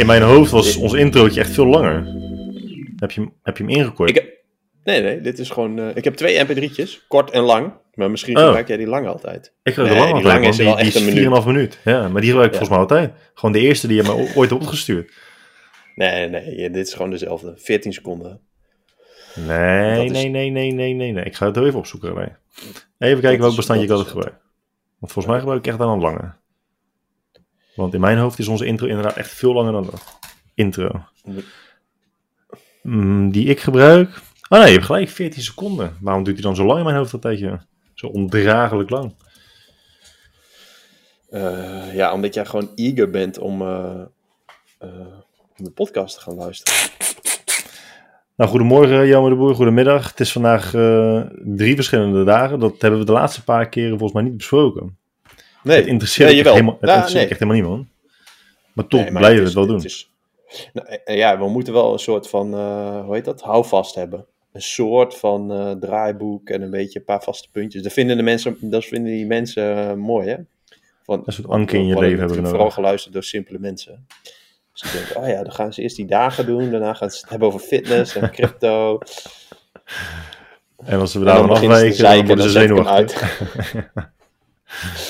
In mijn hoofd was ons introotje echt veel langer. Heb je, hem- heb je hem ingekort? Heb, nee, nee, dit is gewoon... eh, ik heb twee mp3'tjes, kort en lang. Maar misschien Oh. gebruik jij die lang altijd. Ik heb Nee, de lange die altijd, lange is wel die, echt die een is minuut. 4,5 minuut. Ja, maar die gebruik ik Ja. volgens mij altijd. Gewoon de eerste die je me ooit hebt opgestuurd. Nee, nee, dit is gewoon dezelfde. 14 seconden. Nee, is- nee, nee, nee, nee, nee, nee. Ik ga het wel even opzoeken erbij. Even kijken welk bestandje ik altijd gebruik. Want volgens mij gebruik ik echt dan een lange. Want in mijn hoofd is onze intro inderdaad echt veel langer dan de intro. Mm, die ik gebruik. Oh nee, je hebt gelijk 14 seconden. Waarom duurt hij dan zo lang in mijn hoofd dat tijdje? Zo ondraaglijk lang. Eh, ja, omdat jij gewoon eager bent om, eh, eh, om de podcast te gaan luisteren. Nou, goedemorgen Jelmer de Boer, goedemiddag. Het is vandaag drie verschillende dagen. Dat hebben we de laatste paar keren volgens mij niet besproken. Nee, het interesseert, nee, helemaal, het Ja, interesseert nee. echt helemaal niemand. Maar toch Nee, maar blijven we het wel doen. is- nou, eh, ja, we moeten wel een soort van, eh, hoe heet dat, houvast hebben. Een soort van eh, draaiboek en een beetje een paar vaste puntjes. Dat vinden, de mensen, dat vinden die mensen eh, mooi, hè? Van, Een soort anker in je leven hebben we. Vooral geluisterd door simpele mensen. Dus ik denk, oh ja, dan gaan ze eerst die dagen doen. Daarna gaan ze het hebben over fitness en crypto. En als we En daar dan dan beginnen ze te afwijken, dan worden ze zenuwachtig.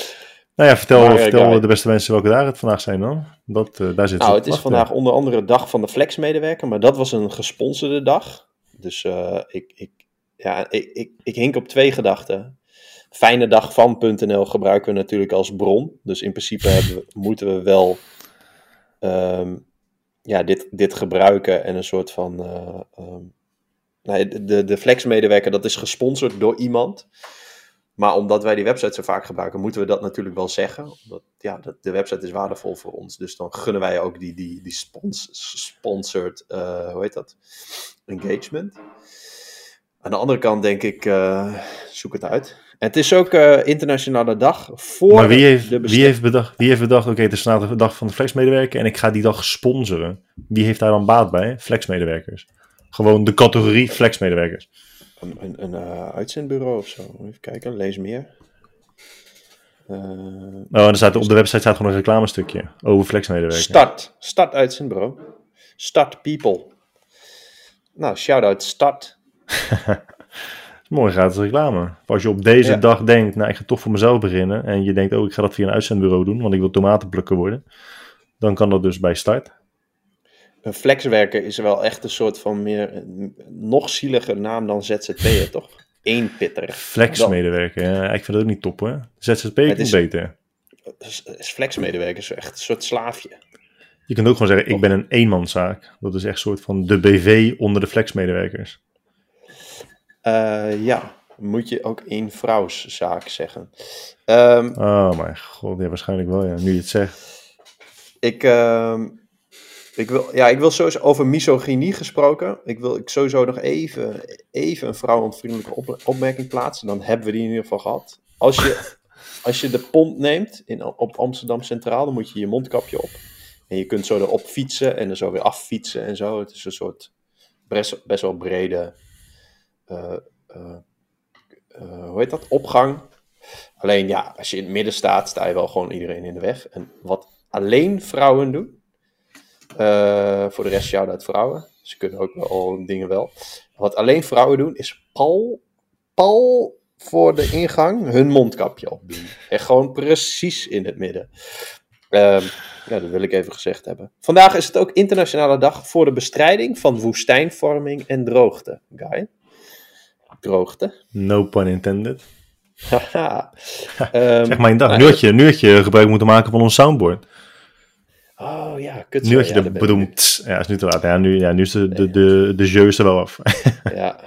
Nou ja, vertel, Maar, eh, vertel de beste mensen welke dagen het vandaag zijn dan. Dat, eh, daar zit Nou, het is vandaag onder andere dag van de Flex-medewerker, maar dat was een gesponsorde dag. Dus eh, ik, ik, ja, ik, ik, ik hink op twee gedachten. Fijne dag van.nl gebruiken we natuurlijk als bron. Dus in principe we, moeten we wel ehm, ja, dit, dit gebruiken en een soort van. eh, ehm, nou, de, de, de Flex-medewerker, dat is gesponsord door iemand. Maar omdat wij die website zo vaak gebruiken, moeten we dat natuurlijk wel zeggen. Omdat, ja, dat, de website is waardevol voor ons. Dus dan gunnen wij ook die, die, die spons, sponsored, eh, hoe heet dat? Engagement. Aan de andere kant denk ik, eh, zoek het uit. En het is ook eh, internationale dag voor Maar wie heeft, de wie heeft bedacht, wie heeft bedacht oké, het is vandaag de dag van de flexmedewerker en ik ga die dag sponsoren. Wie heeft daar dan baat bij? Flexmedewerkers. Gewoon de categorie flexmedewerkers. Een, een, een eh, uitzendbureau of zo. Even kijken, lees meer. Oh, en er staat, op de website staat gewoon een reclamestukje over flexmedewerkers. Start. Start uitzendbureau. Start people. Nou, shout-out Start. Mooi gratis reclame. Als je op deze Ja. dag denkt, nou ik ga toch voor mezelf beginnen. En je denkt, oh ik ga dat via een uitzendbureau doen, want ik wil tomatenplukker worden. Dan kan dat dus bij start. Een flexwerker is wel echt een soort van meer, een nog zieliger naam dan ZZP'er, toch? Eén pitter. Flexmedewerker, ja, ik vind het ook niet top hoor. ZZP is- beter. Flexmedewerker is echt een soort slaafje. Je kunt ook gewoon zeggen, ik ben een eenmanszaak. Dat is echt een soort van de BV onder de flexmedewerkers. Eh, ja, moet je ook één vrouwszaak zeggen. Ehm, Oh mijn god, ja waarschijnlijk wel ja, nu je het zegt. ik, ehm, ik, wil, ja, ik wil sowieso over misogynie gesproken. Ik wil ik sowieso nog even, even een vrouwenvriendelijke op, opmerking plaatsen. Dan hebben we die in ieder geval gehad. Als je, als je de pont neemt in, op Amsterdam Centraal, dan moet je je mondkapje op. En je kunt zo erop fietsen en er zo weer affietsen en zo. Het is een soort best, best wel brede, eh, eh, eh, hoe heet dat, opgang. Alleen ja, als je in het midden staat, sta je wel gewoon iedereen in de weg. En wat alleen vrouwen doen, voor de rest shout-out vrouwen, ze kunnen ook wel dingen wel. Wat alleen vrouwen doen, is pal, pal voor de ingang hun mondkapje opdoen. Echt gewoon precies in het midden. Ehm, ja, dat wil ik even gezegd hebben. Vandaag is het ook internationale dag voor de bestrijding van woestijnvorming en droogte. Guy? Droogte. No pun intended. Haha. Ehm, Zeg maar een dag. nou, Nu had, je, nu had je gebruik moeten maken van ons soundboard. Oh ja, kut. Nu had je ja, de bedoemd. Ja, is nu te laat. Ja, nu, ja, nu is de, de, de, de jeu er wel af. Ja,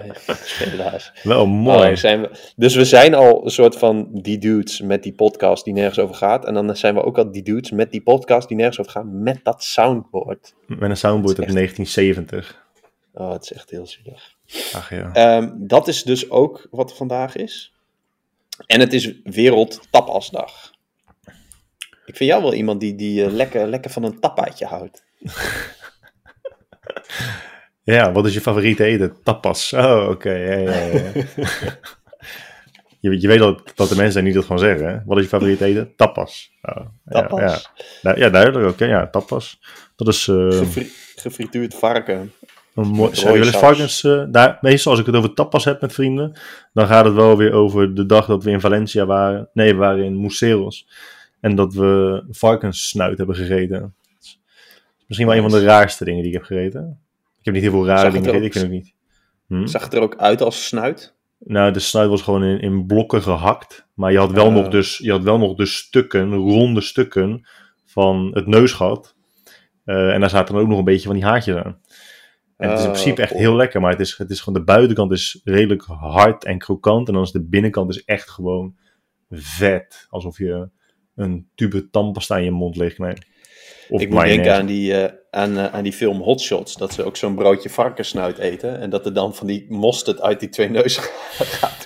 helaas. wel mooi. Oh, zijn we, dus we zijn al een soort van die dudes met die podcast die nergens over gaat. En dan zijn we ook al die dudes met die podcast die nergens over gaan met dat soundboard. Met een soundboard uit is echt- 1970. Oh, het is echt heel zielig. Ach ja. Ehm, dat is dus ook wat er vandaag is. En het is Wereld Tapasdag. Ik vind jou wel iemand die, die eh, lekker, lekker van een tapaatje houdt. Ja, wat is je favoriete eten? Tapas. Oh, oké. Ja, ja, ja. je, je weet dat, dat de mensen zijn die dat gewoon zeggen. Hè? Wat is je favoriet eten? Tapas. Ja, Tapas? Ja, ja. Nou, ja, duidelijk. Oké, ja, tapas. Dat is... eh, Gefri- gefrituurd varken. Een mooi, varkens, eh, daar, meestal als ik het over tapas heb met vrienden, dan gaat het wel weer over de dag dat we in Valencia waren. Nee, we waren in Museros. En dat we varkenssnuit hebben gegeten. Is Misschien wel een van de raarste dingen die ik heb gegeten. Ik heb niet heel veel rare het dingen gegeten, ik vind ook niet. Hm? Zag het er ook uit als snuit? Nou, de snuit was gewoon in, in blokken gehakt. Maar je had, wel Ah. nog dus, je had wel nog de stukken, ronde stukken van het neusgat. Eh, en daar zaten dan ook nog een beetje van die haartjes aan. En het is in Ah, principe echt heel lekker, maar het is, het is gewoon de buitenkant is redelijk hard en krokant. En dan is de binnenkant is echt gewoon vet. Alsof je een tube tandpasta in je mond leegknijpt. Of ik moet denken aan die, eh, aan, eh, aan die film Hot Shots. Dat ze ook zo'n broodje varkenssnuit eten. En dat er dan van die mosterd uit die twee neuzen gaat.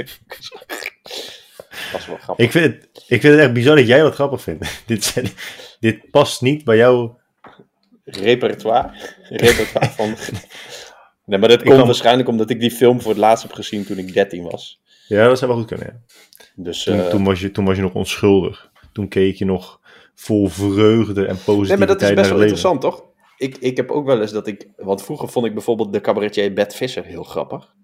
Dat is wel grappig. Ik vind, het, ik vind het echt bizar dat jij dat grappig vindt. dit, dit past niet bij jou. Repertoire. Repertoire van... Nee, maar dat komt kan- waarschijnlijk omdat ik die film voor het laatst heb gezien toen ik 13 was. Ja, dat zou wel goed kunnen. Ja. Dus, Toen, eh, toen, was je, toen was je nog onschuldig. Toen keek je nog vol vreugde en positiviteit Nee, maar dat is best wel interessant, toch? Ik, ik heb ook wel eens dat ik... Want vroeger vond ik bijvoorbeeld de cabaretier Bert Visser heel grappig.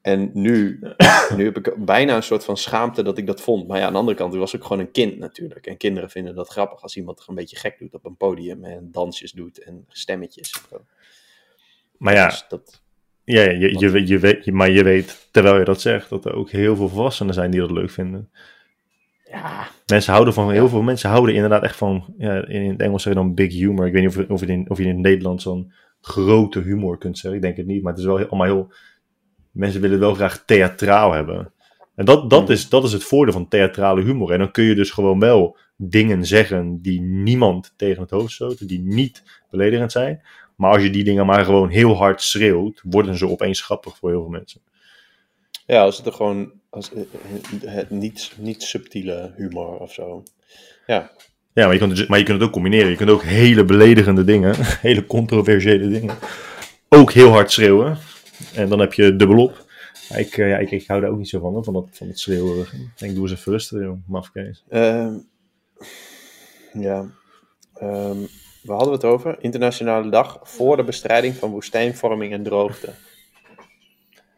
En nu, nu heb ik bijna een soort van schaamte dat ik dat vond. Maar ja, aan de andere kant, ik was ook gewoon een kind natuurlijk. En kinderen vinden dat grappig als iemand er een beetje gek doet op een podium. En dansjes doet en stemmetjes. en zo. Maar ja, Dus dat, ja, ja, je, je, je weet, maar je weet, terwijl je dat zegt, dat er ook heel veel volwassenen zijn die dat leuk vinden. Ja, Mensen houden van, heel veel mensen houden inderdaad echt van, ja, in het Engels zeg je dan big humor. Ik weet niet of, of, je, in, of je in het Nederlands dan grote humor kunt zeggen. Ik denk het niet, maar het is wel heel, allemaal heel, mensen willen wel graag theatraal hebben. En dat, dat, Hmm. is, dat is het voordeel van theatrale humor. En dan kun je dus gewoon wel dingen zeggen die niemand tegen het hoofd stoten, die niet beledigend zijn. Maar als je die dingen maar gewoon heel hard schreeuwt, worden ze opeens grappig voor heel veel mensen. ja, als het er gewoon... Als, eh, eh, het niet, niet subtiele humor of zo. Ja, Ja, maar je, kunt het, maar je kunt het ook combineren. Je kunt ook hele beledigende dingen, hele controversiële dingen, ook heel hard schreeuwen. En dan heb je dubbelop. Ik, eh, ja, ik, ik hou daar ook niet zo van, van, dat, van het schreeuwen. Ik denk, doe eens even rustig, joh, mafkees. Ehm, ja. Ehm, waar hadden we het over? Internationale dag voor de bestrijding van woestijnvorming en droogte.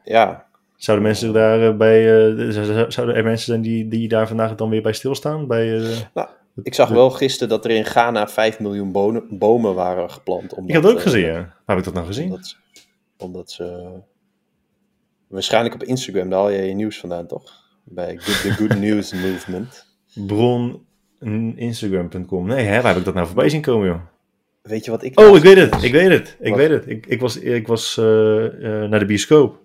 Ja, Zouden mensen daar eh, bij, eh, zouden er mensen zijn die, die daar vandaag dan weer bij stilstaan? Bij, eh, ik zag wel gisteren dat er in Ghana 5 miljoen bonen- bomen waren geplant. Omdat, ik het ook gezien, ja. Waar heb ik dat nou gezien? Omdat, omdat ze... Waarschijnlijk op Instagram, daar haal je je nieuws vandaan, toch? Bij Good, The Good News Movement. Bron Instagram.com. Nee, hè, waar heb ik dat nou voorbij zien komen, joh? Weet je wat ik... Oh, laatst- ik weet het. Ik weet het. Ik Wat? weet het. Ik, ik was, ik was naar de bioscoop.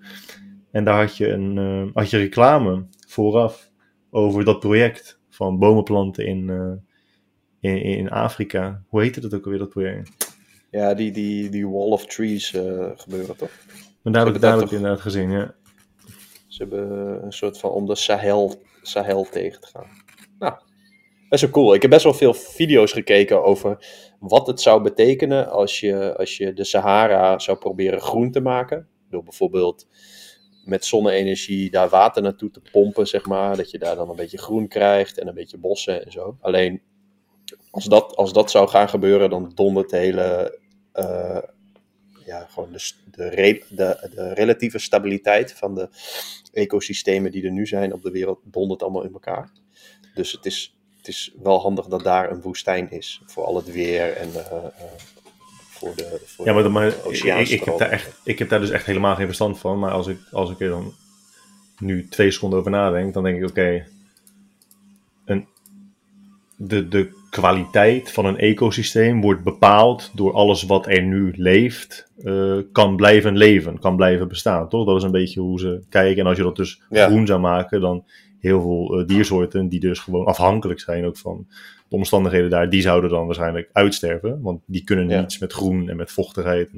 En daar had je, een, eh, had je reclame vooraf over dat project van bomen planten in, eh, in, in Afrika. Hoe heette dat ook alweer, dat project? Ja, die, die, die Wall of Trees eh, gebeuren, toch? Maar daar heb ik, daar toch- inderdaad gezien, ja. Ze hebben een soort van om de Sahel, Sahel tegen te gaan. Nou, best wel cool. Ik heb best wel veel video's gekeken over wat het zou betekenen als je, als je de Sahara zou proberen groen te maken. Door bijvoorbeeld met zonne-energie daar water naartoe te pompen, zeg maar. Dat je daar dan een beetje groen krijgt en een beetje bossen en zo. Alleen, als dat, als dat zou gaan gebeuren, dan dondert de hele... eh, ja, gewoon de, de, de, de relatieve stabiliteit van de ecosystemen die er nu zijn op de wereld dondert allemaal in elkaar. Dus het is, het is wel handig dat daar een woestijn is voor al het weer en eh, eh, voor de, voor Ja, maar, maar ik, ik, heb daar echt, ik heb daar dus echt helemaal geen verstand van. Maar als ik, als ik er dan nu twee seconden over nadenk, dan denk ik, oké, een de, de kwaliteit van een ecosysteem wordt bepaald door alles wat er nu leeft, eh, kan blijven leven, kan blijven bestaan, toch? Dat is een beetje hoe ze kijken. En als je dat dus Ja. groen zou maken, dan heel veel eh, diersoorten die dus gewoon afhankelijk zijn ook van de omstandigheden daar, die zouden dan waarschijnlijk uitsterven. Want die kunnen Ja. niets met groen en met vochtigheid.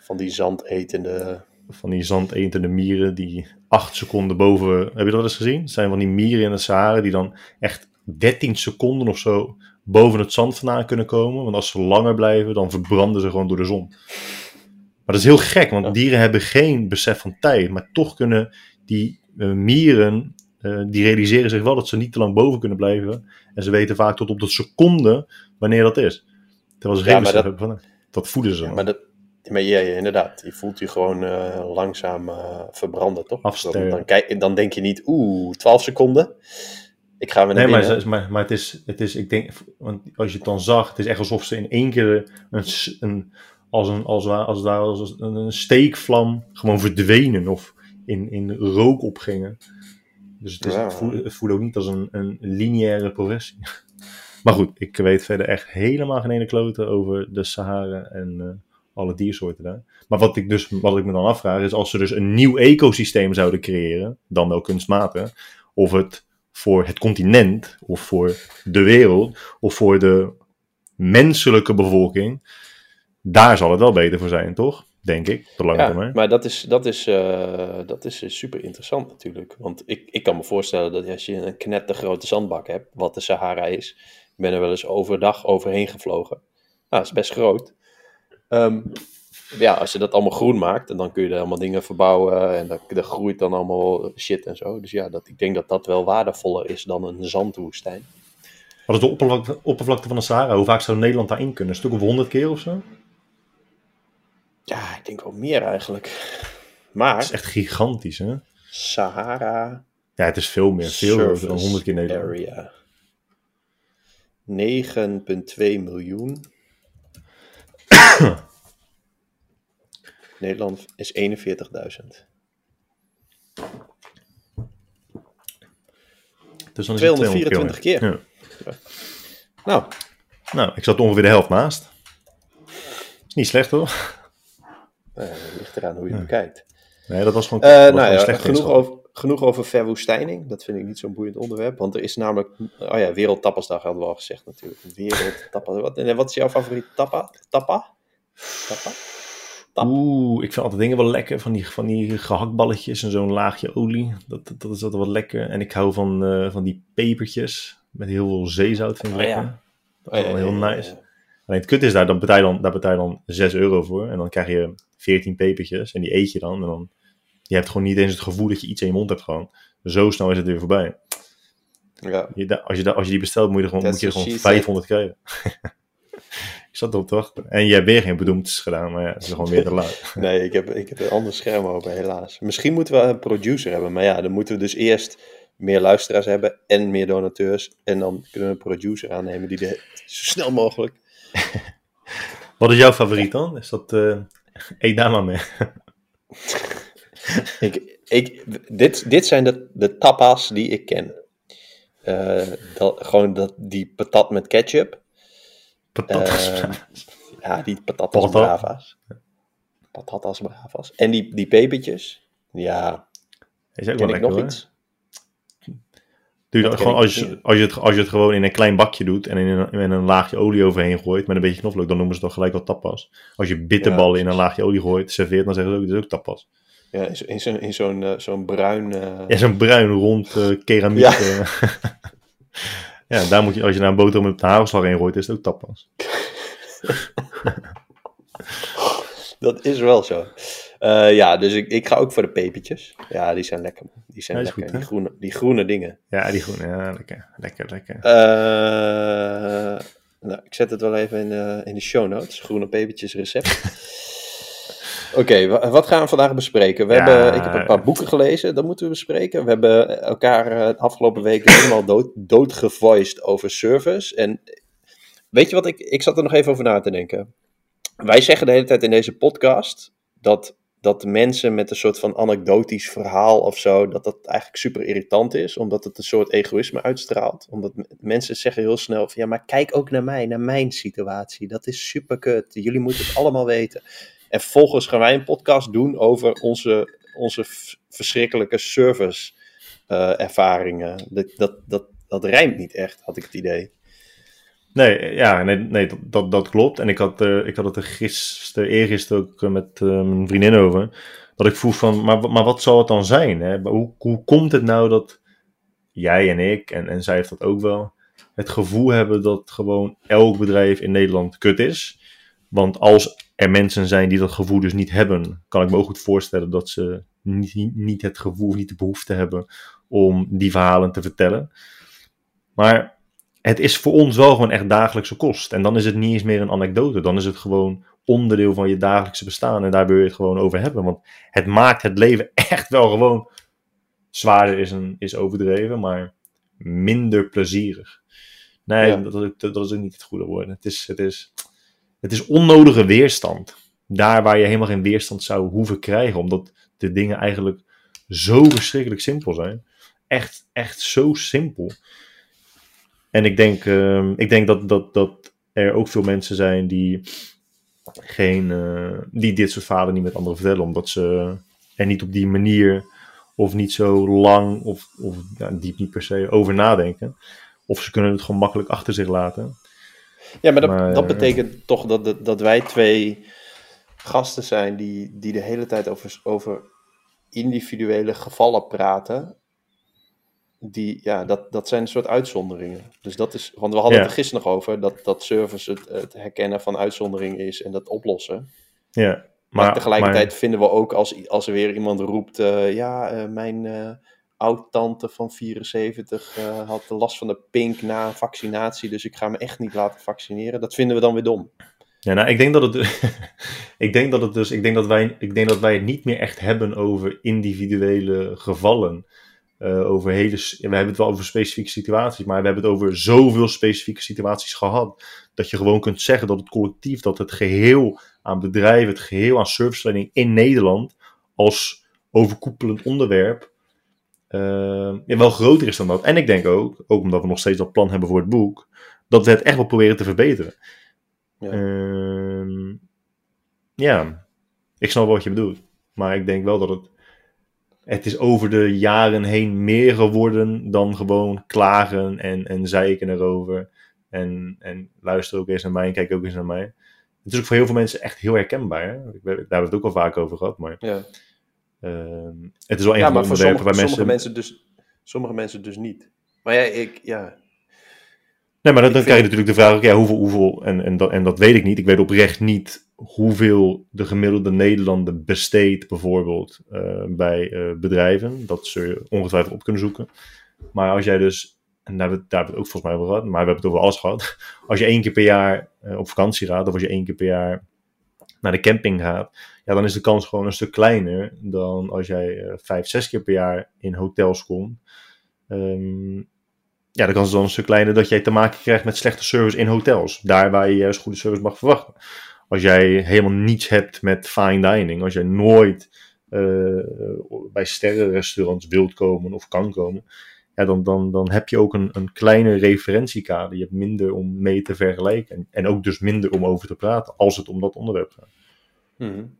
Van die zandetende... van die zandetende mieren die acht seconden boven. Heb je dat wel eens gezien? Het zijn van die mieren in de Sahara die dan echt 13 seconden of zo boven het zand vandaan kunnen komen. Want als ze langer blijven, dan verbranden ze gewoon door de zon. Maar dat is heel gek, want Ja. dieren hebben geen besef van tijd. Maar toch kunnen die eh, mieren eh, die realiseren zich wel dat ze niet te lang boven kunnen blijven. En ze weten vaak tot op de seconde wanneer dat is. Terwijl ze geen hebben van, dat voelen ze. Ja, maar dat, maar ja, ja, inderdaad, je voelt je gewoon eh, langzaam eh, verbranden, toch? Afsterven. Dan, dan, kijk, dan denk je niet, oeh, 12 seconden. Ik ga weer naar Nee, maar, binnen. maar, maar het, is, het is, ik denk, want als je het dan zag, het is echt alsof ze in één keer een, een, als, een, als, als, als een, een steekvlam gewoon verdwenen of in, in rook opgingen. Dus het, is, Ja. het, voelt, het voelt ook niet als een, een lineaire progressie. Maar goed, ik weet verder echt helemaal geen ene klote over de Sahara en eh, alle diersoorten daar. Maar wat ik, dus, wat ik me dan afvraag is, als ze dus een nieuw ecosysteem zouden creëren, dan wel kunstmatig, of het voor het continent, of voor de wereld, of voor de menselijke bevolking, daar zal het wel beter voor zijn, toch? Denk ik, op de lange Ja, termijn. maar dat is, dat is, eh, dat is eh, super interessant natuurlijk. Want ik, ik kan me voorstellen dat als je een knettergrote zandbak hebt, wat de Sahara is, ik ben er wel eens overdag overheen gevlogen. Nou, dat is best groot. Ehm, ja, als je dat allemaal groen maakt, en dan kun je er allemaal dingen verbouwen en dat, dat groeit dan allemaal shit en zo. Dus ja, dat, ik denk dat dat wel waardevoller is dan een zandwoestijn. Wat is de oppervlakte, oppervlakte van de Sahara? Hoe vaak zou Nederland daarin kunnen? Een stuk of honderd keer of zo? Ja, ik denk wel meer eigenlijk. Maar is echt gigantisch, hè? Sahara Ja, het is veel meer. Veel groter dan Surface 100 keer Nederland. Area. 9,2 miljoen. Nederland is 41.000. Dus dan is het 224 keer. Ja. Nou, Nou, ik zat ongeveer de helft naast. Is niet slecht hoor. Eh, ligt eraan hoe je het bekijkt. Nee, dat was gewoon, dat was nou gewoon ja, slecht genoeg over, genoeg over verwoestijning. Dat vind ik niet zo'n boeiend onderwerp. Want er is namelijk... Oh ja, Wereldtappasdag hadden we al gezegd natuurlijk. Wereldtappas. Wat, en wat is jouw favoriet tappa? Tappa? Tappa? tap. Oeh, ik vind altijd dingen wel lekker. Van die, van die gehaktballetjes en zo'n laagje olie. Dat, dat, dat is altijd wel lekker. En ik hou van, eh, van die pepertjes. Met heel veel zeezout vind ik Oh ja. lekker. Oh, ja, wel ja, heel ja, nice. ja. Alleen het kut is daar, dan betaal je dan, daar betaal je dan 6 euro voor. En dan krijg je 14 pepertjes. En die eet je dan. En dan je hebt gewoon niet eens het gevoel dat je iets in je mond hebt gewoon. Zo snel is het weer voorbij. Ja. Je, als, je, als je die bestelt, moet je er gewoon, That's moet je gewoon she 500 krijgen. ik zat erop te wachten. En je hebt weer geen bedoemtes gedaan, maar ja, het is gewoon weer te laat. Nee, ik heb, ik heb een ander scherm open, helaas. Misschien moeten we een producer hebben, maar ja, dan moeten we dus eerst meer luisteraars hebben en meer donateurs. En dan kunnen we een producer aannemen die de, zo snel mogelijk. Wat is jouw favoriet dan? Is dat... eh eet daar maar mee. Ik, ik, dit, dit zijn de, de tapas die ik ken. Eh, dat, gewoon dat, die patat met ketchup. Patatas. Eh, ja, die patatas Patat. bravas. Patatas bravas. En die, die pepertjes. Ja, is ook ken wel ik lekker nog hoor. iets? Ken gewoon als je, als, je het, als je het gewoon in een klein bakje doet en in een, in een laagje olie overheen gooit met een beetje knoflook, dan noemen ze het toch gelijk wel tapas. Als je bitterballen in een laagje olie gooit, serveert, dan zeggen ze ook, dit is ook tapas. Ja, in zo- in zo'n in zo'n eh, zo'n bruin... eh, Ja, zo'n bruin rond eh, keramiek. Ja. ja, daar moet je, als je naar een boterham met de hagelslag heen gooit, is het ook tapas. Dat is wel zo. Eh, ja, dus ik, ik ga ook voor de pepertjes. Ja, die zijn lekker. Die zijn Ja, lekker. goed, die, groene, die groene dingen. Ja, die groene, ja, lekker, lekker, lekker. Eh, nou, ik zet het wel even in, de- in de show notes. Groene pepertjes recept. Oké, wa- wat gaan we vandaag bespreken? We Ja. hebben, ik heb een paar boeken gelezen, dat moeten we bespreken. We hebben elkaar eh, de afgelopen weken helemaal dood, doodgevoiced over service. En weet je wat, ik, ik zat er nog even over na te denken. Wij zeggen de hele tijd in deze podcast dat, dat mensen met een soort van anekdotisch verhaal of zo, dat dat eigenlijk super irritant is, omdat het een soort egoïsme uitstraalt. Omdat mensen zeggen heel snel van, ja, maar kijk ook naar mij, naar mijn situatie. Dat is super kut. Jullie moeten het allemaal weten. En vervolgens gaan wij een podcast doen over onze, onze verschrikkelijke service eh, ervaringen. Dat, dat, dat, dat rijmt niet echt, had ik het idee. Nee, ja, nee, nee dat, dat, dat klopt. En ik had, eh, ik had het er gisteren, eergisteren ook eh, met eh, mijn vriendin over. Dat ik vroeg van, maar, maar wat zal het dan zijn? Hè? Hoe, hoe komt het nou dat jij en ik, en, en zij heeft dat ook wel, het gevoel hebben dat gewoon elk bedrijf in Nederland kut is? Want als er mensen zijn die dat gevoel dus niet hebben, kan ik me ook goed voorstellen dat ze niet, niet het gevoel, niet de behoefte hebben om die verhalen te vertellen. Maar het is voor ons wel gewoon echt dagelijkse kost. En dan is het niet eens meer een anekdote. Dan is het gewoon onderdeel van je dagelijkse bestaan. En daar wil je het gewoon over hebben. Want het maakt het leven echt wel gewoon zwaarder is, een, is overdreven, maar minder plezierig. Nee, dat, dat, dat, is ook niet het goede woord. Het is, het, is, het is onnodige weerstand. Daar waar je helemaal geen weerstand zou hoeven krijgen, omdat de dingen eigenlijk zo verschrikkelijk simpel zijn. Echt, echt zo simpel. En ik denk, uh, ik denk dat, dat, dat er ook veel mensen zijn die, geen, uh, die dit soort verhalen niet met anderen vertellen, omdat ze er niet op die manier of niet zo lang of, of ja, diep niet per se over nadenken. Of ze kunnen het gewoon makkelijk achter zich laten. Ja, maar dat, dat eh, betekent toch dat, dat wij twee gasten zijn die, die de hele tijd over, over individuele gevallen praten die, ja, dat, dat zijn een soort uitzonderingen. Dus dat is, want we hadden het er gisteren nog over, dat, dat service het, het herkennen van uitzonderingen is en dat oplossen. Ja. Maar, tegelijkertijd vinden we ook als, als er weer iemand roept, uh, ja, uh, mijn uh, oud-tante van 74 had last van de pink na vaccinatie, dus ik ga me echt niet laten vaccineren. Dat vinden we dan weer dom. Ja, nou, ik denk dat het, ik denk dat het dus, ik denk dat wij, ik denk dat wij het niet meer echt hebben over individuele gevallen. Uh, over hele, we hebben het wel over specifieke situaties, maar we hebben het over zoveel specifieke situaties gehad. Dat je gewoon kunt zeggen dat het collectief, dat het geheel aan bedrijven, het geheel aan serviceverlening in Nederland als overkoepelend onderwerp uh, ja, wel groter is dan dat. En ik denk ook, ook omdat we nog steeds dat plan hebben voor het boek, dat we het echt wel proberen te verbeteren. Ja, uh, ja. ik snap wat je bedoelt. Maar ik denk wel dat het het is over de jaren heen meer geworden dan gewoon klagen en, en zeiken erover. En, en luister ook eens naar mij en kijk ook eens naar mij. Het is ook voor heel veel mensen echt heel herkenbaar. Hè? Daar hebben we het ook al vaak over gehad. Maar ja. Uh, het is wel een ja, van de onderwerpen waar mensen... Sommige mensen, dus, sommige mensen dus niet. Maar ja, ik, ja, Nee, maar dan, dan krijg je natuurlijk de vraag, ja, hoeveel, hoeveel en, en, dat, en dat weet ik niet. Ik weet oprecht niet hoeveel de gemiddelde Nederlander besteedt bijvoorbeeld uh, bij uh, bedrijven. Dat ze ongetwijfeld op kunnen zoeken. Maar als jij dus, en daar hebben, we, daar hebben we het ook volgens mij over gehad, maar we hebben het over alles gehad. Als je één keer per jaar uh, op vakantie gaat, of als je één keer per jaar naar de camping gaat, ja, dan is de kans gewoon een stuk kleiner dan als jij vijf, zes keer per jaar in hotels komt. Um, ja, de kans is dan een stuk kleiner dat jij te maken krijgt met slechte service in hotels. Daar waar je juist goede service mag verwachten. Als jij helemaal niets hebt met fine dining, als jij nooit uh, bij sterrenrestaurants wilt komen of kan komen, ja, dan, dan, dan heb je ook een, een kleine referentiekader. Je hebt minder om mee te vergelijken en, en ook dus minder om over te praten als het om dat onderwerp gaat. Hmm.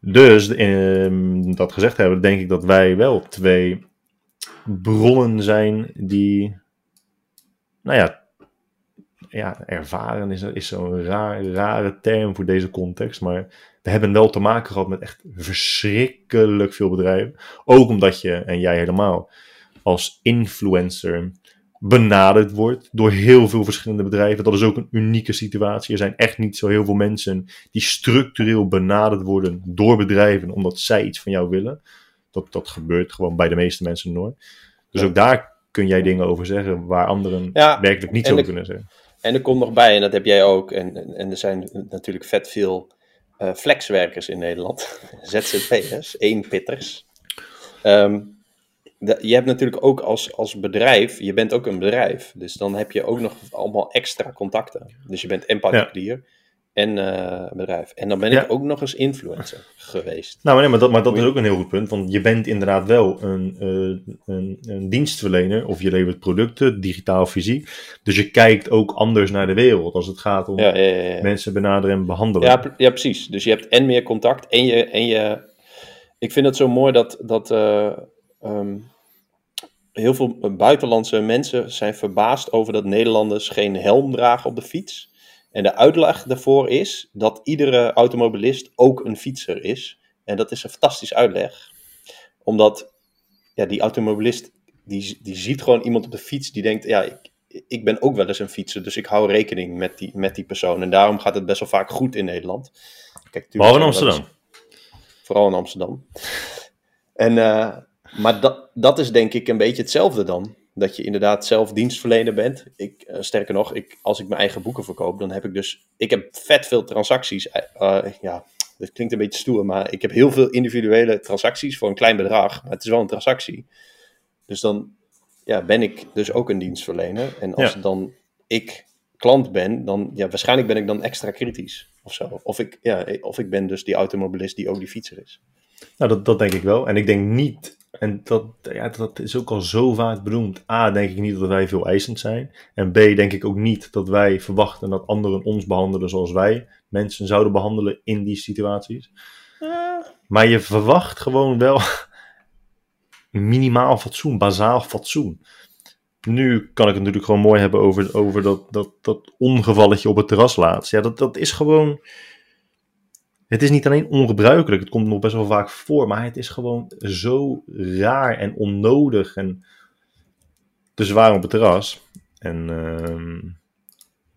Dus, um, dat gezegd hebben, denk ik dat wij wel twee bronnen zijn die, nou ja, ja ervaren is, is zo'n raar, rare term voor deze context, maar we hebben wel te maken gehad met echt verschrikkelijk veel bedrijven. Ook omdat je, en jij helemaal, als influencer benaderd wordt door heel veel verschillende bedrijven. Dat is ook een unieke situatie. Er zijn echt niet zo heel veel mensen die structureel benaderd worden door bedrijven omdat zij iets van jou willen. Dat, dat gebeurt gewoon bij de meeste mensen nooit. Dus ook daar kun jij dingen over zeggen waar anderen werkelijk niet zo kunnen zeggen. En er komt nog bij, en dat heb jij ook, en, en er zijn natuurlijk vet veel uh, flexwerkers in Nederland, ZZP'ers, eenpitters. Um, je hebt natuurlijk ook als, als bedrijf, je bent ook een bedrijf, dus dan heb je ook nog allemaal extra contacten. Dus je bent en particulier, en uh, bedrijf. En dan ben ik ook nog eens influencer geweest. Nou, nee, maar dat, maar dat is ook een heel goed punt. Want je bent inderdaad wel een, uh, een, een, dienstverlener. Of je levert producten, digitaal, fysiek. Dus je kijkt ook anders naar de wereld. Als het gaat om ja, ja, mensen benaderen en behandelen. Ja, ja, precies. Dus je hebt en meer contact. En je. En je ik vind het zo mooi dat. dat uh, um, heel veel buitenlandse mensen zijn verbaasd over dat Nederlanders geen helm dragen op de fiets. En de uitleg daarvoor is dat iedere automobilist ook een fietser is. En dat is een fantastische uitleg. Omdat ja, die automobilist, die, die ziet gewoon iemand op de fiets die denkt, ja, ik, ik ben ook wel eens een fietser, dus ik hou rekening met die, met die persoon. En daarom gaat het best wel vaak goed in Nederland. Kijk, Behalve in Amsterdam. vooral in Amsterdam. En, uh, maar dat, dat is denk ik een beetje hetzelfde dan. Dat je inderdaad zelf dienstverlener bent. Ik, uh, sterker nog, ik, als ik mijn eigen boeken verkoop, dan heb ik dus... Ik heb vet veel transacties. Uh, ja, dat klinkt een beetje stoer, maar ik heb heel veel individuele transacties voor een klein bedrag. Maar het is wel een transactie. Dus dan ja, ben ik dus ook een dienstverlener. En als dan ik klant ben, dan ja, waarschijnlijk ben ik dan extra kritisch of zo. Of ik, ja, of ik ben dus die automobilist die ook die fietser is. Nou, dat, dat denk ik wel. En ik denk niet, en dat, ja, dat is ook al zo vaak bedoeld. A, denk ik niet dat wij veel eisend zijn. En B, denk ik ook niet dat wij verwachten dat anderen ons behandelen zoals wij mensen zouden behandelen in die situaties. Maar je verwacht gewoon wel minimaal fatsoen, bazaal fatsoen. Nu kan ik het natuurlijk gewoon mooi hebben over, over dat, dat, dat ongevalletje op het terras laatst. Ja, dat, dat is gewoon. Het is niet alleen ongebruikelijk, het komt nog best wel vaak voor, maar het is gewoon zo raar en onnodig en te zwaar op het terras. En uh,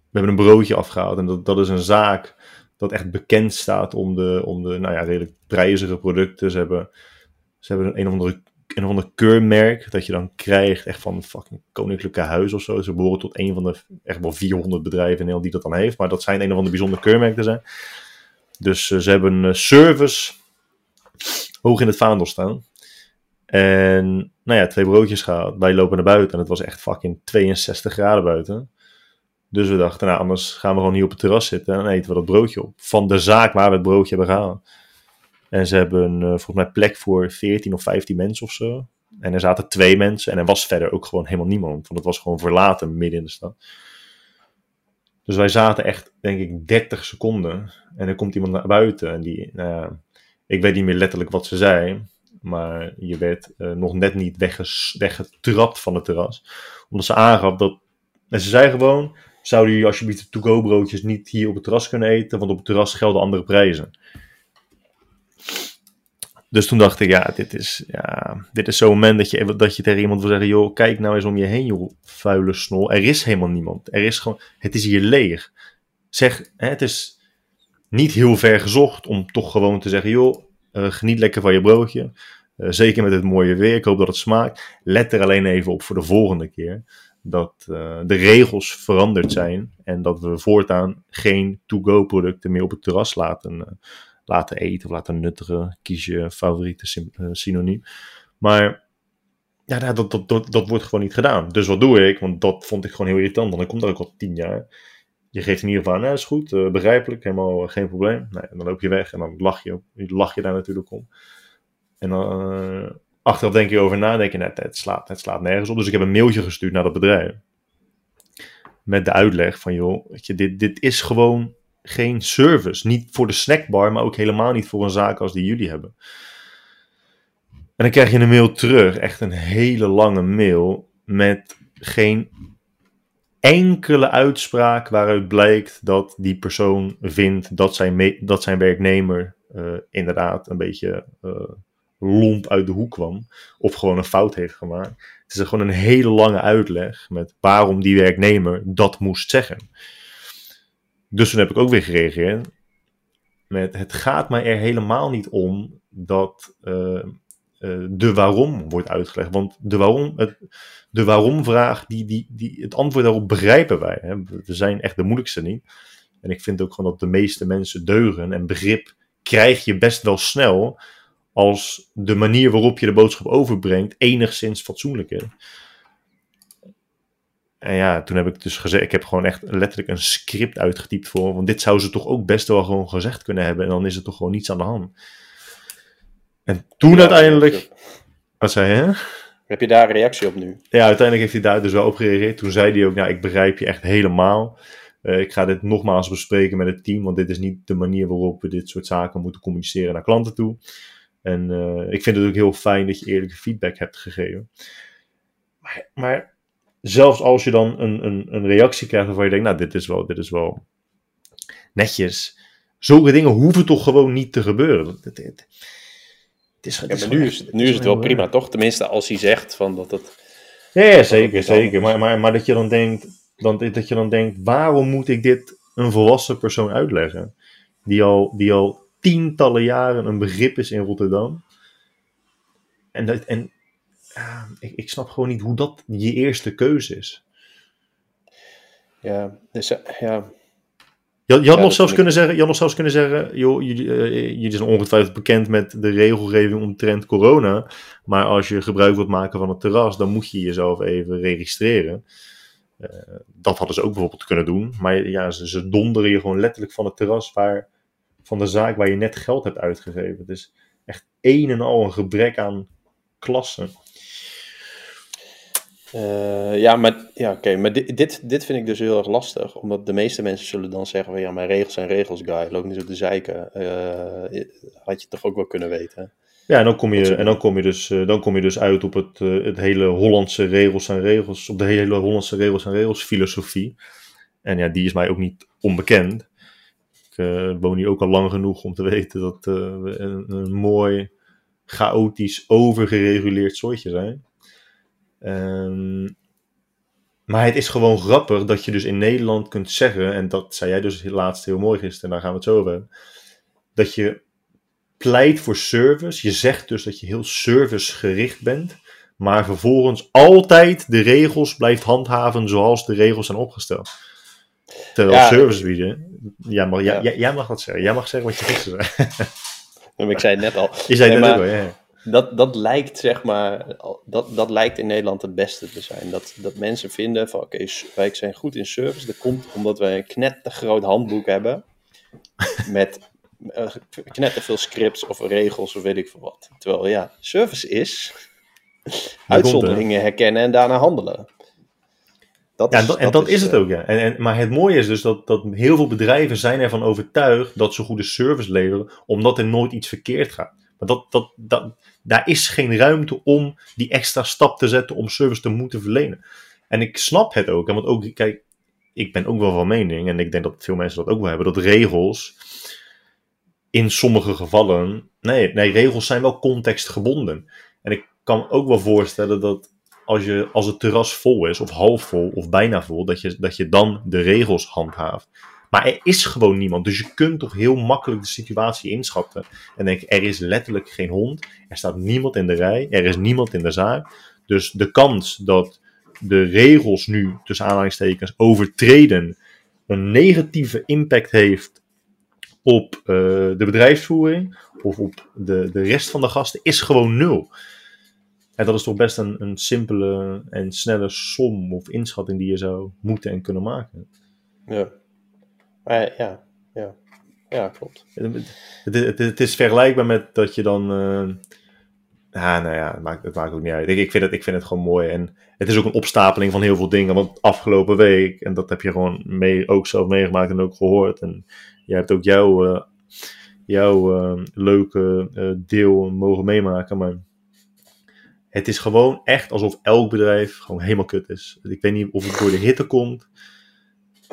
we hebben een broodje afgehaald en dat, dat is een zaak dat echt bekend staat om de, om de nou ja, redelijk prijzige producten. Ze hebben, ze hebben een of andere een of ander keurmerk dat je dan krijgt, echt van fucking koninklijke huis of zo. Ze behoren tot een van de echt wel 400 bedrijven in Nederland die dat dan heeft, maar dat zijn een of andere bijzondere keurmerken zijn. Dus uh, ze hebben uh, service hoog in het vaandel staan. En nou ja, twee broodjes gehaald. Wij lopen naar buiten en het was echt fucking 62 graden buiten. Dus we dachten, nou anders gaan we gewoon hier op het terras zitten en eten we dat broodje op. Van de zaak waar we het broodje hebben gehaald. En ze hebben uh, volgens mij plek voor 14 of 15 mensen of zo. En er zaten twee mensen en er was verder ook gewoon helemaal niemand. Want het was gewoon verlaten midden in de stad. Dus wij zaten echt, denk ik, 30 seconden. En er komt iemand naar buiten. En die, nou ik weet niet meer letterlijk wat ze zei. Maar je werd uh, nog net niet wegges, weggetrapt van het terras. Omdat ze aangaf dat. En ze zei gewoon: Zouden jullie alsjeblieft de to-go broodjes niet hier op het terras kunnen eten? Want op het terras gelden andere prijzen. Dus toen dacht ik, ja, dit is, ja, dit is zo'n moment dat je, dat je tegen iemand wil zeggen, joh, kijk nou eens om je heen, joh, vuile snol. Er is helemaal niemand. Er is gewoon, het is hier leeg. Zeg, hè, het is niet heel ver gezocht om toch gewoon te zeggen, joh, uh, geniet lekker van je broodje. Uh, zeker met het mooie weer, ik hoop dat het smaakt. Let er alleen even op voor de volgende keer dat uh, de regels veranderd zijn en dat we voortaan geen to-go producten meer op het terras laten laten eten of laten nuttigen. Kies je favoriete eh, synoniem. Maar ja, dat, dat, dat, dat wordt gewoon niet gedaan. Dus wat doe ik? Want dat vond ik gewoon heel irritant. Want ik kom daar ook al tien jaar. Je geeft in ieder geval, nou is goed, uh, begrijpelijk, helemaal geen probleem. Nee, dan loop je weg en dan lach je, lach je daar natuurlijk om. En dan achteraf denk je over na, denk je, net, het, slaat, het slaat nergens op. Dus ik heb een mailtje gestuurd naar dat bedrijf. Met de uitleg van, joh, je, dit, dit is gewoon geen service. Niet voor de snackbar, maar ook helemaal niet voor een zaak als die jullie hebben. En dan krijg je een mail terug, echt een hele lange mail, met geen enkele uitspraak waaruit blijkt dat die persoon vindt dat zijn, dat zijn werknemer uh, inderdaad een beetje uh, lomp uit de hoek kwam. Of gewoon een fout heeft gemaakt. Het is gewoon een hele lange uitleg met waarom die werknemer dat moest zeggen. Dus toen heb ik ook weer gereageerd met het gaat mij er helemaal niet om dat uh, uh, de waarom wordt uitgelegd. Want de waarom, het, de waarom vraag, die, die, die, het antwoord daarop begrijpen wij. Hè. We zijn echt de moeilijkste niet. En ik vind ook gewoon dat de meeste mensen deugen en begrip krijg je best wel snel als de manier waarop je de boodschap overbrengt enigszins fatsoenlijk is. En ja, toen heb ik dus gezegd, ik heb gewoon echt letterlijk een script uitgetypt voor, want dit zou ze toch ook best wel gewoon gezegd kunnen hebben en dan is er toch gewoon niets aan de hand. En toen uiteindelijk, wat zei je? Heb je daar een reactie op nu? Ja, uiteindelijk heeft hij daar dus wel op gereageerd. Toen zei hij ook, nou ik begrijp je echt helemaal. Uh, ik ga dit nogmaals bespreken met het team, want dit is niet de manier waarop we dit soort zaken moeten communiceren naar klanten toe. En uh, ik vind het ook heel fijn dat je eerlijke feedback hebt gegeven. Maar, maar zelfs als je dan een, een, een reactie krijgt waarvan je denkt, nou, dit is wel, dit is wel netjes. Zulke dingen hoeven toch gewoon niet te gebeuren. Het, het, het is, ja, maar nu is, nu is het wel prima, toch? Tenminste, als hij zegt van dat het Ja, ja zeker, zeker. Maar, maar, maar dat, je dan denkt, dan, dat je dan denkt, waarom moet ik dit een volwassen persoon uitleggen? Die al, die al tientallen jaren een begrip is in Rotterdam. En, dat, en ik, ik snap gewoon niet hoe dat je eerste keuze is. Ja, dus ja, je, je had, nog zelfs kunnen zeggen, je had nog zelfs kunnen zeggen, joh, jullie, uh, jullie zijn ongetwijfeld bekend met de regelgeving omtrent corona, maar als je gebruik wilt maken van het terras, dan moet je jezelf even registreren. Uh, dat hadden ze ook bijvoorbeeld kunnen doen, maar ja, ze, ze donderen je gewoon letterlijk van het terras waar, van de zaak waar je net geld hebt uitgegeven. Het is echt een en al een gebrek aan klassen. Uh, ja, maar, ja, oké, maar dit, dit, dit vind ik dus heel erg lastig. Omdat de meeste mensen zullen dan zeggen: van, ja, maar regels zijn regels, guy. Loop niet op de zeiken. Uh, had je toch ook wel kunnen weten. Ja, en dan kom je, en dan kom je, dus, uh, dan kom je dus uit op het, het hele Hollandse regels zijn regels. Op de hele Hollandse regels zijn regels filosofie. En ja, die is mij ook niet onbekend. Ik woon hier ook al lang genoeg om te weten dat we een, een mooi, chaotisch, overgereguleerd soortje zijn. Um, maar het is gewoon grappig dat je dus in Nederland kunt zeggen, en dat zei jij dus laatst heel mooi gisteren, daar gaan we het zo over hebben, dat je pleit voor service. Je zegt dus dat je heel servicegericht bent, maar vervolgens altijd de regels blijft handhaven zoals de regels zijn opgesteld. Terwijl ja, service bieden, jij mag, ja. jij, jij mag dat zeggen. Jij mag zeggen wat je gisteren zei. ik zei het net al. Je zei het net al, ja dat, dat lijkt, zeg maar, dat, dat lijkt in Nederland het beste te zijn. Dat, dat mensen vinden van, oké, wij zijn goed in service. Dat komt omdat wij een knettergroot handboek hebben. Met uh, knetterveel scripts of regels of weet ik veel wat. Terwijl, ja, service is uitzonderingen herkennen en daarna handelen. Dat ja, en dat, en dat is, is, het eh, ook, ja. En, en, maar het mooie is dus dat, dat heel veel bedrijven zijn ervan overtuigd dat ze goede service leveren, omdat er nooit iets verkeerd gaat. Maar dat, dat, dat, daar is geen ruimte om die extra stap te zetten om service te moeten verlenen. En ik snap het ook, want ook, kijk, ik ben ook wel van mening, en ik denk dat veel mensen dat ook wel hebben, dat regels in sommige gevallen, nee, nee regels zijn wel contextgebonden. En ik kan ook wel voorstellen dat als, je, als het terras vol is, of half vol, of bijna vol, dat je, dat je dan de regels handhaaft. Maar er is gewoon niemand. Dus je kunt toch heel makkelijk de situatie inschatten. En denken, er is letterlijk geen hond. Er staat niemand in de rij. Er is niemand in de zaak. Dus de kans dat de regels nu, tussen aanhalingstekens, overtreden, een negatieve impact heeft op uh, de bedrijfsvoering of op de, de rest van de gasten, is gewoon nul. En dat is toch best een, een simpele en snelle som of inschatting die je zou moeten en kunnen maken. Ja. Ja, ja. Ja, klopt. Het, het, is vergelijkbaar met dat je dan. Uh, ja, nou ja, het maakt, het maakt ook niet uit. Ik, vind het, ik vind het gewoon mooi. En het is ook een opstapeling van heel veel dingen. Want afgelopen week, en dat heb je gewoon mee, ook zelf meegemaakt en ook gehoord. En jij hebt ook jouw, uh, jouw uh, leuke deel mogen meemaken. Maar het is gewoon echt alsof elk bedrijf gewoon helemaal kut is. Ik weet niet of het door de hitte komt.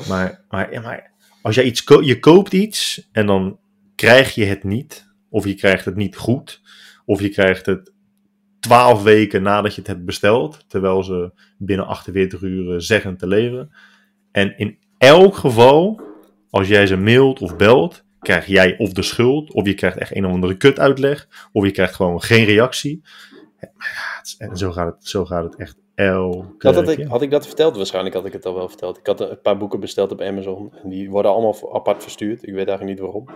Maar, maar, maar als jij iets je koopt iets en dan krijg je het niet, of je krijgt het niet goed, of je krijgt het twaalf weken nadat je het hebt besteld, terwijl ze binnen 48 uur zeggen te leveren. En in elk geval, als jij ze mailt of belt, krijg jij of de schuld, of je krijgt echt een of andere kut uitleg, of je krijgt gewoon geen reactie. En zo gaat het, zo gaat het echt elke had, ik, had ik dat verteld? Waarschijnlijk had ik het al wel verteld. Ik had een paar boeken besteld op Amazon. En die worden allemaal apart verstuurd. Ik weet eigenlijk niet waarom.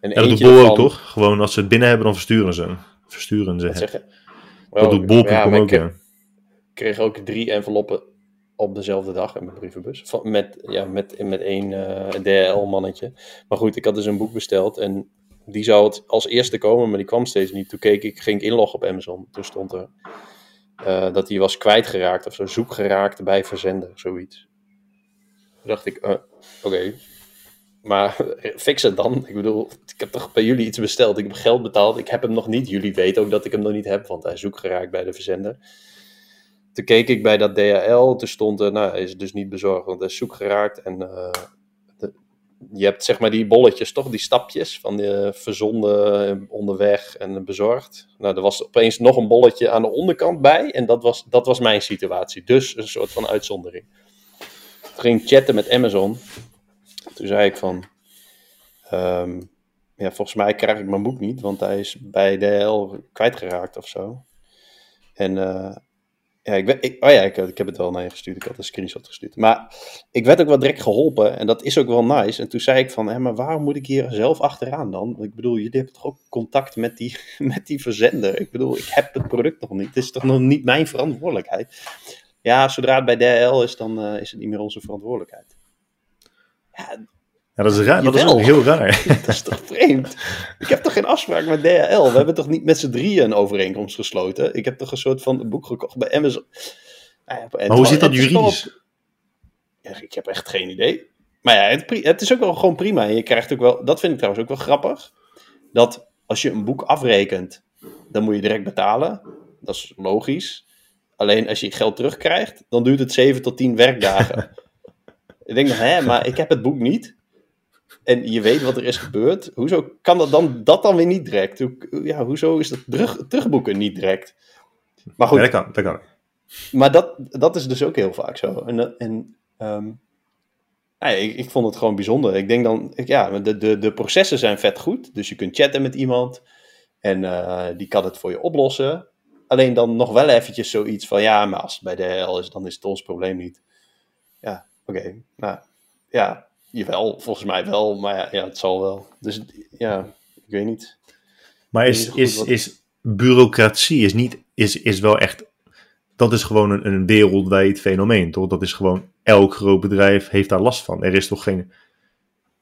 En ja, dat doet Bol ook toch? Gewoon als ze het binnen hebben, dan versturen ze. Versturen ze het. dat doet Bol.com ook, ja. Ik kreeg ook drie enveloppen op dezelfde dag in mijn brievenbus. Van, met, ja, met, met één uh, eh, DHL-mannetje. Maar goed, ik had dus een boek besteld. En die zou het als eerste komen, maar die kwam steeds niet. Toen keek ik, ging ik inloggen op Amazon. Toen stond er uh, dat hij was kwijtgeraakt of zo, zoek geraakt bij verzender, zoiets. Toen dacht ik, uh, oké, maar fix het dan. Ik bedoel, ik heb toch bij jullie iets besteld, ik heb geld betaald, ik heb hem nog niet. Jullie weten ook dat ik hem nog niet heb, want hij zoek geraakt bij de verzender. Toen keek ik bij dat DHL, toen stond er, nou, hij is dus niet bezorgd, want hij is zoek geraakt en de, je hebt zeg maar die bolletjes, toch? Die stapjes van de verzonden, onderweg en bezorgd. Nou, er was opeens nog een bolletje aan de onderkant bij. En dat was, dat was mijn situatie. Dus een soort van uitzondering. Toen ging ik chatten met Amazon. Toen zei ik van... ehm, ja, volgens mij krijg ik mijn boek niet, want hij is bij DHL kwijtgeraakt of zo. En eh, ja, ik, ik, oh ja, ik, ik heb het wel naar je gestuurd. Ik had een screenshot gestuurd. Maar ik werd ook wel direct geholpen en dat is ook wel nice. En toen zei ik van, hé, maar waarom moet ik hier zelf achteraan dan? Ik bedoel, jullie hebben toch ook contact met die, met die verzender? Ik bedoel, ik heb het product nog niet. Het is toch nog niet mijn verantwoordelijkheid? Ja, zodra het bij DHL is, dan eh, is het niet meer onze verantwoordelijkheid. Ja, Ja, dat is raar. Dat is ook heel raar. dat is toch vreemd? Ik heb toch geen afspraak met DHL? We hebben toch niet met z'n drieën een overeenkomst gesloten? Ik heb toch een soort van boek gekocht bij Amazon. Nou ja, Maar hoe zit dat juridisch? Ja, ik heb echt geen idee. Maar ja, het, het is ook wel gewoon prima. En je krijgt ook wel, dat vind ik trouwens ook wel grappig. Dat als je een boek afrekent, dan moet je direct betalen. Dat is logisch. Alleen als je geld terugkrijgt, dan duurt het 7 tot 10 werkdagen. ik denk, hè, maar ik heb het boek niet. En je weet wat er is gebeurd. Hoezo kan dat dan, dat dan weer niet direct? Hoe, ja, hoezo is dat terug, terugboeken niet direct? Maar goed, Ja, dat kan. Dat kan. maar dat, dat is dus ook heel vaak zo. En, en ehm, nou ja, ik, ik vond het gewoon bijzonder. Ik denk dan, ik- ja, de, de, de processen zijn vet goed. Dus je kunt chatten met iemand en eh, die kan het voor je oplossen. Alleen dan nog wel eventjes zoiets van, ja, maar als het bij de HL is, dan is het ons probleem niet. Ja, oké. Nou, ja, jawel, volgens mij wel. Maar ja, ja, het zal wel. Dus ja, ik weet niet. Maar is, niet is, wat- is bureaucratie is niet, is, is wel echt, dat is gewoon een, een wereldwijd fenomeen, toch? Dat is gewoon, elk groot bedrijf heeft daar last van. Er is toch geen,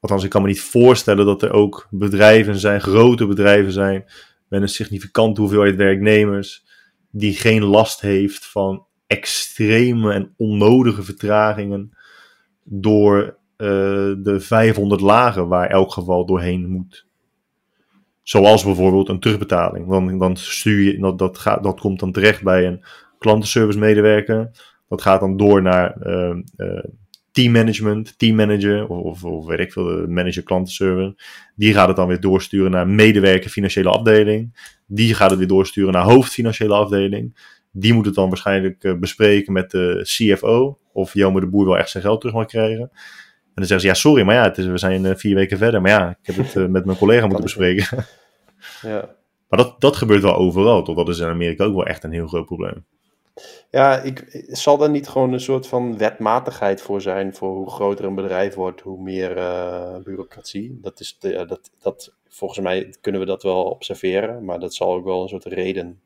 althans ik kan me niet voorstellen dat er ook bedrijven zijn, grote bedrijven zijn, met een significante hoeveelheid werknemers, die geen last heeft van extreme en onnodige vertragingen door de 500 lagen waar elk geval doorheen moet. Zoals bijvoorbeeld een terugbetaling. Dan, dan stuur je, dat, dat, gaat, dat komt dan terecht bij een klantenservice medewerker. Dat gaat dan door naar eh, eh, teammanagement, teammanager of, of, weet ik veel, manager klantenservice. Die gaat het dan weer doorsturen naar medewerker financiële afdeling. Die gaat het weer doorsturen naar hoofd financiële afdeling. Die moet het dan waarschijnlijk eh, bespreken met de CFO. Of Jelmer de Boer wel echt zijn geld terug mag krijgen. En dan zeggen ze, ja sorry, maar ja, het is, we zijn eh, vier weken verder. Maar ja, ik heb het eh, met mijn collega moeten bespreken. Ja. Maar dat, dat gebeurt wel overal, toch? Dat is in Amerika ook wel echt een heel groot probleem. Ja, ik, zal er niet gewoon een soort van wetmatigheid voor zijn voor hoe groter een bedrijf wordt, hoe meer eh, bureaucratie? Dat is de, dat, dat, volgens mij kunnen we dat wel observeren, maar dat zal ook wel een soort reden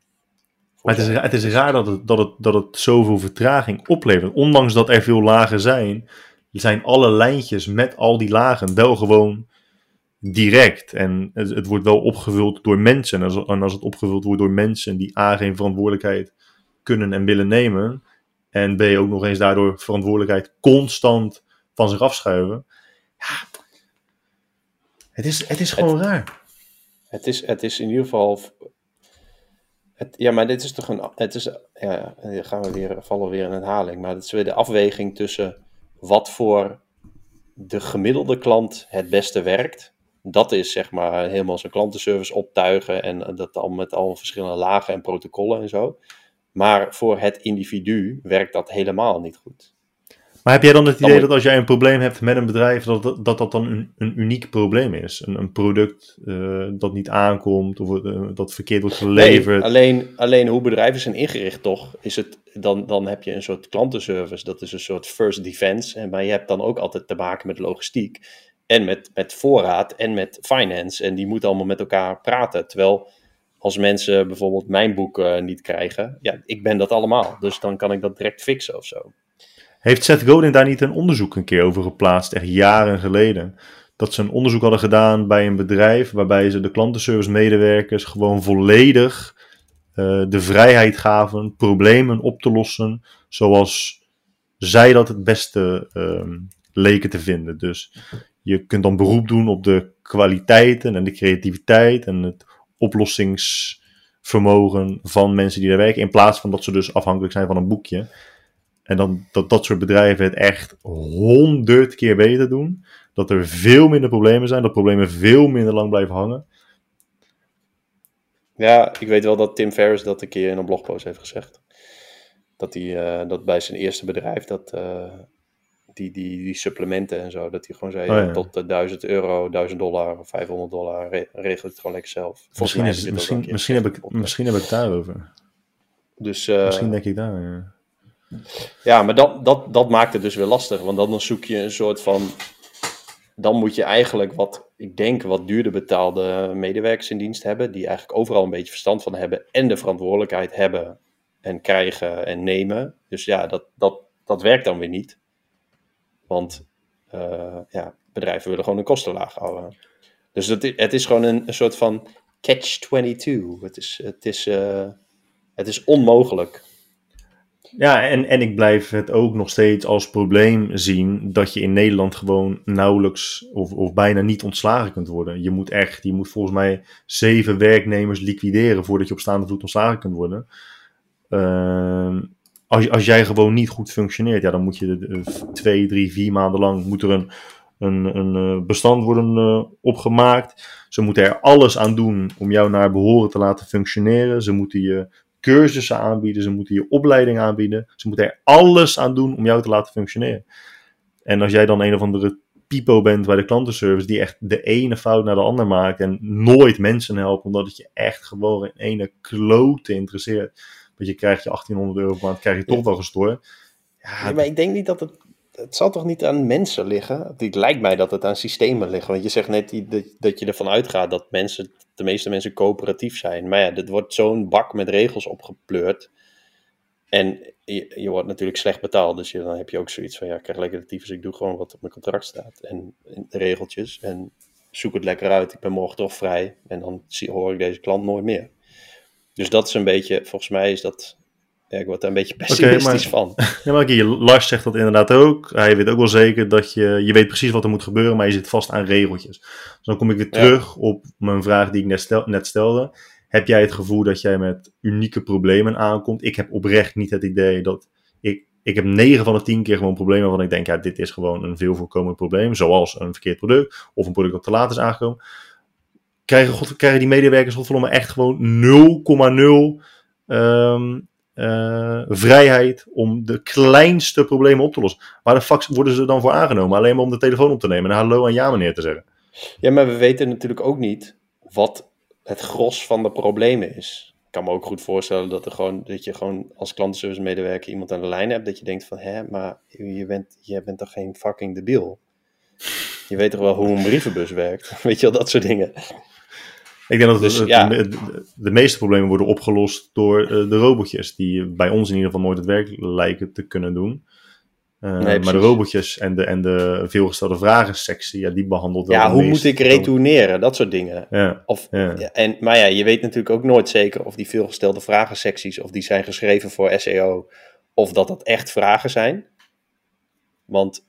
Maar het is, het is raar dat het, dat, het, dat het zoveel vertraging oplevert. Ondanks dat er veel lagen zijn, zijn alle lijntjes met al die lagen wel gewoon direct. En het, het wordt wel opgevuld door mensen. En als, en als het opgevuld wordt door mensen die A, geen verantwoordelijkheid kunnen en willen nemen. En B, ook nog eens daardoor verantwoordelijkheid constant van zich afschuiven. Ja, het is, het is gewoon raar. Het is, het is in ieder geval. Het, ja, maar dit is toch een. Het is, ja, gaan we weer, vallen we weer in herhaling. Maar het is weer de afweging tussen wat voor de gemiddelde klant het beste werkt. Dat is zeg maar helemaal zijn klantenservice optuigen en dat al met al verschillende lagen en protocollen en zo. Maar voor het individu werkt dat helemaal niet goed. Maar heb jij dan het Dan idee dat als jij een probleem hebt met een bedrijf, dat dat, dat, dan een, een uniek probleem is? Een, een product eh, dat niet aankomt of eh, dat verkeerd wordt geleverd? Nee, alleen, alleen hoe bedrijven zijn ingericht toch, is het, dan, dan heb je een soort klantenservice, dat is een soort first defense, en, maar je hebt dan ook altijd te maken met logistiek en met, met voorraad en met finance, en die moeten allemaal met elkaar praten, terwijl als mensen bijvoorbeeld mijn boek eh, niet krijgen, ja, ik ben dat allemaal, dus dan kan ik dat direct fixen of zo. Heeft Seth Godin daar niet een onderzoek een keer over geplaatst, echt jaren geleden? Dat ze een onderzoek hadden gedaan bij een bedrijf waarbij ze de klantenservice medewerkers gewoon volledig eh, de vrijheid gaven problemen op te lossen zoals zij dat het beste ehm, leken te vinden. Dus je kunt dan beroep doen op de kwaliteiten en de creativiteit en het oplossingsvermogen van mensen die daar werken, in plaats van dat ze dus afhankelijk zijn van een boekje. En dan dat dat soort bedrijven het echt honderd keer beter doen. Dat er veel minder problemen zijn, dat problemen veel minder lang blijven hangen. Ja, ik weet wel dat Tim Ferriss dat een keer in een blogpost heeft gezegd. Dat hij uh, dat bij zijn eerste bedrijf, dat, uh, die, die, die supplementen en zo, dat hij gewoon zei: oh, ja. tot uh, 1000 euro, 1000 dollar of 500 dollar, re regel het gewoon lekker zelf. Misschien, is, misschien, misschien, heb ik, misschien heb ik het daarover. Dus, misschien denk ik daar. Ja, ja maar dat, dat, dat maakt het dus weer lastig, want dan zoek je een soort van dan moet je eigenlijk wat, ik denk, wat duurder betaalde medewerkers in dienst hebben, die eigenlijk overal een beetje verstand van hebben en de verantwoordelijkheid hebben en krijgen en nemen. Dus ja, dat, dat, dat werkt dan weer niet. Want uh, ja, bedrijven willen gewoon hun kosten laag houden. Dus het, het is gewoon een, soort van catch-22. Het is, het, is, uh, het is onmogelijk ja, en, en ik blijf het ook nog steeds als probleem zien dat je in Nederland gewoon nauwelijks of, of bijna niet ontslagen kunt worden. Je moet echt, je moet volgens mij zeven werknemers liquideren voordat je op staande voet ontslagen kunt worden. Uh, als, als jij gewoon niet goed functioneert, ja, dan moet je de, twee, drie, vier maanden lang moet er een, een, een eh, bestand worden uh, opgemaakt. Ze moeten er alles aan doen om jou naar behoren te laten functioneren. Ze moeten je cursussen aanbieden, ze moeten je opleiding aanbieden. Ze moeten er alles aan doen om jou te laten functioneren. En als jij dan een of andere pipo bent bij de klantenservice, die echt de ene fout naar de ander maakt en nooit mensen helpt, omdat het je echt gewoon in ene klote interesseert. Want je krijgt je 1800 euro per maand, krijg je toch wel gestoord. Ja, nee, maar ik denk niet dat het het zal toch niet aan mensen liggen? Het lijkt mij dat het aan systemen ligt. Want je zegt net dat, je ervan uitgaat dat mensen, de meeste mensen coöperatief zijn. Maar ja, dit wordt zo'n bak met regels opgepleurd. En je, wordt natuurlijk slecht betaald. Dus je, dan heb je ook zoiets van, ja, ik krijg lekker de tyfus. Ik doe gewoon wat op mijn contract staat. En, de regeltjes. En zoek het lekker uit. Ik ben morgen toch vrij. En dan hoor ik deze klant nooit meer. Dus dat is een beetje, volgens mij is dat ja, ik word daar een beetje pessimistisch van. Ja, maar hier, Lars zegt dat inderdaad ook. Hij weet ook wel zeker dat je, je weet precies wat er moet gebeuren, maar je zit vast aan regeltjes. Dus dan kom ik weer terug op mijn vraag die ik net, stel, net stelde. Heb jij het gevoel dat jij met unieke problemen aankomt? Ik heb oprecht niet het idee dat ik, ik heb 9 van de 10 keer gewoon problemen waarvan ik denk, ja, dit is gewoon een veel voorkomend probleem. Zoals een verkeerd product of een product dat te laat is aangekomen. Krijgen, God, krijgen die medewerkers godverdomme echt gewoon 0,0 um, uh, vrijheid om de kleinste problemen op te lossen. Waar de fax worden ze dan voor aangenomen? Alleen maar om de telefoon op te nemen en hallo en ja meneer te zeggen. Ja, maar we weten natuurlijk ook niet wat het gros van de problemen is. Ik kan me ook goed voorstellen dat, er gewoon, dat je gewoon als klantenservice medewerker iemand aan de lijn hebt. Dat je denkt van, hè, maar je bent, je bent toch geen fucking debiel? Je weet toch wel hoe een brievenbus werkt? Weet je wel, dat soort dingen. Ik denk dat dus, de, meeste problemen worden opgelost door uh, de robotjes, die bij ons in ieder geval nooit het werk lijken te kunnen doen. Uh, nee, maar de robotjes en de, en de veelgestelde vragen sectie, ja, die behandelt wel. Ja, hoe moet ik retourneren? Dat soort dingen. Ja, of, ja. En, maar ja, je weet natuurlijk ook nooit zeker of die veelgestelde vragen secties, of die zijn geschreven voor SEO, of dat dat echt vragen zijn. Want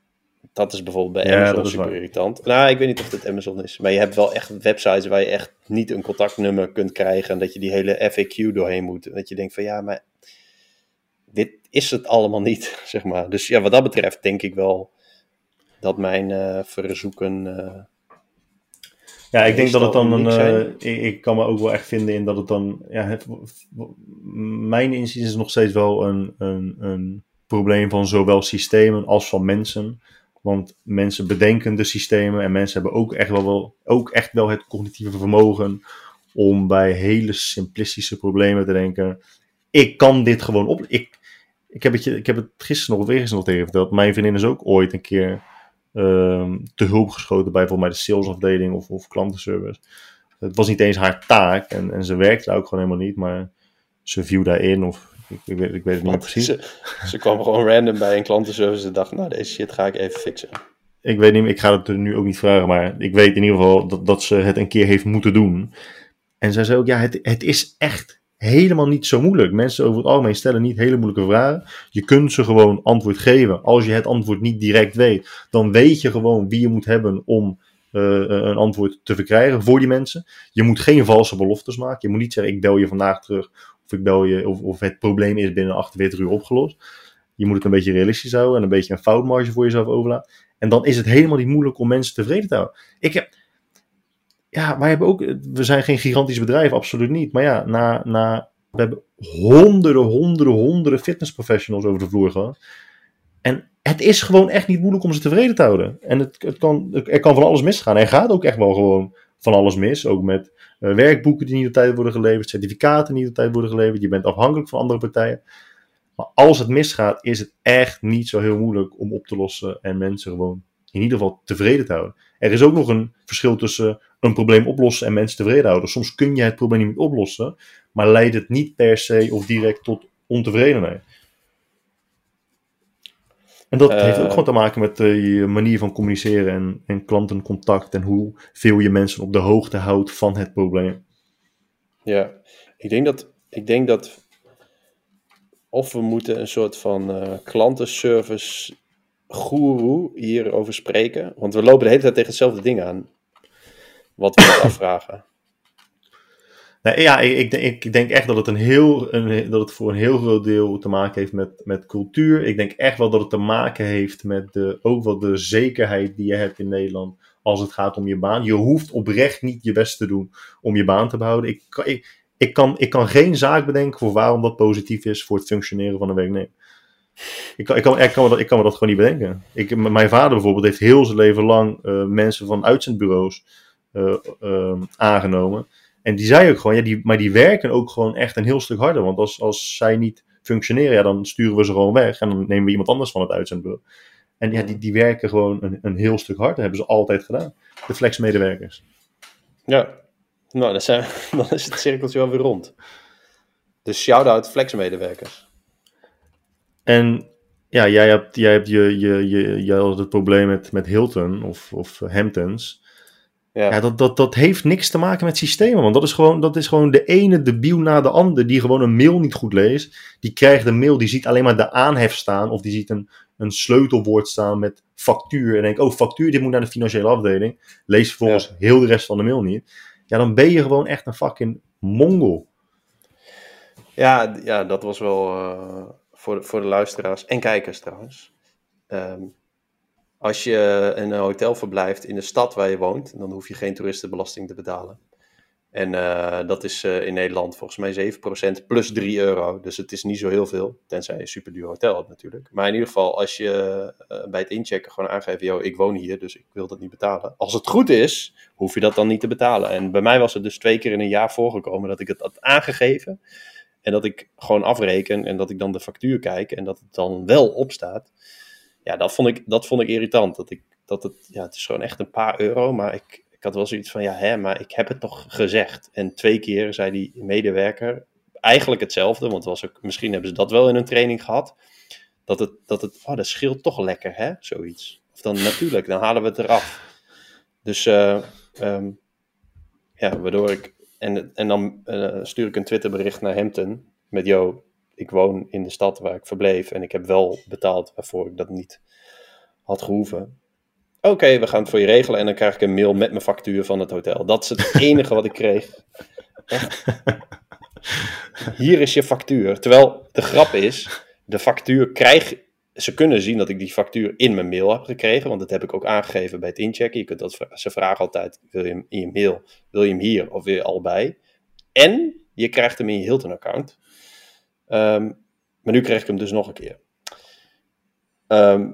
dat is bijvoorbeeld bij Amazon super irritant. Nou, ik weet niet of het Amazon is. Maar je hebt wel echt websites waar je echt niet een contactnummer kunt krijgen. En dat je die hele FAQ doorheen moet. dat je denkt van ja, maar dit is het allemaal niet, zeg maar. Dus ja, wat dat betreft denk ik wel dat mijn uh, verzoeken... Uh, ja, ik denk dat het dan een. Uh, ik, kan me ook wel echt vinden in dat het dan. Ja, het, mijn inzicht is nog steeds wel een, een, een probleem van zowel systemen als van mensen. Want mensen bedenken de systemen en mensen hebben ook echt wel, ook echt wel het cognitieve vermogen om bij hele simplistische problemen te denken. Ik kan dit gewoon op. Ik, ik, heb, het, ik heb het gisteren nog weer eens nog tegen verteld. Mijn vriendin is ook ooit een keer um, te hulp geschoten bij mij de salesafdeling of, of klantenservice. Het was niet eens haar taak en, en ze werkte ook gewoon helemaal niet, maar ze viel daarin of ik, ik, weet, ik weet het niet precies. Ze, ze kwam gewoon random bij een klantenservice en dacht, nou deze shit ga ik even fixen. Ik weet niet, ik ga het nu ook niet vragen, maar ik weet in ieder geval dat, dat ze het een keer heeft moeten doen. En zij zei ook, ja, het, het is echt helemaal niet zo moeilijk. Mensen over het algemeen stellen niet hele moeilijke vragen. Je kunt ze gewoon antwoord geven. Als je het antwoord niet direct weet, dan weet je gewoon wie je moet hebben om uh, een antwoord te verkrijgen voor die mensen. Je moet geen valse beloftes maken. Je moet niet zeggen, ik bel je vandaag terug bel je, of, of het probleem is binnen 48 uur opgelost. Je moet het een beetje realistisch houden en een beetje een foutmarge voor jezelf overlaten. En dan is het helemaal niet moeilijk om mensen tevreden te houden. Ik heb, ja, wij hebben ook, we zijn geen gigantisch bedrijf, absoluut niet. Maar ja, na, na, we hebben honderden, honderden, honderden fitnessprofessionals over de vloer gehad. En het is gewoon echt niet moeilijk om ze tevreden te houden. En het, het kan, er kan van alles misgaan. Er gaat ook echt wel gewoon van alles mis. Ook met uh, werkboeken die niet op tijd worden geleverd, certificaten die niet op tijd worden geleverd. Je bent afhankelijk van andere partijen. Maar als het misgaat, is het echt niet zo heel moeilijk om op te lossen en mensen gewoon in ieder geval tevreden te houden. Er is ook nog een verschil tussen een probleem oplossen en mensen tevreden houden. Soms kun je het probleem niet oplossen, maar leidt het niet per se of direct tot ontevredenheid. En dat heeft ook Eh. gewoon te maken met eh, je manier van communiceren en, en klantencontact en hoeveel je mensen op de hoogte houdt van het probleem. Ja, ik denk dat, ik denk dat of we moeten een soort van eh, klantenservice guru hierover spreken. Want we lopen de hele tijd tegen hetzelfde ding aan. Wat we afvragen. Nee, ja, ik, ik, denk- echt dat het, een heel, een, dat het voor een heel groot deel te maken heeft met, met cultuur. Ik denk echt wel dat het te maken heeft met de, ook wel de zekerheid die je hebt in Nederland als het gaat om je baan. Je hoeft oprecht niet je best te doen om je baan te behouden. Ik, ik, ik, kan, ik kan geen zaak bedenken voor waarom dat positief is voor het functioneren van een werknemer. Ik kan, ik, kan, ik, kan me dat, ik kan me dat gewoon niet bedenken. Ik, mijn vader bijvoorbeeld heeft heel zijn leven lang eh, mensen van uitzendbureaus ehm, aangenomen. En die zei ook gewoon, ja, die, maar die werken ook gewoon echt een heel stuk harder. Want als, als zij niet functioneren, ja, dan sturen we ze gewoon weg. En dan nemen we iemand anders van het uitzendbureau. En ja, die, die werken gewoon een, een heel stuk harder. hebben ze altijd gedaan. De flexmedewerkers. Ja, nou, dan, zijn, dan is het cirkeltje wel weer rond. Dus shout-out flexmedewerkers. En ja, jij hebt, jij hebt je, je, je, jij had het probleem met, met Hilton of, of Hamptons. Ja, Ja, dat, dat, dat heeft niks te maken met systemen. Want dat is, gewoon, dat is gewoon de ene debiel na de ander die gewoon een mail niet goed leest. Die krijgt een mail, die ziet alleen maar de aanhef staan. Of die ziet een, een sleutelwoord staan met factuur. En denkt, oh factuur, dit moet naar de financiële afdeling. Lees vervolgens heel de rest van de mail niet. Ja, dan ben je gewoon echt een fucking mongol. ja, ja dat was wel eh, voor, de, voor de luisteraars en kijkers trouwens. Ehm, als je in een hotel verblijft in de stad waar je woont, dan hoef je geen toeristenbelasting te betalen. En eh, dat is eh, in Nederland volgens mij 7% plus 3 euro. Dus het is niet zo heel veel, tenzij je een superduur hotel hebt natuurlijk. Maar in ieder geval, als je eh, bij het inchecken gewoon aangeeft, yo, ik woon hier, dus ik wil dat niet betalen. Als het goed is, hoef je dat dan niet te betalen. En bij mij was het dus twee keer in een jaar voorgekomen dat ik het had aangegeven. En dat ik gewoon afreken en dat ik dan de factuur kijk en dat het dan wel opstaat. Ja, dat vond ik, dat vond ik irritant. Dat ik, dat het, ja, het is gewoon echt een paar euro, maar ik, ik had wel zoiets van, ja, hè, maar ik heb het toch gezegd. En twee keer zei die medewerker eigenlijk hetzelfde, want was ook, misschien hebben ze dat wel in een training gehad. Dat het, dat het, oh, dat scheelt toch lekker, hè, zoiets. Of dan natuurlijk, dan halen we het eraf. Dus, eh, ehm, ja, waardoor ik, en, en dan eh, stuur ik een Twitterbericht naar Hampton met, yo, ik woon in de stad waar ik verbleef en ik heb wel betaald waarvoor ik dat niet had gehoeven. Oké, we gaan het voor je regelen en dan krijg ik een mail met mijn factuur van het hotel. Dat is het enige wat ik kreeg. Echt. Hier is je factuur. Terwijl de grap is, de factuur krijg ze kunnen zien dat ik die factuur in mijn mail heb gekregen, want dat heb ik ook aangegeven bij het inchecken. Je kunt dat, ze vragen altijd, wil je hem in je mail, wil je hem hier of wil je allebei? En je krijgt hem in je Hilton-account. Ehm, maar nu krijg ik hem dus nog een keer. Ehm,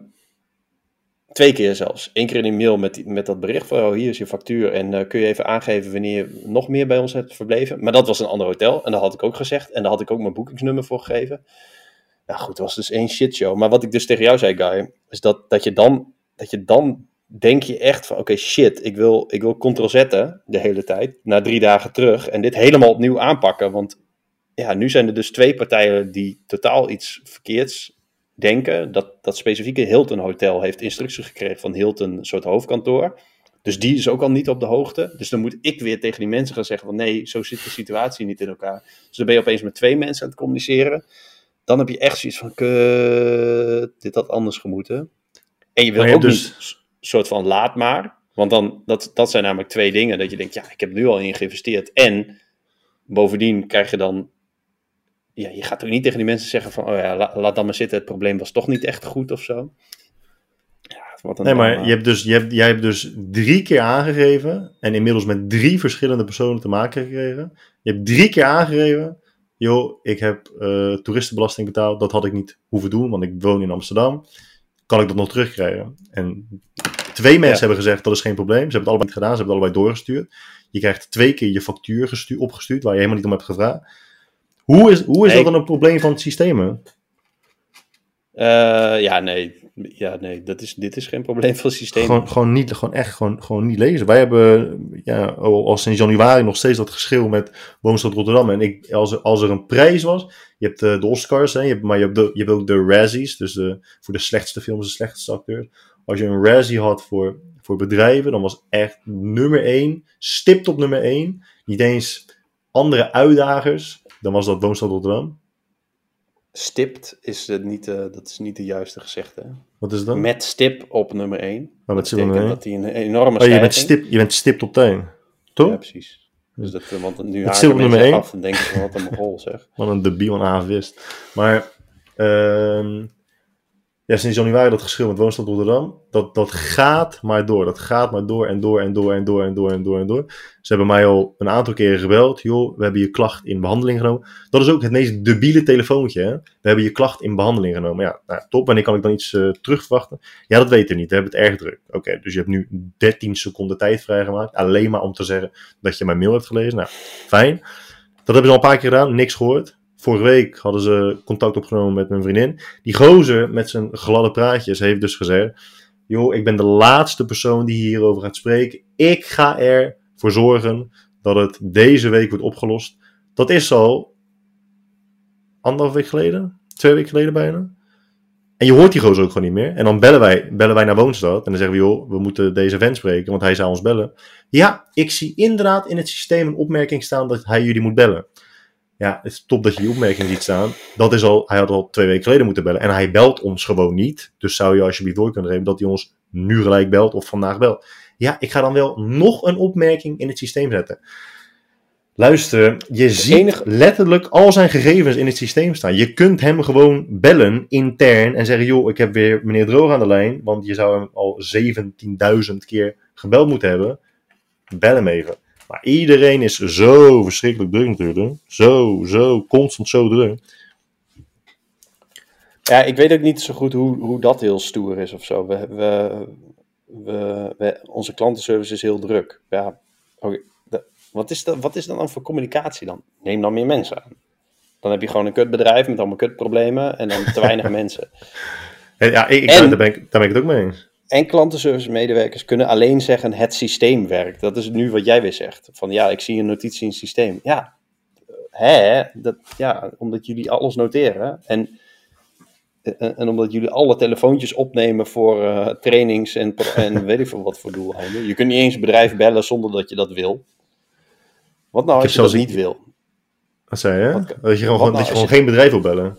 twee keer zelfs. Eén keer in een mail met, die- met dat bericht van, oh, hier is je factuur en eh, kun je even aangeven wanneer je nog meer bij ons hebt verbleven. Maar dat was een ander hotel en dat had ik ook gezegd en daar had ik ook mijn boekingsnummer voor gegeven. Nou goed, het was dus één shitshow. Maar wat ik dus tegen jou zei, Guy, is dat, dat je dan, dat je dan denk je echt van, oké shit, ik wil, ik wil ctrl zetten de hele tijd, na drie dagen terug, en dit helemaal opnieuw aanpakken. Want ja, nu zijn er dus twee partijen die totaal iets verkeerds denken. Dat, dat specifieke Hilton Hotel heeft instructies gekregen van Hilton, een soort hoofdkantoor. Dus die is ook al niet op de hoogte. Dus dan moet ik weer tegen die mensen gaan zeggen van nee, zo zit de situatie niet in elkaar. Dus dan ben je opeens met twee mensen aan het communiceren. Dan heb je echt zoiets van, kut, dit had anders gemoeten. En je wil je ook dus- niet soort van laat maar. Want dan, dat, dat zijn namelijk twee dingen. Dat je denkt, ja, ik heb nu al in geïnvesteerd. En bovendien krijg je dan ja, je gaat ook niet tegen die mensen zeggen van, oh ja, laat dan maar zitten, het probleem was toch niet echt goed of zo. Ja, wat een nee, maar je hebt dus, je hebt, jij hebt dus drie keer aangegeven en inmiddels met drie verschillende personen te maken gekregen. Je hebt drie keer aangegeven, joh, ik heb uh, toeristenbelasting betaald, dat had ik niet hoeven doen, want ik woon in Amsterdam. Kan ik dat nog terugkrijgen? En twee mensen hebben gezegd, dat is geen probleem. Ze hebben het allebei niet gedaan, ze hebben het allebei doorgestuurd. Je krijgt twee keer je factuur opgestuurd, waar je helemaal niet om hebt gevraagd. Hoe is, hoe is dat dan een probleem van het systeem? Uh, ja, nee. Ja, nee, dat is, dit is geen probleem van het systeem. Gewoon, gewoon, niet, gewoon echt gewoon, gewoon niet lezen. Wij hebben ja, al sinds januari nog steeds dat geschil met Woonstad Rotterdam. En ik, als, er, als er een prijs was, je hebt uh, de Oscars, hè, je hebt, maar je hebt, de, je hebt ook de Razzies, dus de, voor de slechtste films, de slechtste acteurs. Als je een Razzie had voor, voor bedrijven, dan was echt nummer 1, stipt op nummer 1. Niet eens andere uitdagers dan was dat Woonstad Rotterdam. Stipt is het niet, uh, dat is niet de juiste gezegde. Wat is dat? Met stip op nummer 1. Oh, met stip op nummer 1? Dat hij een enorme oh, je bent, stip, je bent stipt op tuin. Toch? Ja, precies. Dus dat, eh, want nu haken mensen nummer 1. af en denken van wat een mogol zeg. Wat een debiel en avist. Maar, uh, ja, sinds januari dat geschil met Woonstad Rotterdam, dat, dat gaat maar door. Dat gaat maar door en door en door en door en door en door en door. Ze hebben mij al een aantal keren gebeld. Joh, we hebben je klacht in behandeling genomen. Dat is ook het meest debiele telefoontje. Hè? We hebben je klacht in behandeling genomen. Ja, nou, top. Wanneer kan ik dan iets uh, terugverwachten? Ja, dat weten we niet. We hebben het erg druk. Oké, dus je hebt nu 13 seconden tijd vrijgemaakt. Alleen maar om te zeggen dat je mijn mail hebt gelezen. Nou, fijn. Dat hebben ze al een paar keer gedaan. Niks gehoord. Vorige week hadden ze contact opgenomen met mijn vriendin. Die gozer met zijn gladde praatjes heeft dus gezegd: Joh, ik ben de laatste persoon die hierover gaat spreken. Ik ga ervoor zorgen dat het deze week wordt opgelost. Dat is al anderhalf week geleden, twee weken geleden bijna. En je hoort die gozer ook gewoon niet meer. En dan bellen wij, bellen wij naar Woonstad. En dan zeggen we, joh, we moeten deze vent spreken, want hij zou ons bellen. Ja, ik zie inderdaad in het systeem een opmerking staan dat hij jullie moet bellen. Ja, het is top dat je die opmerking ziet staan. Dat is al, hij had al twee weken geleden moeten bellen. En hij belt ons gewoon niet. Dus zou je alsjeblieft door kunnen geven dat hij ons nu gelijk belt of vandaag belt. Ja, ik ga dan wel nog een opmerking in het systeem zetten. Luister, je ziet letterlijk al zijn gegevens in het systeem staan. Je kunt hem gewoon bellen intern en zeggen: joh, ik heb weer meneer Droog aan de lijn. Want je zou hem al 17.000 keer gebeld moeten hebben. Bel hem even. Maar iedereen is zo verschrikkelijk druk natuurlijk. Zo, zo, constant zo druk. Ja, ik weet ook niet zo goed hoe, hoe dat heel stoer is of zo. We, we, we, onze klantenservice is heel druk. Ja, okay. wat, is dat, wat is dat dan voor communicatie dan? Neem dan meer mensen aan. Dan heb je gewoon een kutbedrijf met allemaal kutproblemen en dan te weinig mensen. Ja, ik, en, daar, ben ik, daar ben ik het ook mee eens. En klantenservice medewerkers kunnen alleen zeggen het systeem werkt. Dat is nu wat jij weer zegt. Van ja, ik zie een notitie in het systeem. Ja, hè, dat, ja omdat jullie alles noteren. En, en, en omdat jullie alle telefoontjes opnemen voor uh, trainings en, en weet ik veel wat voor doeleinden. Je kunt niet eens een bedrijf bellen zonder dat je dat wil. Wat nou als je dat niet wil? Wat zei je? Wat, dat je gewoon, dat je nou gewoon geen bedrijf wil bellen?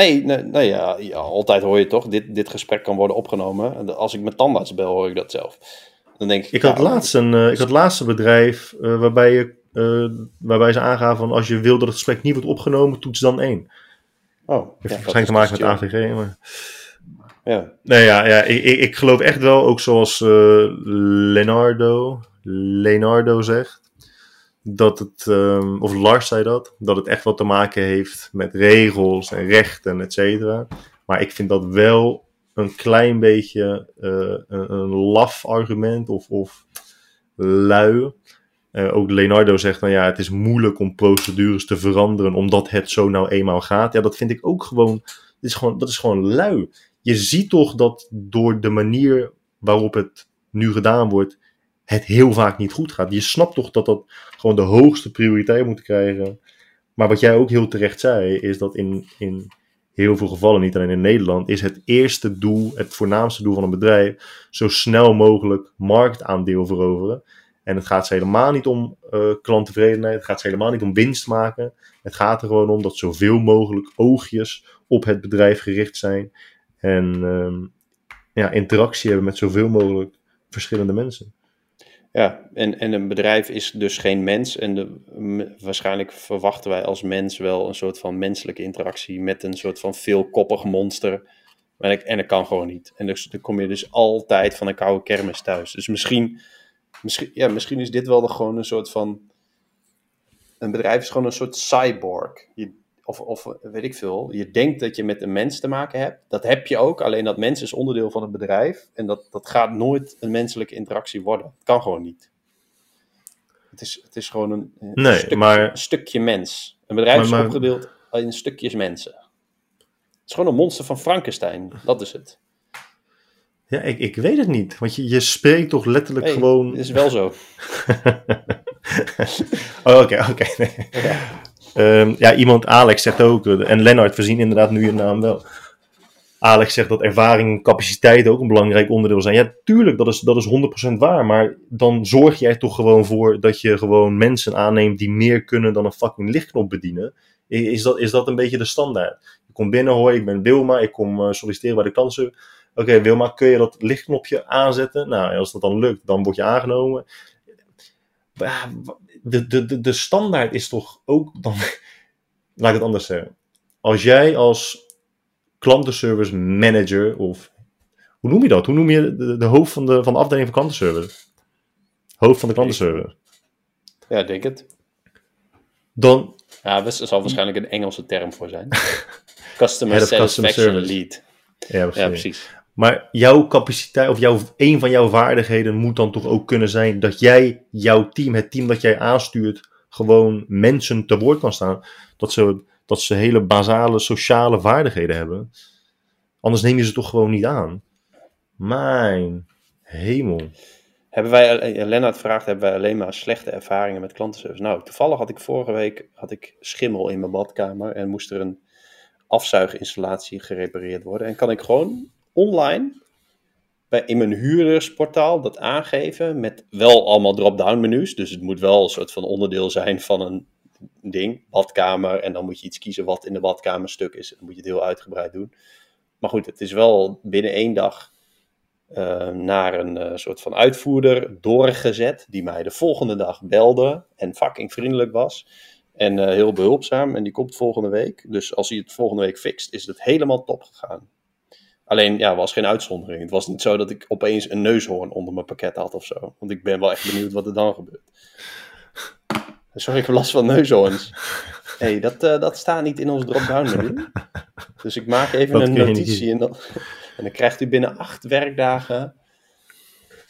Nee, nee, nee ja, ja, altijd hoor je toch, dit, dit gesprek kan worden opgenomen. Als ik met tandarts bel, hoor ik dat zelf. Dan denk ik, ik, had, laatst een, uh, ik had laatst een bedrijf uh, waarbij, je, uh, waarbij ze aangaven van als je wil dat het gesprek niet wordt opgenomen, toets dan één. Oh, heeft ja, waarschijnlijk te maken met AVG, maar... Ja. Nee, ja, ja ik, ik geloof echt wel, ook zoals Leonardo, Leonardo zegt, dat het, um, of Lars zei dat, dat het echt wat te maken heeft met regels en rechten, et cetera. Maar ik vind dat wel een klein beetje uh, een, laf argument of, of lui. Uh, ook Leonardo zegt dan ja, het is moeilijk om procedures te veranderen omdat het zo nou eenmaal gaat. Ja, dat vind ik ook gewoon, is gewoon, dat is gewoon lui. Je ziet toch dat door de manier waarop het nu gedaan wordt, het heel vaak niet goed gaat. Je snapt toch dat dat gewoon de hoogste prioriteit moet krijgen. Maar wat jij ook heel terecht zei, is dat in, in heel veel gevallen, niet alleen in Nederland, is het eerste doel, het voornaamste doel van een bedrijf, zo snel mogelijk marktaandeel veroveren. En het gaat ze helemaal niet om uh, klanttevredenheid, het gaat ze helemaal niet om winst maken. Het gaat er gewoon om dat zoveel mogelijk oogjes op het bedrijf gericht zijn. En um, ja, interactie hebben met zoveel mogelijk verschillende mensen. Ja, en, en een bedrijf is dus geen mens. En de, waarschijnlijk verwachten wij als mens wel een soort van menselijke interactie met een soort van veelkoppig monster. Dat, en dat kan gewoon niet. En dus dan kom je dus altijd van een koude kermis thuis. Dus misschien, misschien, ja, misschien is dit wel de, gewoon een soort van. Een bedrijf is gewoon een soort cyborg. Of, of weet ik veel. Je denkt dat je met een mens te maken hebt. Dat heb je ook. Alleen dat mens is onderdeel van het bedrijf. En dat, dat gaat nooit een menselijke interactie worden. Het kan gewoon niet. Het is, het is gewoon een, een Nee, stukje, maar- een stukje mens. Een bedrijf Maar- is opgedeeld in stukjes mensen. Het is gewoon een monster van Frankenstein. Dat is het. Ja, ik, ik weet het niet. Want je, je spreekt toch letterlijk gewoon... Het is wel zo. oh, oké, oké. nee. Ehm, ja, iemand, Alex zegt ook, eh, en Lennart, we zien inderdaad nu je naam wel. Alex zegt dat ervaring en capaciteit ook een belangrijk onderdeel zijn. Ja, tuurlijk, dat is, dat is 100% waar. Maar dan zorg jij toch gewoon voor dat je gewoon mensen aanneemt die meer kunnen dan een fucking lichtknop bedienen. Is dat, is dat een beetje de standaard? Je komt binnen, hoi, ik ben Wilma, ik kom eh, solliciteren bij de kansen. Oké, Wilma, kun je dat lichtknopje aanzetten? Nou, als dat dan lukt, dan word je aangenomen. De, de, de, de standaard is toch ook dan. Laat ik het anders zeggen. Als jij als klantenservice manager of. Hoe noem je dat? Hoe noem je de, de hoofd van de, van de afdeling van klantenservice? Hoofd van de klantenservice. Ja, ik denk het. Dan. Ja, er zal waarschijnlijk een Engelse term voor zijn. Customer Satisfaction Service. Lead. Ja, precies. Ja, precies. Maar jouw capaciteit of jouw, een van jouw vaardigheden moet dan toch ook kunnen zijn dat jij, jouw team, het team dat jij aanstuurt, gewoon mensen te woord kan staan. Dat ze, dat ze hele basale sociale vaardigheden hebben. Anders neem je ze toch gewoon niet aan. Mijn hemel. Hebben wij, eh, Lennart vraagt, hebben wij alleen maar slechte ervaringen met klantenservice? Nou, toevallig had ik vorige week had ik schimmel in mijn badkamer en moest er een afzuiginstallatie gerepareerd worden. En kan ik gewoon online bij, in mijn huurdersportaal dat aangeven met wel allemaal drop-down menus. Dus het moet wel een soort van onderdeel zijn van een ding, badkamer. En dan moet je iets kiezen wat in de badkamer stuk is. Dan moet je het heel uitgebreid doen. Maar goed, het is wel binnen één dag eh, naar een eh, soort van uitvoerder doorgezet. Die mij de volgende dag belde en fucking vriendelijk was. En eh, heel behulpzaam. En die komt volgende week. Dus als hij het volgende week fixt, is het helemaal top gegaan. Alleen, ja, was geen uitzondering. Het was niet zo dat ik opeens een neushoorn onder mijn pakket had of zo. Want ik ben wel echt benieuwd wat er dan gebeurt. Sorry, ik heb last van neushoorns. hey, dat, eh, dat staat niet in ons drop-down menu. Dus ik maak even Dat een notitie. En dan, en dan krijgt u binnen acht werkdagen...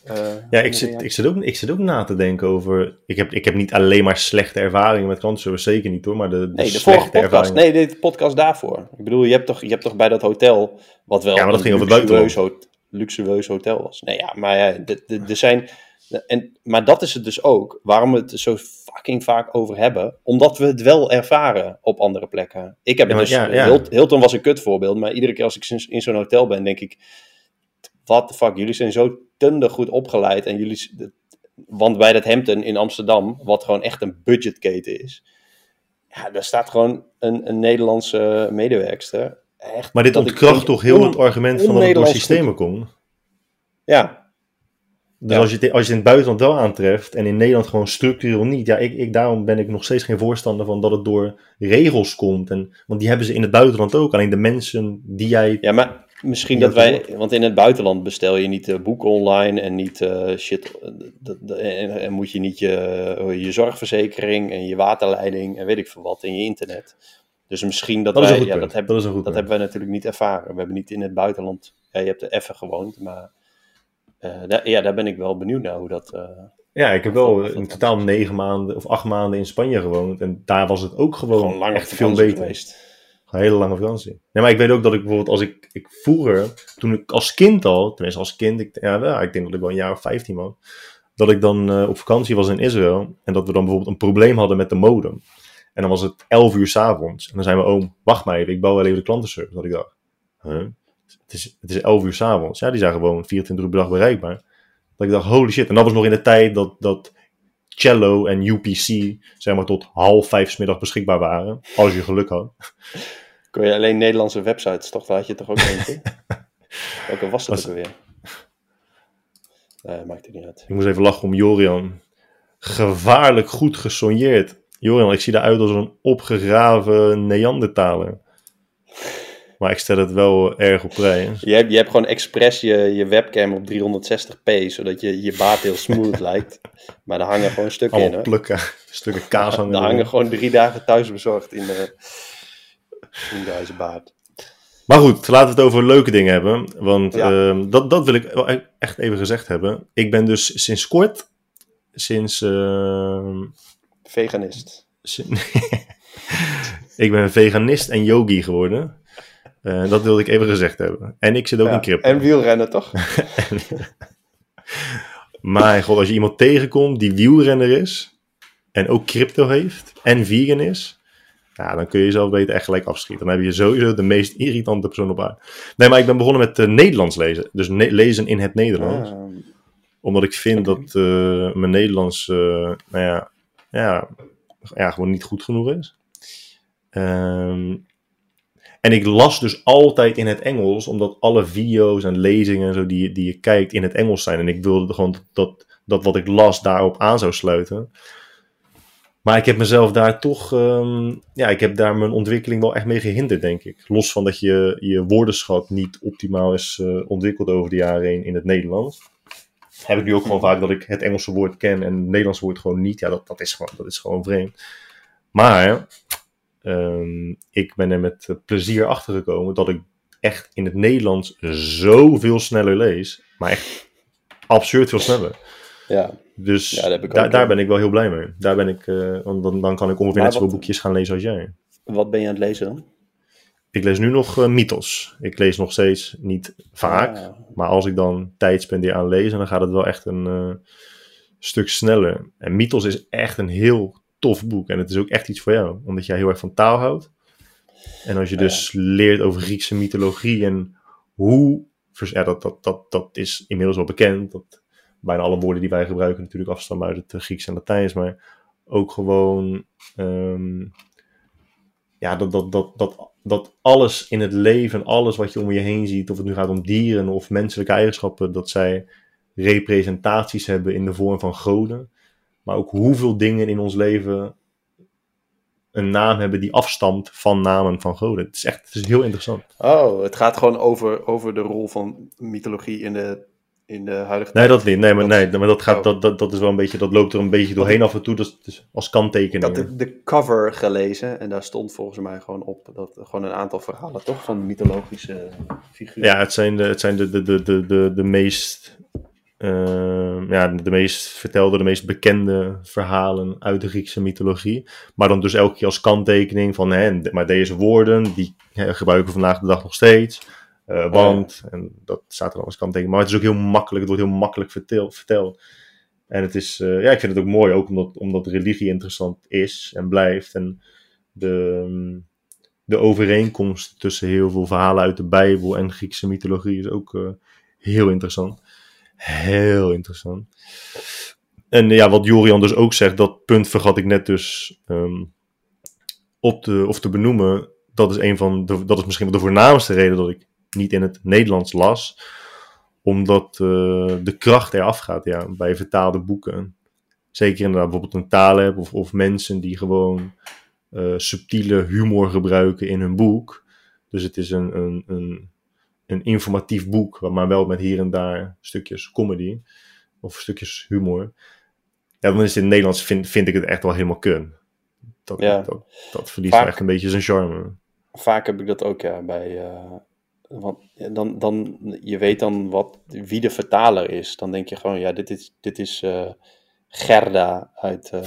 eh, Ja, ik zit, ik, zit ook, ik zit ook na te denken over. Ik heb, ik heb niet alleen maar slechte ervaringen met klantenservice, zeker niet hoor. Maar de, de, Nee, de slechte podcast. ervaringen. Nee, de podcast daarvoor. Ik bedoel, je hebt toch, je hebt toch bij dat hotel, wat wel Ja, maar dat een ging over het luxueus, hot- luxueus hotel was. Nee, ja, maar ja, er zijn... En, maar dat is het dus ook, waarom we het er zo fucking vaak over hebben. Omdat we het wel ervaren op andere plekken. Ik heb het Ja, dus... ja, ja. Hil- Hilton was een kutvoorbeeld, maar iedere keer als ik in zo'n hotel ben, denk ik... What the fuck, jullie zijn zo tundig goed opgeleid en jullie... Want bij dat Hampton in Amsterdam, wat gewoon echt een budgetketen is... Ja, daar staat gewoon een, een Nederlandse medewerkster. Echt, Maar dit ontkracht toch heel on- het argument van dat het door systemen komt. Ja, Dus Ja. als, je het, als je het in het buitenland wel aantreft en in Nederland gewoon structureel niet. Ja, ik, ik, daarom ben ik nog steeds geen voorstander van dat het door regels komt. En, want die hebben ze in het buitenland ook. Alleen de mensen die jij. ja, maar misschien dat wij... Want in het buitenland bestel je niet eh, boeken online en niet eh, shit... eh, dat- en, en moet je niet je, je zorgverzekering en je waterleiding en weet ik veel wat en je internet. Dus misschien dat, wij... Ja, dat, hebben Dat dat hebben wij natuurlijk niet ervaren. We hebben niet in het buitenland... Ja, je hebt er even gewoond, maar... daar, ja, daar ben ik wel benieuwd naar hoe dat... Ja, ik heb wel in totaal negen maanden of acht maanden in Spanje gewoond. En daar was het ook gewoon, gewoon lang echt veel beter. geweest. Hele lange vakantie. Nee, maar ik weet ook dat ik bijvoorbeeld als ik, ik vroeger, toen ik als kind al, tenminste als kind, ik, ja, ik denk dat ik wel een jaar of 15 was, dat ik dan eh, op vakantie was in Israël en dat we dan bijvoorbeeld een probleem hadden met de modem. En dan was het 11 uur s'avonds. En dan zei mijn oom, wacht maar even, ik bouw wel even de klantenservice. Dat ik dacht, het, is, het is 11 uur s'avonds. Ja, die zijn gewoon 24 uur per dag bereikbaar. Dat ik dacht, holy shit. En dat was nog in de tijd dat, dat Cello en UPC, zeg maar, tot half vijf 's middag beschikbaar waren. Als je geluk had. Kon je alleen Nederlandse websites, toch? Daar had je toch ook eentje? Welke was dat Was- ook alweer? Nee, maakt het niet uit. Ik moest even lachen om Jorian. Gevaarlijk goed gesonjeerd. Jorian, ik zie eruit als een opgegraven Neandertaler. Maar ik stel het wel erg op prijs. Je hebt, je hebt gewoon expres je, je webcam op 360p, zodat je, je baard heel smooth lijkt. Maar daar hangen gewoon stukken in. Allemaal Hoor. plukken, stukken kaas hangen. Daar hangen gewoon drie dagen thuis bezorgd in de, in deze baard. Maar goed, laten we het over leuke dingen hebben. Want Ja. ehm, dat, dat wil ik wel e- echt even gezegd hebben. Ik ben dus sinds kort, sinds... ehm, Veganist. ik ben veganist en yogi geworden. Eh, dat wilde ik even gezegd hebben. En ik zit ook Ja, in crypto. En wielrennen, toch? Maar god, als je iemand tegenkomt die wielrenner is en ook crypto heeft en vegan is, ja, dan kun je jezelf beter echt gelijk afschieten. Dan heb je sowieso de meest irritante persoon op aarde. Nee, maar ik ben begonnen met eh, Nederlands lezen. Dus ne- lezen in het Nederlands. Ah, Omdat ik vind dat eh, mijn Nederlands, nou ja, ja, ja, gewoon niet goed genoeg is. Ehm, en ik las dus altijd in het Engels, omdat alle video's en lezingen en zo die, die je kijkt in het Engels zijn. En ik wilde gewoon dat, dat, dat wat ik las daarop aan zou sluiten. Maar ik heb mezelf daar toch, ehm, ja, ik heb daar mijn ontwikkeling wel echt mee gehinderd, denk ik. Los van dat je je woordenschat niet optimaal is eh, ontwikkeld over de jaren heen in het Nederlands heb ik nu ook gewoon vaak dat ik het Engelse woord ken en het Nederlandse woord gewoon niet. Ja, dat, dat, is, gewoon, dat is gewoon vreemd. Maar ehm, ik ben er met plezier achter gekomen dat ik echt in het Nederlands zoveel sneller lees. Maar echt absurd veel sneller. ja. Dus Ja, daar, ben ik wel heel blij mee. Daar ben ik, eh, want dan, dan kan ik ongeveer Maar net zoveel wat- boekjes gaan lezen als jij. Wat ben je aan het lezen dan? Ik lees nu nog eh, Mythos. Ik lees nog steeds niet vaak. Ah, Maar als ik dan tijd spendeer aan lezen, dan gaat het wel echt een eh, stuk sneller. En Mythos is echt een heel tof boek. En het is ook echt iets voor jou, omdat jij heel erg van taal houdt. En als je dus leert over Griekse mythologie en hoe. Ja, dat, dat, dat, dat is inmiddels wel bekend. Dat bijna alle woorden die wij gebruiken natuurlijk afstammen uit het Grieks en Latijns. Maar ook gewoon. ehm, ja, dat, dat, dat, dat, dat alles in het leven, alles wat je om je heen ziet, of het nu gaat om dieren of menselijke eigenschappen, dat zij representaties hebben in de vorm van goden. Maar ook hoeveel dingen in ons leven een naam hebben die afstamt van namen van goden. Het is echt het is heel interessant. Oh, het gaat gewoon over, over de rol van mythologie in de, in de huidige Nee, dat niet. Nee, maar, Dat- nee, maar dat, gaat, oh. dat, dat, dat is wel een beetje, dat loopt er een beetje doorheen af en toe. Dat is, is als Ik kanttekening. had de, de cover gelezen en daar stond volgens mij gewoon op dat gewoon een aantal verhalen toch van mythologische figuren. Ja, het zijn de, het zijn de, de, de, de, de, de meest. Eh, ja, de meest vertelde, de meest bekende verhalen uit de Griekse mythologie. Maar dan dus elke keer als kanttekening van, hè, maar deze woorden, die hè, gebruiken we vandaag de dag nog steeds. Eh, want, en dat staat er dan als kanttekening. Maar het is ook heel makkelijk, het wordt heel makkelijk vertel, verteld. En het is, eh, ja, ik vind het ook mooi, ook omdat, omdat religie interessant is en blijft. En de, de overeenkomst tussen heel veel verhalen uit de Bijbel en Griekse mythologie is ook eh, heel interessant. Heel interessant. En ja, wat Jorian dus ook zegt, dat punt vergat ik net dus ehm, op te, of te benoemen. Dat is, een van dat is misschien wel de voornaamste reden dat ik niet in het Nederlands las. Omdat eh, de kracht eraf gaat ja, bij vertaalde boeken. Zeker inderdaad bijvoorbeeld een taal hebben of, of mensen die gewoon eh, subtiele humor gebruiken in hun boek. Dus het is een, een, een, een informatief boek, maar wel met hier en daar stukjes comedy of stukjes humor. Ja, dan is het in het Nederlands, vind, vind ik het echt wel helemaal kun. Dat, Ja. dat, dat verliest Vaak- echt een beetje zijn charme. Vaak heb ik dat ook ja, bij. eh, want dan, dan, je weet dan wat, wie de vertaler is. Dan denk je gewoon, ja, dit is, dit is eh, Gerda uit, eh,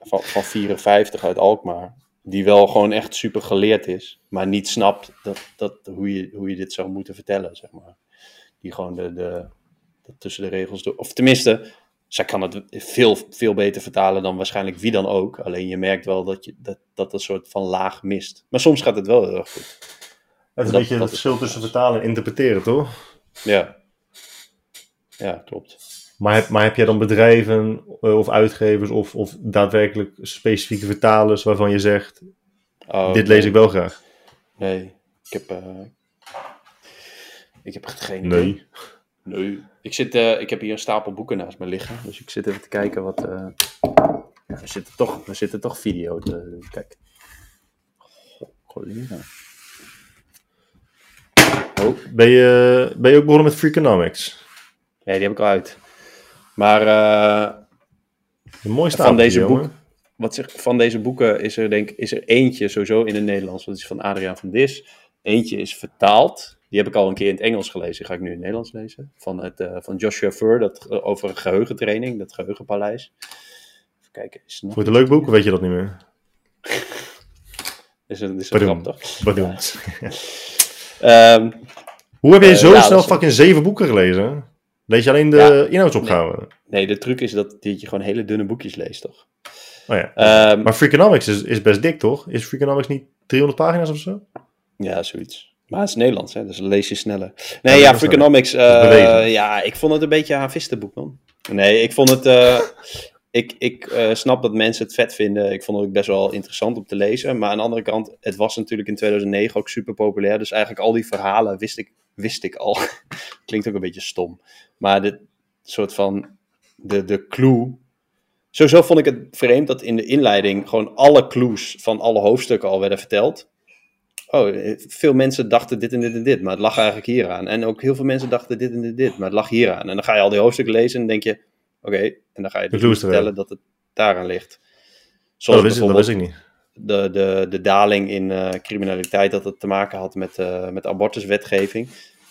van, van 54 uit Alkmaar. Die wel gewoon echt super geleerd is, maar niet snapt dat, dat, hoe, je, hoe je dit zou moeten vertellen, zeg maar. Die gewoon de, de, de tussen de regels door. Of tenminste, zij kan het veel, veel beter vertalen dan waarschijnlijk wie dan ook. Alleen je merkt wel dat je, dat, dat een soort van laag mist. Maar soms gaat het wel heel erg goed. Het is een beetje het verschil tussen vertalen en interpreteren, toch? Ja. Ja, klopt. Maar heb, maar heb jij dan bedrijven eh, of uitgevers of, of daadwerkelijk specifieke vertalers waarvan je zegt, Oh, dit nee. lees ik wel graag? Nee, ik heb, eh, ik heb echt geen idee. Nee. Nee, ik, zit, eh, ik heb hier een stapel boeken naast me liggen. Dus ik zit even te kijken wat... Ja, we zitten toch, we zitten toch video te... Kijk. Goh, collega. Oh, Ben je, ben je ook begonnen met Freakonomics? nee, die heb ik al uit. Maar eh, Een mooi van stapeltje, deze, jongen. boek, wat zeg, van deze boeken is er denk is er eentje sowieso in het Nederlands. Dat is van Adriaan van Dis. Eentje is vertaald. Die heb ik al een keer in het Engels gelezen. Die ga ik nu in het Nederlands lezen. Van, het, eh, van Joshua Fur, dat, eh, over geheugentraining, dat geheugenpaleis. Even kijken, is het nog? Vond je het een leuk boek of weet je dat niet meer? Is het, is het Pardon. Ehm, Hoe heb je zo snel fucking zeven boeken gelezen? Lees je alleen de Ja. inhoudsopgave? nee, de truc is dat, dat je gewoon hele dunne boekjes leest, toch? Oh ja. Ehm, Maar Freakonomics is, is best dik, toch? Is Freakonomics niet 300 pagina's of zo? Ja, zoiets. Maar het is Nederlands, hè, dus lees je sneller. Nee, ja, Freakonomics. eh ja, ik vond het een beetje een havistenboek, man. Nee, ik vond het... eh, ik ik eh, snap dat mensen het vet vinden. Ik vond het ook best wel interessant om te lezen. Maar aan de andere kant, het was natuurlijk in 2009 ook super populair. Dus eigenlijk al die verhalen wist ik, wist ik al. Klinkt ook een beetje stom. Maar dit soort van... De, de clue... Sowieso vond ik het vreemd dat in de inleiding gewoon alle clues van alle hoofdstukken al werden verteld. Oh, veel mensen dachten dit en dit en dit, maar het lag eigenlijk hieraan. En ook heel veel mensen dachten dit en dit en dit, maar het lag hieraan. En dan ga je al die hoofdstukken lezen en denk je, oké, en dan ga je dus er vertellen dat het daaraan ligt. Oh, Zoals dat, wist, ik- dat bijvoorbeeld wist ik niet. De, de, de daling in eh, criminaliteit, dat het te maken had met, eh met abortuswetgeving.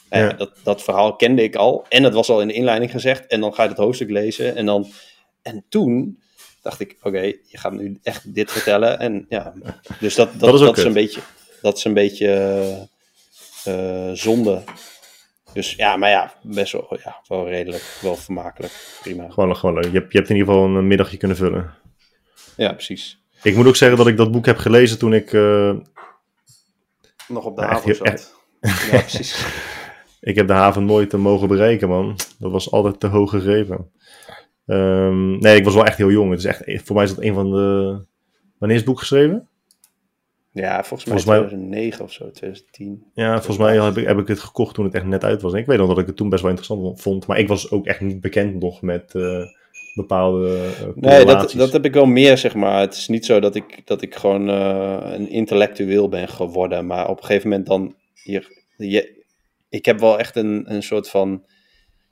Ja. dat, dat verhaal kende ik al. En het was al in de inleiding gezegd. En dan ga je het hoofdstuk lezen. En, dan, en toen dacht ik, oké, je gaat nu echt dit vertellen. En ja, dus dat, dat, Dat dat, is een beetje, dat is een beetje eh, zonde. Dus ja, maar ja, best wel, ja, wel redelijk, wel vermakelijk. Prima. Gewoon, gewoon leuk. Je hebt, je hebt in ieder geval een middagje kunnen vullen. Ja, precies. Ik moet ook zeggen dat ik dat boek heb gelezen toen ik... eh, Nog op de echt haven zat. Ja, precies. ik heb de haven nooit te mogen bereiken, man. Dat was altijd te hoog gegrepen. Ehm, nee, ik was wel echt heel jong. Het is echt, voor mij is dat een van de... Wanneer is het boek geschreven? Ja, volgens mij Volgens mij- 2009 of zo, 2010. Ja, volgens mij heb ik, heb ik het gekocht toen het echt net uit was. En ik weet nog dat ik het toen best wel interessant vond. Maar ik was ook echt niet bekend nog met eh, bepaalde eh, Nee, dat, dat heb ik wel meer, zeg maar. Het is niet zo dat ik, dat ik gewoon eh, een intellectueel ben geworden. Maar op een gegeven moment dan... Hier, je, ik heb wel echt een, een soort van...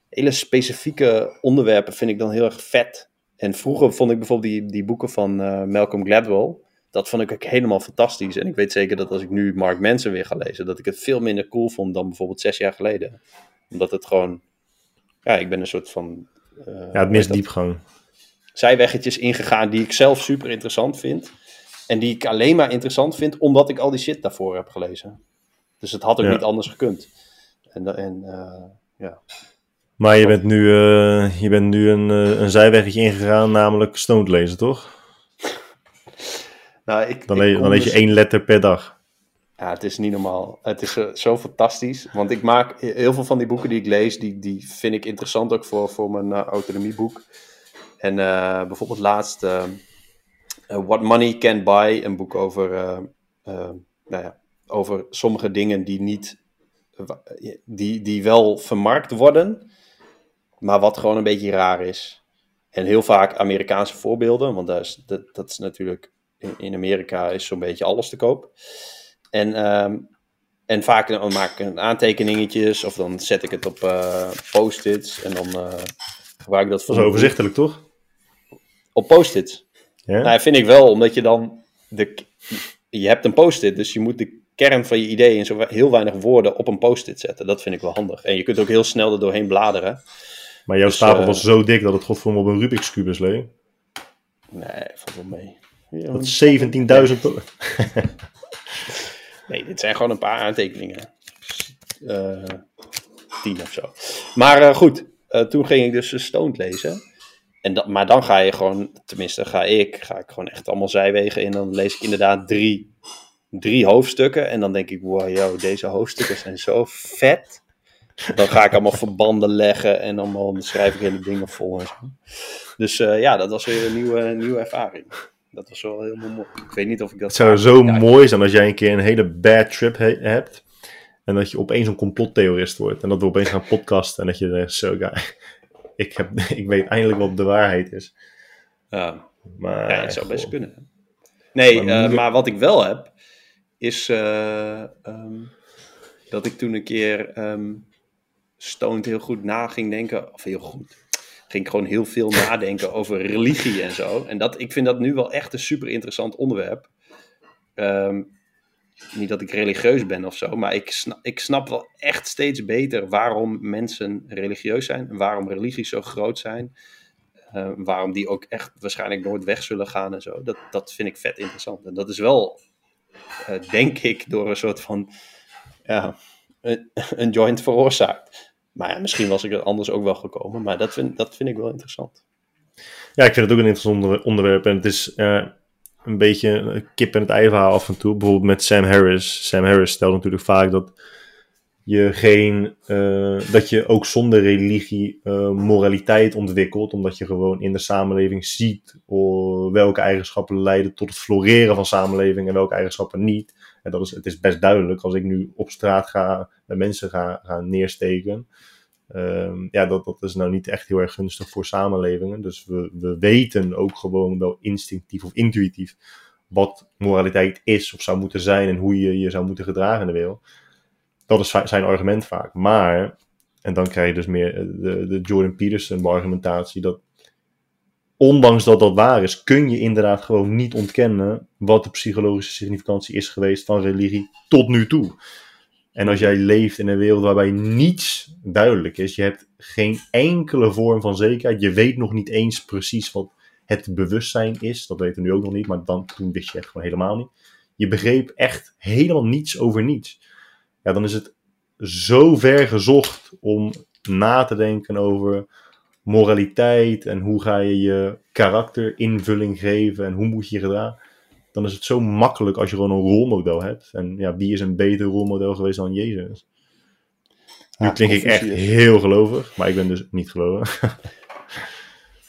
Hele specifieke onderwerpen vind ik dan heel erg vet. En vroeger vond ik bijvoorbeeld die, die boeken van eh, Malcolm Gladwell... Dat vond ik ook helemaal fantastisch. En ik weet zeker dat als ik nu Mark Manson weer ga lezen... dat ik het veel minder cool vond dan bijvoorbeeld zes jaar geleden. Omdat het gewoon... Ja, ik ben een soort van... ja, het mist diepgang. zijweggetjes ingegaan die ik zelf super interessant vind. En die ik alleen maar interessant vind omdat ik al die shit daarvoor heb gelezen. Dus het had ook Ja. niet anders gekund. En, en eh, ja. Maar je bent nu, eh, je bent nu een, eh, een zijweggetje ingegaan, namelijk stoned lezen, toch? Nou, ik, Dan, ik le- dan lees je dus- één letter per dag. Ja, het is niet normaal. Het is eh, zo fantastisch. Want ik maak heel veel van die boeken die ik lees, die, die vind ik interessant ook voor, voor mijn eh, autonomieboek. En eh, bijvoorbeeld laatst What Money Can Buy, een boek over, nou ja, over sommige dingen die niet, die, die wel vermarkt worden, maar wat gewoon een beetje raar is. En heel vaak Amerikaanse voorbeelden, want is, dat, dat is natuurlijk, in, in Amerika is zo'n beetje alles te koop. En, ehm, en vaak dan maak ik een aantekeningetjes of dan zet ik het op eh, post-its en dan eh, gebruik ik dat voor Dat is overzichtelijk, toch? op post-its. Ja? Nou, vind ik wel, omdat je dan de, je hebt een post-it, dus je moet de kern van je idee in zo heel weinig woorden op een post-it zetten. Dat vind ik wel handig. En je kunt ook heel snel er doorheen bladeren. maar jouw dus, stapel eh, was zo dik dat het godverdomme op een Rubik's Cubus leek. Nee, valt wel mee. Ja, Dat is 17.000... Nee, dit zijn gewoon een paar aantekeningen. Eh tien of zo. Maar eh, goed, eh, toen ging ik dus de Stoned lezen. En dat, maar dan ga je gewoon, tenminste ga ik, ga ik gewoon echt allemaal zijwegen in. Dan lees ik inderdaad drie, drie hoofdstukken. En dan denk ik, wow, yo, deze hoofdstukken zijn zo vet. Dan ga ik allemaal verbanden leggen en allemaal, dan schrijf ik hele dingen vol. Dus ja, dat was weer een nieuwe, nieuwe ervaring. Dat was wel helemaal mooi. Ik weet niet of ik dat... Het zou zo Ja, mooi zijn als jij een keer een hele bad trip he- hebt. En dat je opeens een complottheorist wordt. En dat we opeens gaan podcasten. En dat je zegt, zo guy, ik, heb, ik weet eindelijk wat de waarheid is. Ja, Maar, ja het zou best kunnen. Nee, Maar moeilijk- maar wat ik wel heb, is eh, ehm, dat ik toen een keer ehm stoned heel goed na ging denken. Of heel goed. Ging ik gewoon heel veel nadenken over religie en zo. En dat, ik vind dat nu wel echt een super interessant onderwerp. Ehm, niet dat ik religieus ben of zo, maar ik snap, ik snap wel echt steeds beter waarom mensen religieus zijn. En waarom religies zo groot zijn. Eh, waarom die ook echt waarschijnlijk nooit weg zullen gaan en zo. Dat, dat vind ik vet interessant. En dat is wel, eh, denk ik, door een soort van ja, een, een joint veroorzaakt. Maar misschien was ik er anders ook wel gekomen. Maar dat vind, dat vind ik wel interessant. Ja, ik vind het ook een interessant onder- onderwerp. En het is eh, een beetje een kip en het ei verhaal af en toe. Bijvoorbeeld met Sam Harris. Sam Harris stelt natuurlijk vaak dat je geen, eh, dat je ook zonder religie eh, moraliteit ontwikkelt. Omdat je gewoon in de samenleving ziet oh, welke eigenschappen leiden tot het floreren van samenleving en welke eigenschappen niet. En dat is, het is best duidelijk als ik nu op straat ga, bij mensen ga, ga neersteken. Ehm, ja, dat, dat is nou niet echt heel erg gunstig voor samenlevingen. Dus we, we weten ook gewoon wel instinctief of intuïtief wat moraliteit is of zou moeten zijn en hoe je je zou moeten gedragen in de wereld. Dat is zijn argument vaak. Maar, en dan krijg je dus meer eh, de, de Jordan Peterson argumentatie, dat ondanks dat dat waar is, kun je inderdaad gewoon niet ontkennen wat de psychologische significantie is geweest van religie tot nu toe. En als jij leeft in een wereld waarbij niets duidelijk is, je hebt geen enkele vorm van zekerheid, je weet nog niet eens precies wat het bewustzijn is, dat weten we nu ook nog niet, maar dan, toen wist je echt gewoon helemaal niet. Je begreep echt helemaal niets over niets. Ja, dan is het zo ver gezocht om na te denken over moraliteit en hoe ga je je karakter invulling geven en hoe moet je je gedragen. Dan is het zo makkelijk als je gewoon een rolmodel hebt. En ja, wie is een beter rolmodel geweest dan Jezus? Nu Ja, klink ik echt heel gelovig, maar ik ben dus niet gelovig.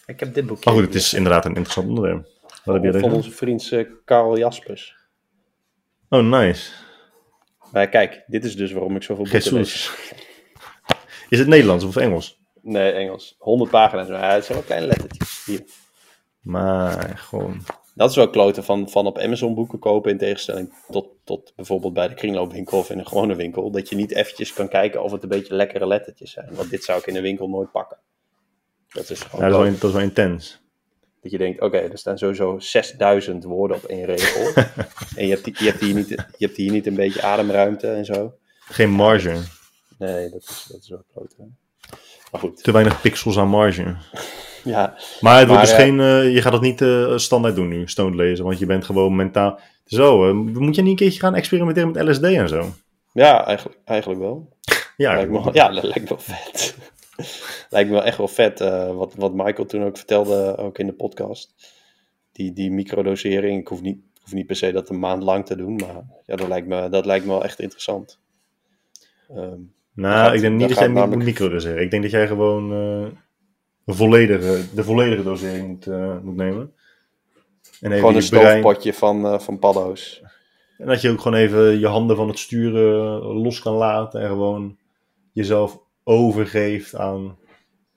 Ik heb dit boekje. Maar goed, het is inderdaad een interessant onderwerp. Wat heb jij van onze vriend eh, Karel Jaspers. Oh, nice. Maar kijk, dit is dus waarom ik zoveel boeken lees. Is het Nederlands of Engels? Nee, Engels. 100 pagina's. Maar het zijn wel kleine lettertjes. Hier. Maar gewoon. Dat is wel kloten van, van op Amazon boeken kopen in tegenstelling tot, tot bijvoorbeeld bij de kringloopwinkel of in een gewone winkel. Dat je niet eventjes kan kijken of het een beetje lekkere lettertjes zijn. Want dit zou ik in een winkel nooit pakken. Dat is Ja, gewoon dat, is wel, kloten. dat is wel intens. dat je denkt, oké, er staan sowieso 6000 woorden op één regel. en je hebt, die- je, hebt hier niet, je hebt hier niet een beetje ademruimte en zo. Geen marge. Nee, dat is, dat is wel kloten. Maar goed, Te weinig pixels aan marge. ja, Maar het wordt dus eh, geen. eh, je gaat dat niet eh, standaard doen nu, stoned lezen. Want je bent gewoon mentaal. Zo, moet je niet een keertje gaan experimenteren met LSD en zo? ja eigenlijk, eigenlijk wel. Ja, Lijkt me, ja, dat lijkt wel vet. lijkt me wel echt wel vet. wat, wat Michael toen ook vertelde, ook in de podcast. Die, die microdosering, ik hoef, niet, hoef niet per se dat een maand lang te doen. Maar ja, dat lijkt me, dat lijkt me wel echt interessant. Ehm, Nou, gaat- ik denk niet dat jij gaat moet namelijk- microdoseren. Ik denk dat jij gewoon eh, een volledige, de volledige dosering moet, eh, moet nemen. En even gewoon een stoofpotje van, eh van paddo's. En dat je ook gewoon even je handen van het sturen los kan laten. En gewoon jezelf overgeeft aan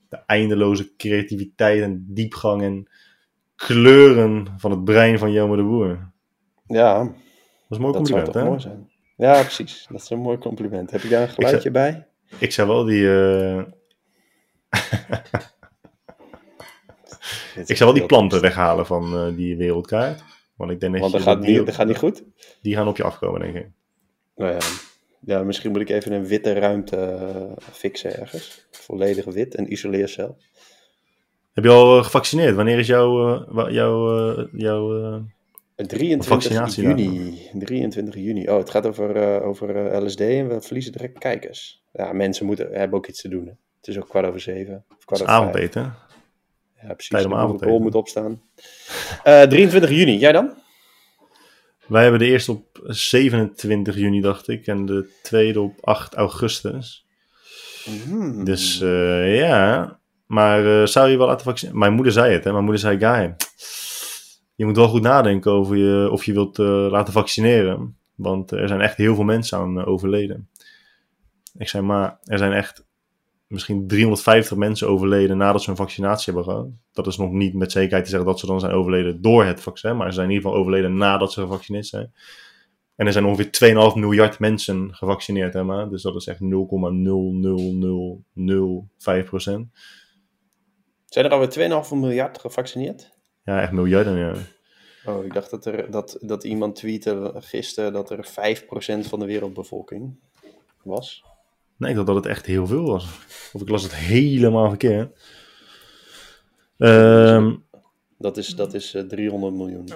de eindeloze creativiteit en diepgang en kleuren van het brein van Jelmer de Boer. Ja, Dat is een mooi dat zou compliment, toch hè? mooi zijn. Ja, precies. Dat is een mooi compliment. Heb je daar een geluidje bij? Ik zou wel die... eh, ik zou wel die planten weghalen van eh, die wereldkaart. Want ik denk dat, Want je dat gaat, die, dat gaat niet goed. die gaan op je afkomen, denk ik. Nou ja. ja, misschien moet ik even een witte ruimte eh, fixen ergens. Volledig wit, een isoleercel. Heb je al gevaccineerd? Wanneer is jouw... jouw, jouw 23 vaccinatiedatum. juni. 23 juni. Oh, het gaat over, eh, over eh, LSD en we verliezen direct kijkers. Ja, mensen moeten, hebben ook iets te doen. Hè. Het is ook kwart over zeven. Of kwart over avondeten? Ja, precies. Tijd om avondeten. moet opstaan. Eh 23 juni. Jij dan? Wij hebben de eerste op 27 juni, dacht ik. En de tweede op 8 augustus. Hmm. Dus eh, ja. Maar eh, zou je wel laten vaccineren? Mijn moeder zei het, hè. Mijn moeder zei, Guy, je moet wel goed nadenken over je, of je wilt eh, laten vaccineren. Want er zijn echt heel veel mensen aan eh, overleden. Ik zei, maar er zijn echt misschien 350 mensen overleden nadat ze een vaccinatie hebben gehad. Dat is nog niet met zekerheid te zeggen dat ze dan zijn overleden door het vaccin, maar ze zijn in ieder geval overleden nadat ze gevaccineerd zijn. En er zijn ongeveer 2,5 miljard mensen gevaccineerd, hè, maar. Dus dat is echt 0,00005 procent. Zijn er alweer 2,5 miljard gevaccineerd? Ja, echt miljarden, ja. Oh, ik dacht dat, er, dat, dat iemand tweette gisteren dat er 5% van de wereldbevolking was. Nee, ik dacht dat het echt heel veel was. Of ik las het helemaal verkeerd. Ehm Dat is, dat is eh, 300 miljoen.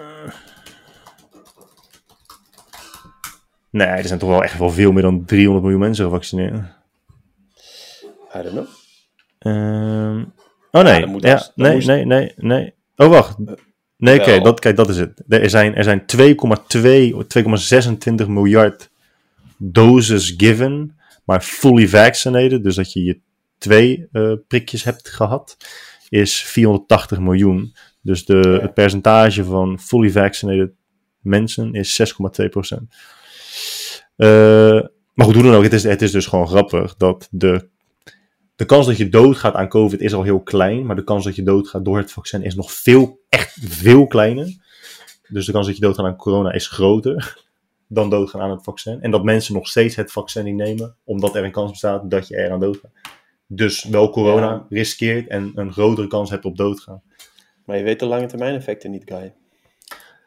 nee, er zijn toch wel echt wel veel meer dan 300 miljoen mensen gevaccineerd. I don't know. Ehm, oh nee, ja, nee, moest- nee, nee, nee. Oh wacht. Nee, oké, dat, kijk, dat is het. Er zijn, er zijn 2,2, 2,26 miljard doses given, maar fully vaccinated, dus dat je je twee eh, prikjes hebt gehad, is 480 miljoen. Dus de, Ja. het percentage van fully vaccinated mensen is 6,2 procent. maar goed, hoe dan ook, het is, het is dus gewoon grappig dat de de kans dat je doodgaat aan COVID is al heel klein, maar de kans dat je doodgaat door het vaccin is nog veel, echt veel kleiner. Dus de kans dat je doodgaat aan corona is groter dan doodgaan aan het vaccin. En dat mensen nog steeds het vaccin niet nemen, omdat er een kans bestaat dat je eraan doodgaat. Dus wel corona Ja. riskeert en een grotere kans hebt op doodgaan. Maar je weet de lange termijn effecten niet, Guy.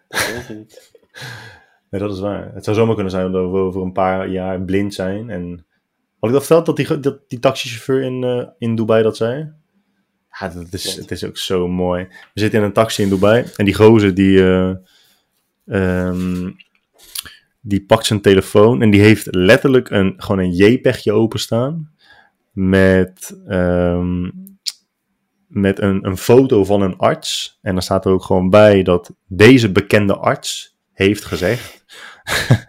Dat weet je niet. Nee, dat is waar. Het zou zomaar kunnen zijn dat we over een paar jaar blind zijn. En had ik dat verteld dat die, dat die taxichauffeur in, eh, in Dubai dat zei? Ja, dat is, het is ook zo mooi. We zitten in een taxi in Dubai en die gozer die, eh, ehm, die pakt zijn telefoon en die heeft letterlijk een, gewoon een JPEGje openstaan met, ehm, met een, een foto van een arts. En dan staat er ook gewoon bij dat deze bekende arts heeft gezegd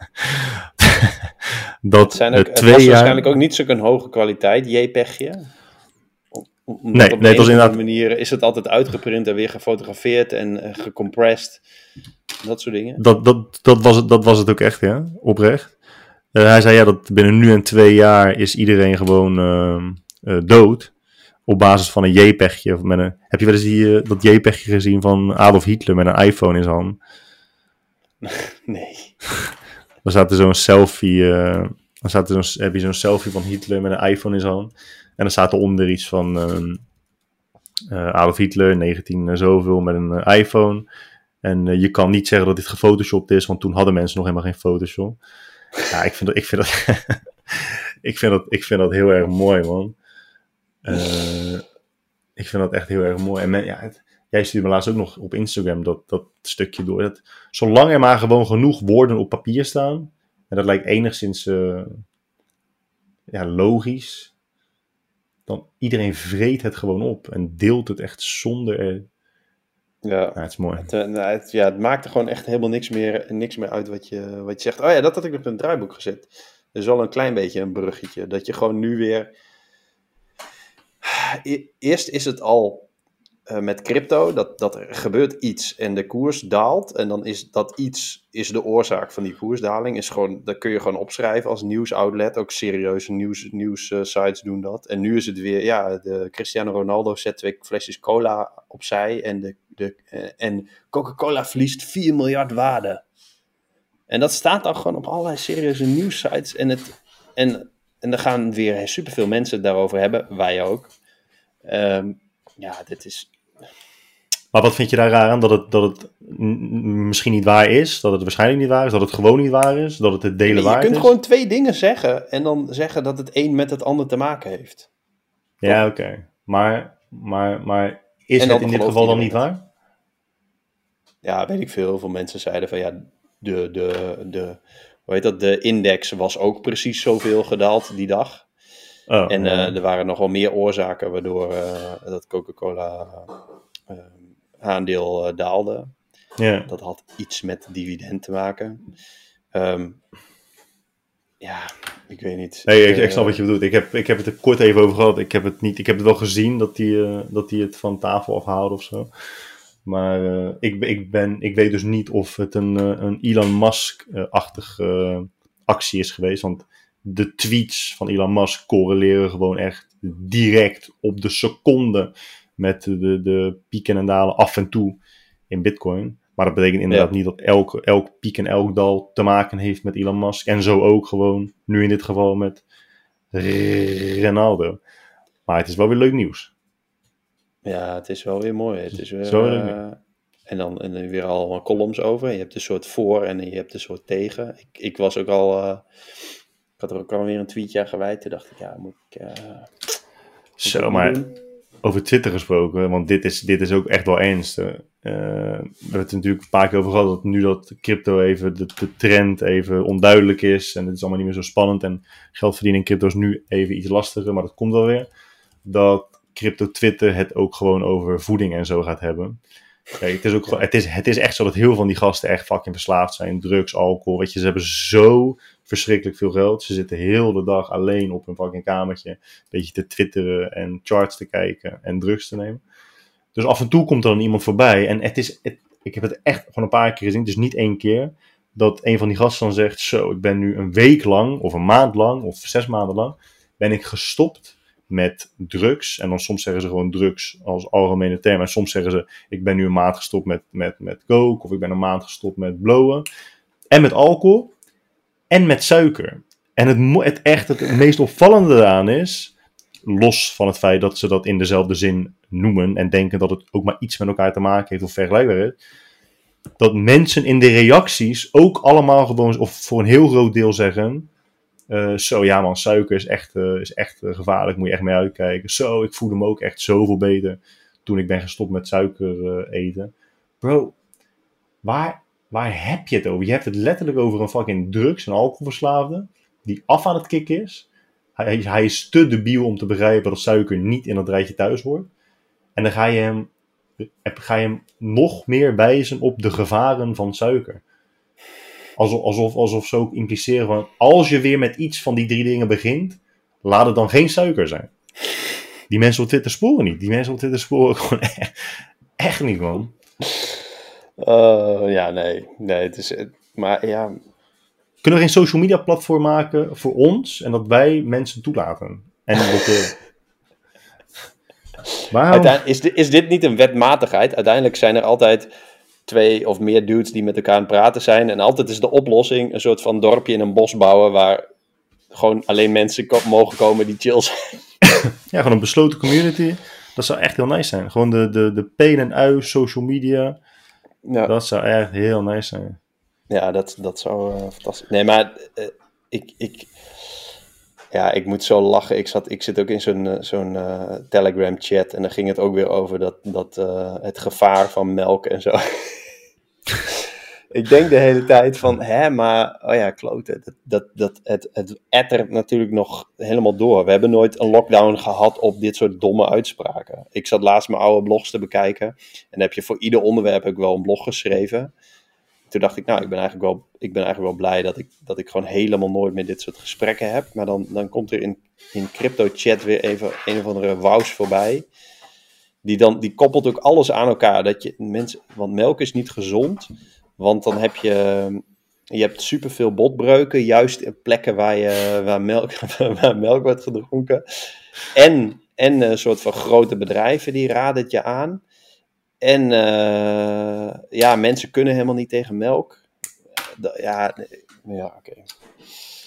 dat Het, zijn ook, het twee was jaar... waarschijnlijk ook niet zo'n hoge kwaliteit, JPEGje. Om- om- Omdat Nee, op nee, een inderdaad- manier is het altijd uitgeprint en weer gefotografeerd en eh, gecompressed. Dat soort dingen. Dat, dat, dat, was het, dat was het ook echt, ja, oprecht. Eh, hij zei ja, dat binnen nu en twee jaar is iedereen gewoon ehm, eh, dood. Op basis van een JPEGje. Of met een, heb je wel eens die, dat JPEGje gezien van Adolf Hitler met een iPhone in zijn hand? Nee. Dan staat er zo'n selfie. eh, dan staat er zo'n, heb je zo'n selfie van Hitler met een iPhone in zijn hand. En dan staat eronder iets van eh, Adolf Hitler, 19 eh, zoveel, met een eh, iPhone. En je kan niet zeggen dat dit gefotoshopt is, want toen hadden mensen nog helemaal geen Photoshop. Ja, ik vind dat, ik vind dat, ik vind dat, ik vind dat heel erg mooi, man. Ik vind dat echt heel erg mooi. En men- ja, jij stuurde me laatst ook nog op Instagram dat, dat stukje door. Dat, zolang er maar gewoon genoeg woorden op papier staan, en dat lijkt enigszins eh, ja, logisch, dan iedereen vreet het gewoon op en deelt het echt zonder. er- Ja. Het is mooi. Het, eh, nou, het, ja, het maakt er gewoon echt helemaal niks meer, niks meer uit wat je, wat je zegt. Oh ja, dat had ik in het draaiboek gezet. Dus wel een klein beetje een bruggetje. Dat je gewoon nu weer... Eerst is het al eh, met crypto, dat, dat er gebeurt iets en de koers daalt. En dan is dat iets is de oorzaak van die koersdaling. Is gewoon, dat kun je gewoon opschrijven als nieuwsoutlet. Ook serieuze nieuws, nieuws eh, sites doen dat. En nu is het weer, ja, de Cristiano Ronaldo zet twee flesjes cola opzij. En, de, de, eh, en Coca-Cola verliest 4 miljard waarde. En dat staat dan gewoon op allerlei serieuze nieuwssites. En, het, en, en er gaan weer superveel mensen het daarover hebben. Wij ook. Ehm, ja, dit is... Maar wat vind je daar raar aan? Dat het, dat het misschien niet waar is, dat het waarschijnlijk niet waar is, dat het gewoon niet waar is, dat het het delen je waard kunt is? gewoon twee dingen zeggen. En dan zeggen dat het een met het ander te maken heeft. Ja, oké. Maar, maar, maar is En het in dit geval dan niet waar? Ja, weet ik veel. Heel veel mensen zeiden van ja, de, de, de, hoe heet dat, de index was ook precies zoveel gedaald die dag. Oh, En ja. eh, er waren nog wel meer oorzaken waardoor eh, dat Coca-Cola eh, aandeel daalde. ja. Dat had iets met dividend te maken. Ehm, ja, ik weet niet. Nee, ik, ik snap wat je bedoelt. Ik heb, ik heb het er kort even over gehad. Ik heb het, niet, ik heb het wel gezien dat hij eh, dat hij het van tafel afhaalde of zo. Maar eh, ik, ik, ben, ik weet dus niet of het een, een Elon Musk-achtige actie is geweest. Want de tweets van Elon Musk correleren gewoon echt direct op de seconde met de, de pieken en dalen af en toe in Bitcoin. Maar dat betekent inderdaad niet dat elke, elk piek en elk dal te maken heeft met Elon Musk. En zo ook gewoon, nu in dit geval met Ronaldo. Maar het is wel weer leuk nieuws. Ja, het is wel weer mooi. Het is weer, zo uh, en, dan, en dan weer al columns over. Je hebt een soort voor en je hebt een soort tegen. Ik, ik was ook al... Uh, ik had er ook alweer een tweetje aan gewijd. Toen dacht ik, ja, moet ik... Uh, zo, maar... Doen? over Twitter gesproken, want dit is, dit is ook echt wel ernstig. Uh, we hebben het natuurlijk een paar keer over gehad dat nu dat crypto even, de, de, trend even onduidelijk is en het is allemaal niet meer zo spannend en geld verdienen in crypto is nu even iets lastiger, maar dat komt wel weer. Dat crypto Twitter het ook gewoon over voeding en zo gaat hebben. Het, is ook, het, is, het is echt zo dat heel veel van die gasten echt fucking verslaafd zijn. Drugs, alcohol, weet je, ze hebben zo verschrikkelijk veel geld. Ze zitten heel de dag alleen op hun fucking kamertje. Een beetje te twitteren en charts te kijken en drugs te nemen. Dus af en toe komt er dan iemand voorbij. En het is, ik heb het echt gewoon een paar keer gezien, dus niet één keer. Dat een van die gasten dan zegt: Zo, ik ben nu een week lang, of een maand lang, of zes maanden lang, ben ik gestopt met drugs. En dan soms zeggen ze gewoon drugs als algemene term. En soms zeggen ze: Ik ben nu een maand gestopt met, met, met coke, of ik ben een maand gestopt met blowen. En met alcohol en met suiker. En het, het echt het meest opvallende daaraan is, los van het feit dat ze dat in dezelfde zin noemen en denken dat het ook maar iets met elkaar te maken heeft of vergelijkbaar is, dat mensen in de reacties ook allemaal gewoon, of voor een heel groot deel zeggen, uh, zo ja man, suiker is echt, uh, is echt uh, gevaarlijk, moet je echt mee uitkijken. Zo, ik voelde me ook echt zoveel beter toen ik ben gestopt met suiker eten. Bro, waar, waar heb je het over? Je hebt het letterlijk over een fucking drugs- en alcoholverslaafde die af aan het kicken is. Hij, hij is te debiel om te begrijpen dat suiker niet in dat rijtje thuis hoort. En dan ga je hem, ga je hem nog meer wijzen op de gevaren van suiker. Alsof, alsof, alsof ze ook impliceren van als je weer met iets van die drie dingen begint, laat het dan geen suiker zijn. Die mensen op Twitter sporen niet. Die mensen op Twitter sporen gewoon echt, echt niet, man. Uh, ja, nee. Nee, het is... Maar ja... Kunnen we geen social media platform maken voor ons en dat wij mensen toelaten? En blokkeren? Waarom? Is, dit, is dit niet een wetmatigheid? Uiteindelijk zijn er altijd twee of meer dudes die met elkaar aan het praten zijn. En altijd is de oplossing een soort van dorpje in een bos bouwen waar gewoon alleen mensen mogen komen die chill zijn. Ja, gewoon een besloten community. Dat zou echt heel nice zijn. Gewoon de, de, de P en ui social media. Ja. Dat zou echt heel nice zijn. Ja, dat, dat zou uh, fantastisch Nee, maar uh, ik, ik, ja, ik moet zo lachen. Ik, zat, ik zit ook in zo'n uh, zo'n Telegram chat en dan ging het ook weer over dat, dat, het gevaar van melk en zo. ik denk de hele tijd van, hè, maar, oh ja, klote, dat, dat, dat, het, het ettert natuurlijk nog helemaal door. We hebben nooit een lockdown gehad op dit soort domme uitspraken. Ik zat laatst mijn oude blogs te bekijken en heb je voor ieder onderwerp ook wel een blog geschreven. Toen dacht ik, nou, ik ben eigenlijk wel, ik ben eigenlijk wel blij dat ik, dat ik gewoon helemaal nooit meer dit soort gesprekken heb. Maar dan, dan komt er in, in crypto chat weer even een of andere wous voorbij. Die, dan, die koppelt ook alles aan elkaar. Dat je, mensen, want melk is niet gezond. Want dan heb je, je hebt superveel botbreuken, juist in plekken waar, je, waar, melk, waar melk wordt gedronken. En, en een soort van grote bedrijven die raden het je aan. En uh, ja, mensen kunnen helemaal niet tegen melk. ja, ja oké.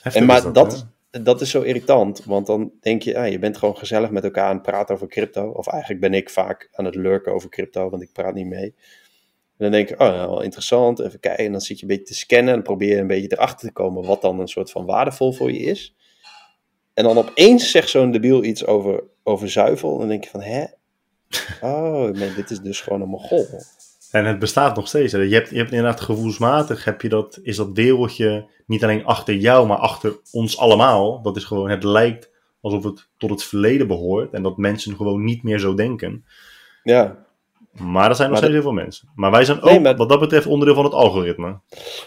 En maar dat, dat is zo irritant, want dan denk je, ja, je bent gewoon gezellig met elkaar aan het praten over crypto. Of eigenlijk ben ik vaak aan het lurken over crypto, want ik praat niet mee. En dan denk ik, oh, wel interessant, even kijken. En dan zit je een beetje te scannen en probeer je een beetje erachter te komen wat dan een soort van waardevol voor je is. En dan opeens zegt zo'n debiel iets over, over zuivel. En dan denk je van, hè? Oh, nee, dit is dus gewoon een mogol. En het bestaat nog steeds. Je hebt, je hebt inderdaad gevoelsmatig, heb je dat, is dat wereldje niet alleen achter jou, maar achter ons allemaal. Dat is gewoon, het lijkt alsof het tot het verleden behoort. En dat mensen gewoon niet meer zo denken. Ja. Maar er zijn nog steeds heel veel mensen. Maar wij zijn ook, wat dat betreft, onderdeel van het algoritme.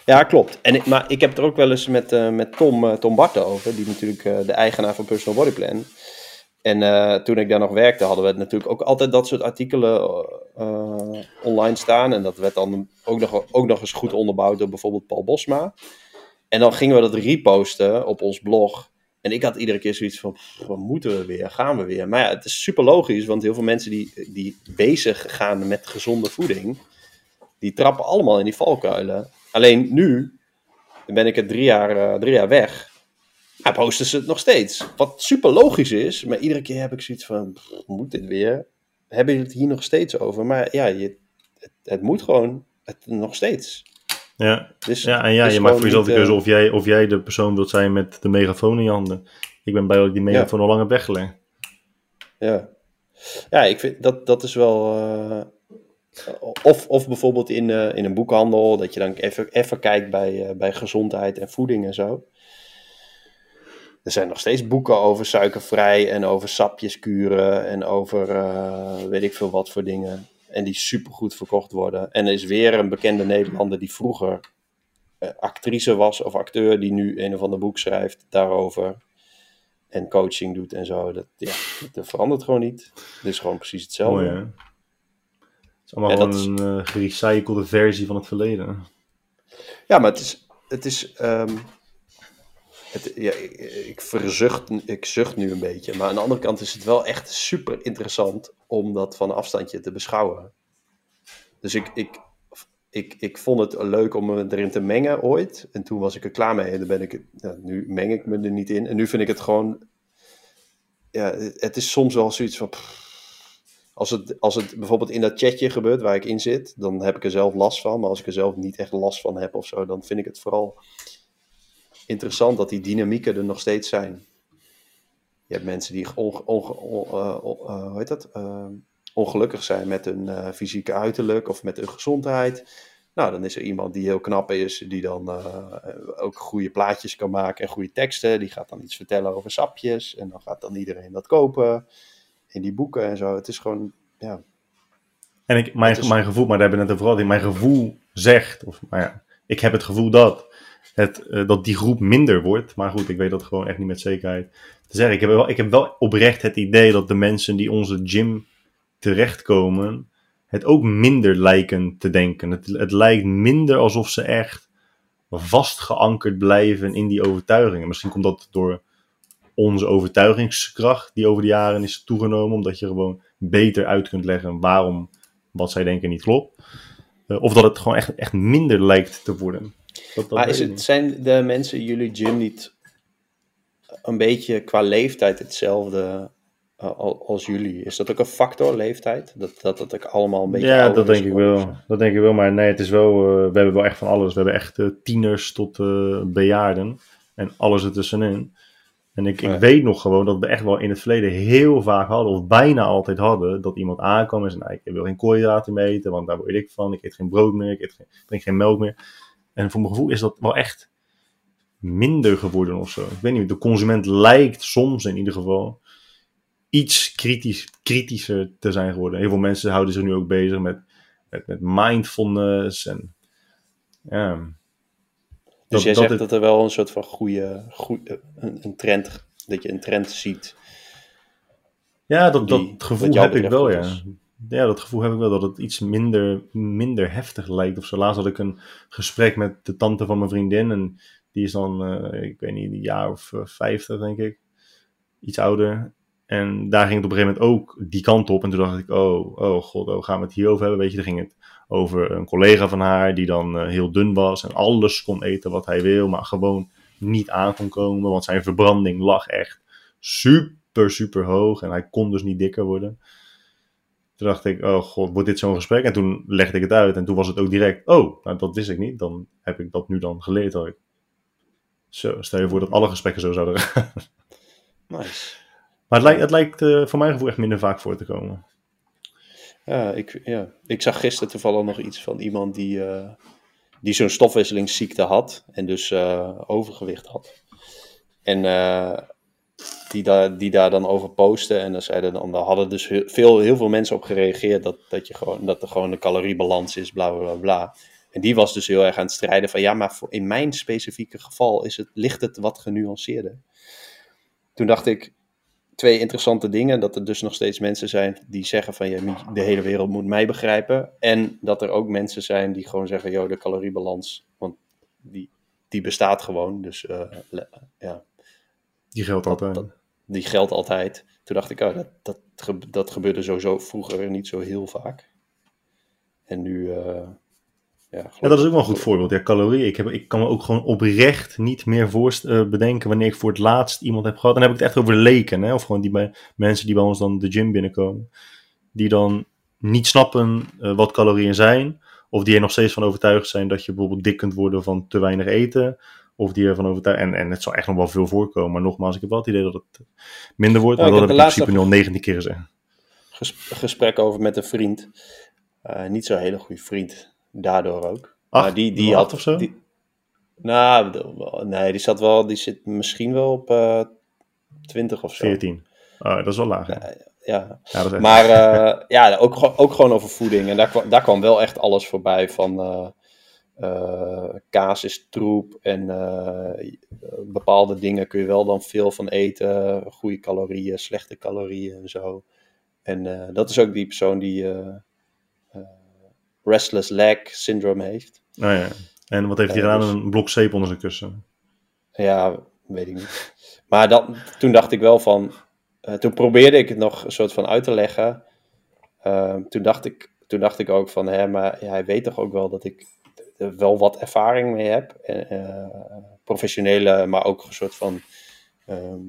Ja, klopt. En ik, maar ik heb het er ook wel eens met, uh, met Tom, uh, Tom Barten over, die natuurlijk uh, de eigenaar van Personal Body Plan. En toen ik daar nog werkte, hadden we natuurlijk ook altijd dat soort artikelen online staan. En dat werd dan ook nog, ook nog eens goed onderbouwd door bijvoorbeeld Paul Bosma. En dan gingen we dat reposten op ons blog. En ik had iedere keer zoiets van, moeten we weer? Gaan we weer? Maar ja, het is super logisch, want heel veel mensen die, die bezig gaan met gezonde voeding, die trappen allemaal in die valkuilen. Alleen nu ben ik er jaar, drie jaar weg. Ja, posten ze het nog steeds. Wat super logisch is, maar iedere keer heb ik zoiets van, moet dit weer? Hebben jullie het hier nog steeds over? Maar ja, je, het, het moet gewoon, het, nog steeds. Ja, dus, ja en ja, je maakt voor jezelf de keuze eh, of jij, of jij de persoon wilt zijn met de megafoon in je handen. Ik ben bij dat ik die megafoon al lang heb weggelegd. Ja. ja, ik vind dat, dat is wel... Uh, of, of bijvoorbeeld in, uh, in een boekhandel, dat je dan even, even kijkt bij, uh, bij gezondheid en voeding en zo. Er zijn nog steeds boeken over suikervrij en over sapjeskuren en over weet ik veel wat voor dingen. En die supergoed verkocht worden. En er is weer een bekende Nederlander die vroeger uh, actrice was of acteur, die nu een of ander boek schrijft daarover. En coaching doet en zo. Dat, ja, dat verandert gewoon niet. Het is gewoon precies hetzelfde. Mooi, hè? Het is allemaal een uh, gerecyclede versie van het verleden. Ja, maar het is. Het is um, het, ja, ik, verzucht, ik zucht nu een beetje. Maar aan de andere kant is het wel echt super interessant om dat van afstandje te beschouwen. Dus ik, ik, ik, ik vond het leuk om me erin te mengen ooit. En toen was ik er klaar mee. En dan ben ik, nu meng ik me er niet in. En nu vind ik het gewoon. Ja, het is soms wel zoiets van. als het, als het bijvoorbeeld in dat chatje gebeurt waar ik in zit, dan heb ik er zelf last van. Maar als ik er zelf niet echt last van heb of zo, dan vind ik het vooral interessant dat die dynamieken er nog steeds zijn. Je hebt mensen die on, on, uh, hoe heet dat? Uh, ongelukkig zijn met hun fysieke uiterlijk of met hun gezondheid. Nou, dan is er iemand die heel knap is, die dan ook goede plaatjes kan maken en goede teksten. Die gaat dan iets vertellen over sapjes en dan gaat dan iedereen dat kopen in die boeken en zo. Het is gewoon, ja. En ik, mijn, mijn gevoel, maar daar hebben we net over gehad, mijn gevoel zegt, of maar ja, ik heb het gevoel dat het, uh, dat die groep minder wordt. Maar goed, ik weet dat gewoon echt niet met zekerheid te zeggen. Ik heb, wel, ik heb wel oprecht het idee dat de mensen die onze gym terechtkomen, het ook minder lijken te denken. Het, het lijkt minder alsof ze echt vastgeankerd blijven in die overtuigingen. Misschien komt dat door onze overtuigingskracht die over de jaren is toegenomen, omdat je gewoon beter uit kunt leggen waarom wat zij denken niet klopt. Uh, of dat het gewoon echt, echt minder lijkt te worden maar is het, zijn de mensen in jullie gym niet een beetje qua leeftijd hetzelfde uh, als jullie? Is dat ook een factor, leeftijd? Dat dat, dat ook allemaal een beetje. Ja, dat denk ik wel. Dat denk ik wel. Maar nee, het is wel. Uh, we hebben wel echt van alles. We hebben echt uh, tieners tot bejaarden. En alles ertussenin. En ik, ik weet nog gewoon dat we echt wel in het verleden heel vaak hadden, of bijna altijd hadden, dat iemand aankwam en zei: nou, Ik wil geen koolhydraten meer eten, want daar word ik van. Ik eet geen brood meer, ik eet geen, drink geen melk meer. En voor mijn gevoel is dat wel echt minder geworden of zo. Ik weet niet, de consument lijkt soms in ieder geval iets kritisch, kritischer te zijn geworden. Heel veel mensen houden zich nu ook bezig met, met, met mindfulness en ja. Dus jij zegt dat er wel een soort van goede, goede een, een, trend, dat je een trend ziet. Ja, dat, dat gevoel heb ik wel, ja ja, dat gevoel heb ik wel dat het iets minder, minder heftig lijkt of zo. Laatst had ik een gesprek met de tante van mijn vriendin en die is dan, uh, ik weet niet, een jaar of uh, vijftig denk ik. Iets ouder. En daar ging het op een gegeven moment ook die kant op. En toen dacht ik, oh, oh god, oh, gaan we het hierover hebben? Weet je, er ging het over een collega van haar die dan uh, heel dun was en alles kon eten wat hij wil, maar gewoon niet aan kon komen, want zijn verbranding lag echt super, super hoog en hij kon dus niet dikker worden. Toen dacht ik, oh god, wordt dit zo'n gesprek? En toen legde ik het uit en toen was het ook direct, oh, nou dat wist ik niet. Dan heb ik dat nu dan geleerd. Ik... Zo, stel je voor dat alle gesprekken zo zouden gaan. Nice. Maar het lijkt, het lijkt uh, voor mijn gevoel echt minder vaak voor te komen. Ja, ik, ja. ik zag gisteren toevallig nog iets van iemand die, uh, die zo'n stofwisselingsziekte had en dus uh, overgewicht had. En die, daar die daar dan over posten. En dan zeiden dan, daar hadden dus heel veel, heel veel mensen op gereageerd dat, dat, je gewoon, dat er gewoon een caloriebalans is, bla bla bla. En die was dus heel erg aan het strijden van ja, maar in mijn specifieke geval is het, ligt het wat genuanceerder. Toen dacht ik twee interessante dingen. Dat er dus nog steeds mensen zijn die zeggen van ja, de hele wereld moet mij begrijpen. En dat er ook mensen zijn die gewoon zeggen, joh, de caloriebalans, want die, die bestaat gewoon. Dus uh, ja, Die geldt altijd. dat- die geldt altijd. Toen dacht ik, oh, dat, dat, dat gebeurde sowieso vroeger niet zo heel vaak. En nu, eh, ja, Ja, dat is ook wel een goed voorbeeld. Ja, calorieën. Ik, heb, ik kan me ook gewoon oprecht niet meer voorst- eh, bedenken wanneer ik voor het laatst iemand heb gehad. Dan heb ik het echt over leken. Hè? Of gewoon die bij, mensen die bij ons dan de gym binnenkomen. Die dan niet snappen eh, wat calorieën zijn. Of die er nog steeds van overtuigd zijn dat je bijvoorbeeld dik kunt worden van te weinig eten. Of die ervan overtuigd... En, en het zal echt nog wel veel voorkomen. Maar nogmaals, ik heb wel het idee dat het minder wordt. Ja, maar dat heb ik in principe al 19 keer gezegd. ges- gesprek over met een vriend. Eh, niet zo'n hele goede vriend, daardoor ook. Acht, maar die, die had of zo? die- nou, nee, die zat wel, die zit misschien wel op eh 20 of zo. 14. Oh, dat is wel laag. Ja, Ja, echt- Maar eh, ja, ook, gewoon- ook gewoon over voeding. En daar kwam, daar kwam wel echt alles voorbij van kaas is troep en eh, bepaalde dingen kun je wel dan veel van eten. Goede calorieën, slechte calorieën en zo. En eh, dat is ook die persoon die eh, eh, restless leg syndrome heeft. Oh, ja. En wat heeft hij gedaan? dus- Een blok zeep onder zijn kussen. Ja, weet ik niet. Maar toen dacht ik wel van. eh, toen probeerde ik het nog een soort van uit te leggen. Eh, toen, dacht ik, toen dacht ik ook van, hè, maar hij weet toch ook wel dat ik er wel wat ervaring mee heb. En, eh, professionele, maar ook een soort van ehm,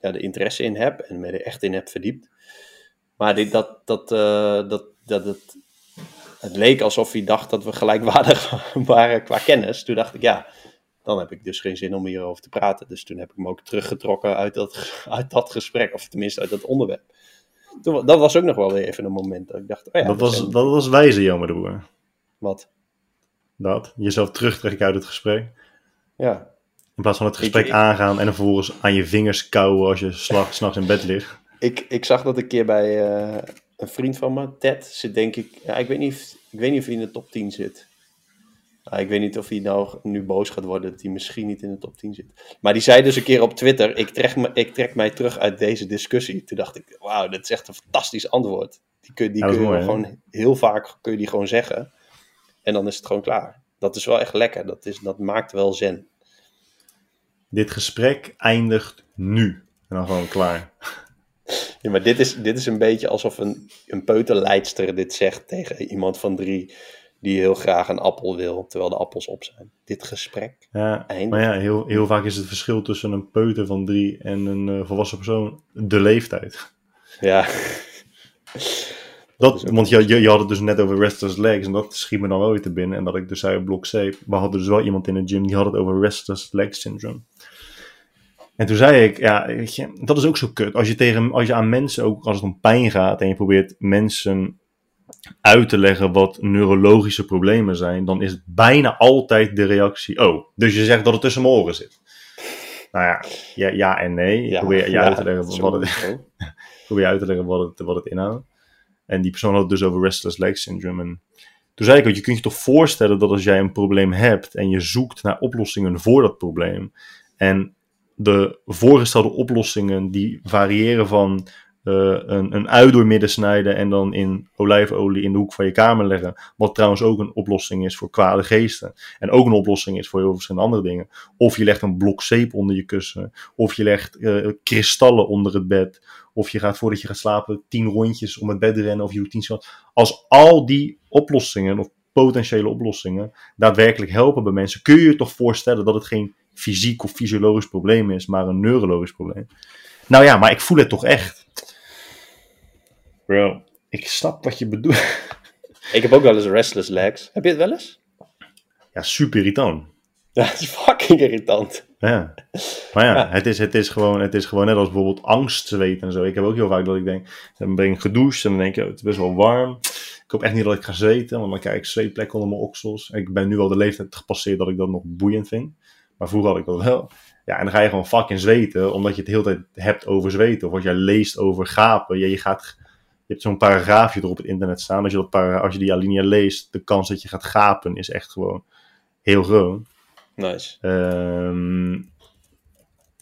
ja, de interesse in heb en me er echt in heb verdiept. Maar dit, dat, dat, eh, dat, dat het, het leek alsof hij dacht dat we gelijkwaardig waren qua kennis. Toen dacht ik, ja, dan heb ik dus geen zin om hierover te praten. Dus toen heb ik me ook teruggetrokken uit dat, uit dat gesprek, of tenminste uit dat onderwerp. Toen, dat was ook nog wel weer even een moment dat ik dacht, oh ja, dat, was, zijn- dat was wijze, jammer wat? Dat. Jezelf terugtrekken uit het gesprek. Ja, In plaats van het gesprek ik- aangaan en vervolgens aan je vingers kauwen als je s'nachts in bed ligt. ik, ik zag dat een keer bij eh, een vriend van me, Ted, zit denk ik, ja, ik, weet niet of, ik weet niet of hij in de top 10 zit. Ik weet niet of hij nou nu boos gaat worden dat hij misschien niet in de top 10 zit. Maar die zei dus een keer op Twitter, ik trek, me, ik trek mij terug uit deze discussie. Toen dacht ik, wauw, dat is echt een fantastisch antwoord. Die kun, die Ja, kun je mooi, gewoon heel vaak kun je die gewoon zeggen. En dan is het gewoon klaar. Dat is wel echt lekker. Dat, is, dat maakt wel zen. Dit gesprek eindigt nu. En dan gewoon klaar. Ja, maar dit is, dit is een beetje alsof een, een peuterleidster dit zegt tegen iemand van drie die heel graag een appel wil, terwijl de appels op zijn. Dit gesprek. Ja, Eindig. maar ja, heel, heel vaak is het verschil tussen een peuter van drie en een eh, volwassen persoon de leeftijd. Ja, Dat, want je, je, je had het dus net over restless legs en dat schiet me dan wel weer te binnen. En dat ik dus zei op blok C, we hadden dus wel iemand in de gym die had het over restless leg syndrome. En toen zei ik, ja, weet je, dat is ook zo kut. Als je, tegen, als je aan mensen, ook als het om pijn gaat, en je probeert mensen uit te leggen wat neurologische problemen zijn, dan is het bijna altijd de reactie, oh, dus je zegt dat het tussen mijn oren zit. Nou ja, ja, ja en nee. Ja, probeer je ja, uit te leggen zo- wat het, zo. probeer uit te leggen wat het, wat het inhoudt. En die persoon had het dus over restless leg syndrome. En toen zei ik ook, je kunt je toch voorstellen dat als jij een probleem hebt en je zoekt naar oplossingen voor dat probleem. En de voorgestelde oplossingen die variëren van eh, een, een ui snijden en dan in olijfolie in de hoek van je kamer leggen. Wat trouwens ook een oplossing is voor kwade geesten. En ook een oplossing is voor heel veel verschillende andere dingen. Of je legt een blok zeep onder je kussen. Of je legt eh, kristallen onder het bed. Of je gaat voordat je gaat slapen tien rondjes om het bed rennen. Of je doet tien. Als al die oplossingen of potentiële oplossingen daadwerkelijk helpen bij mensen, kun je je toch voorstellen dat het geen fysiek of fysiologisch probleem is, maar een neurologisch probleem. Nou ja, maar ik voel het toch echt. Bro, ik snap wat je bedoelt. Ik heb ook wel eens restless legs. Heb je het wel eens? Ja, super irritant. Ja, het is fucking irritant. Ja. Maar ja, Ja. Het, is, het, is gewoon, het is gewoon net als bijvoorbeeld angstzweet en zo. Ik heb ook heel vaak dat ik denk, dan ben ik gedoucht en dan denk ik, oh, het is best wel warm. Ik hoop echt niet dat ik ga zweten, want dan krijg ik zweetplekken onder mijn oksels. En ik ben nu wel de leeftijd gepasseerd dat ik dat nog boeiend vind. Maar vroeger had ik dat wel. Ja, en dan ga je gewoon fucking zweten, omdat je het de hele tijd hebt over zweten. Of als jij leest over gapen. Ja, je, gaat, hebt zo'n paragraafje er op het internet staan. Als je, dat als je die alinea leest, de kans dat je gaat gapen is echt gewoon heel groot. Nice. Ehm,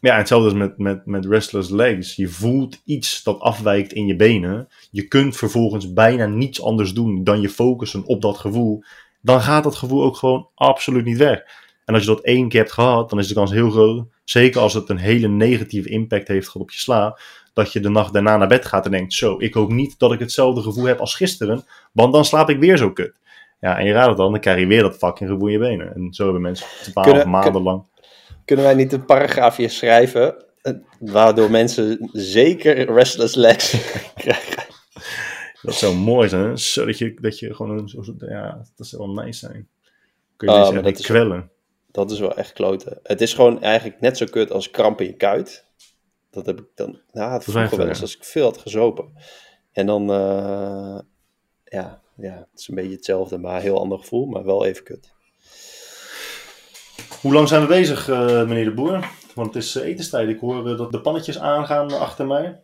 ja, hetzelfde is met, met, met restless legs. Je voelt iets dat afwijkt in je benen. Je kunt vervolgens bijna niets anders doen dan je focussen op dat gevoel. Dan gaat dat gevoel ook gewoon absoluut niet weg. En En als je dat één keer hebt gehad, dan is de kans heel groot, zeker als het een hele negatieve impact heeft gehad op je slaap, dat je de nacht daarna naar bed gaat en denkt, zo, ik hoop niet dat ik hetzelfde gevoel heb als gisteren, want dan slaap ik weer zo kut. Ja, en je raadt het dan, dan krijg je weer dat fucking gevoel in je benen. En zo hebben mensen twaalf maanden lang. Kunnen wij niet een paragraafje schrijven, eh, waardoor mensen zeker restless legs krijgen? Dat zou mooi zijn, hè? zodat je, dat je gewoon, een, ja, dat zou wel nice zijn. Kun je mensen is- kwellen. Dat is wel echt kloten. Het is gewoon eigenlijk net zo kut als kramp in je kuit. Dat heb ik dan, nou, het vroeger wel eens als ik veel had gezopen. En dan, eh, ja, ja, het is een beetje hetzelfde, maar een heel ander gevoel, maar wel even kut. Hoe lang zijn we bezig, eh, meneer de Boer? Want het is eh, etenstijd. Ik hoor dat de pannetjes aangaan achter mij.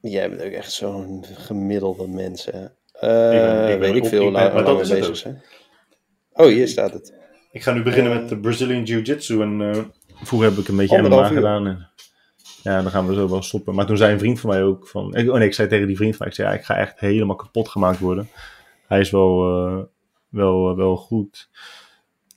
Jij bent ook echt zo'n gemiddelde mens, hè. ik ben weet ik veel ik ben- maar dat we is bezig zijn. Oh, hier staat het. Ik ga nu beginnen met de Brazilian Jiu-Jitsu. En vroeger heb ik een beetje MMA gedaan. En, ja, dan gaan we zo wel stoppen. Maar toen zei een vriend van mij ook van... Ik, oh nee, ik zei tegen die vriend van mij, ik zei, ja, ik ga echt helemaal kapot gemaakt worden. Hij is wel, eh, wel, eh, wel goed.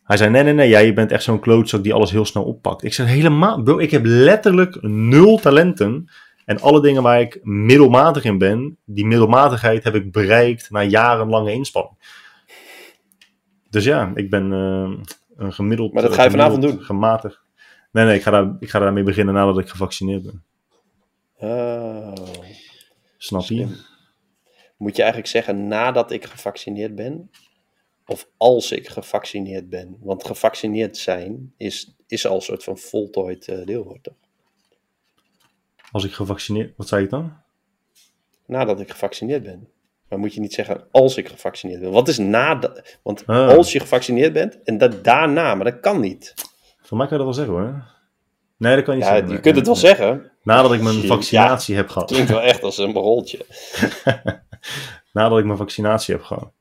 Hij zei, nee, nee, nee, jij bent echt zo'n klootzak die alles heel snel oppakt. Ik zei, helemaal, bro, ik heb letterlijk nul talenten. En alle dingen waar ik middelmatig in ben, die middelmatigheid heb ik bereikt na jarenlange inspanning. Dus ja, ik ben eh, een gemiddeld... Maar dat ga je vanavond doen? Gematigd. Nee, nee, ik ga, daar, ik ga daarmee beginnen nadat ik gevaccineerd ben. Oh. Snap je? Moet je eigenlijk zeggen nadat ik gevaccineerd ben? Of als ik gevaccineerd ben? Want gevaccineerd zijn is, is al een soort van voltooid eh deelwoord. toch? Als ik gevaccineerd... Wat zei je dan? Nadat ik gevaccineerd ben. Maar moet je niet zeggen als ik gevaccineerd ben. Wat is nadat? Want Ah. als je gevaccineerd bent en dat daarna, maar dat kan niet. Voor mij kan je dat wel zeggen hoor. Nee, dat kan je niet Ja, zeggen. je kunt het wel zeggen. Nadat ik mijn Ja. vaccinatie heb gehad. Klinkt wel echt als een rolltje. Nadat ik mijn vaccinatie heb gehad.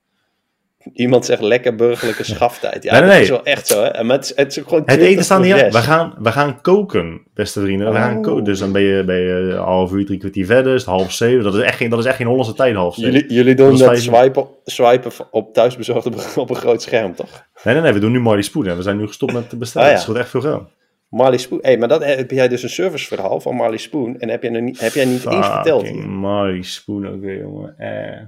Iemand zegt lekker burgerlijke schaftijd. Ja, Nee, nee, dat nee. is wel echt zo. Hè? Maar het is, het is ook gewoon Het 20 eten staat niet aan. We gaan, we gaan koken, beste vrienden. We gaan Oh. koken. Dus dan ben je, ben je half uur, drie kwartier verder. Is het half zeven. Dat is echt geen, dat is echt geen Hollandse tijd, half zeven. Jullie, jullie doen Dat is swipen, swipen op thuisbezorgd op, op een groot scherm, toch? Nee, nee, nee. We doen nu Marley Spoon. hè. We zijn nu gestopt met te bestellen. Ah, ja. Het scheelt echt veel geld. Marley Spoon. Hey, maar dat heb jij dus een serviceverhaal van Marley Spoon. En heb, nog niet, heb jij niet eens verteld. Marley Spoon ook weer, jongen. Eh.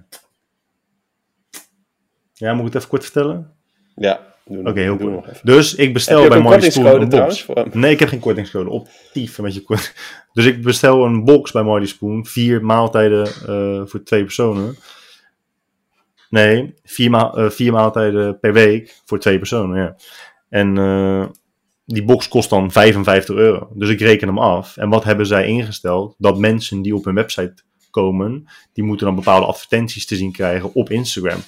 Ja, moet ik het even kort vertellen? Ja, Oké, heel kort. even. Dus ik bestel bij Marley Spoon een box. Voor, Nee, ik heb geen kortingscode. Op tief met je kort. Dus ik bestel een box bij Marley Spoon. Vier maaltijden eh, voor twee personen. Nee, vier, ma- eh, vier maaltijden per week voor twee personen, ja. En eh, die box kost dan 55 euro. Dus ik reken hem af. En wat hebben zij ingesteld? Dat mensen die op hun website komen, die moeten dan bepaalde advertenties te zien krijgen op Instagram.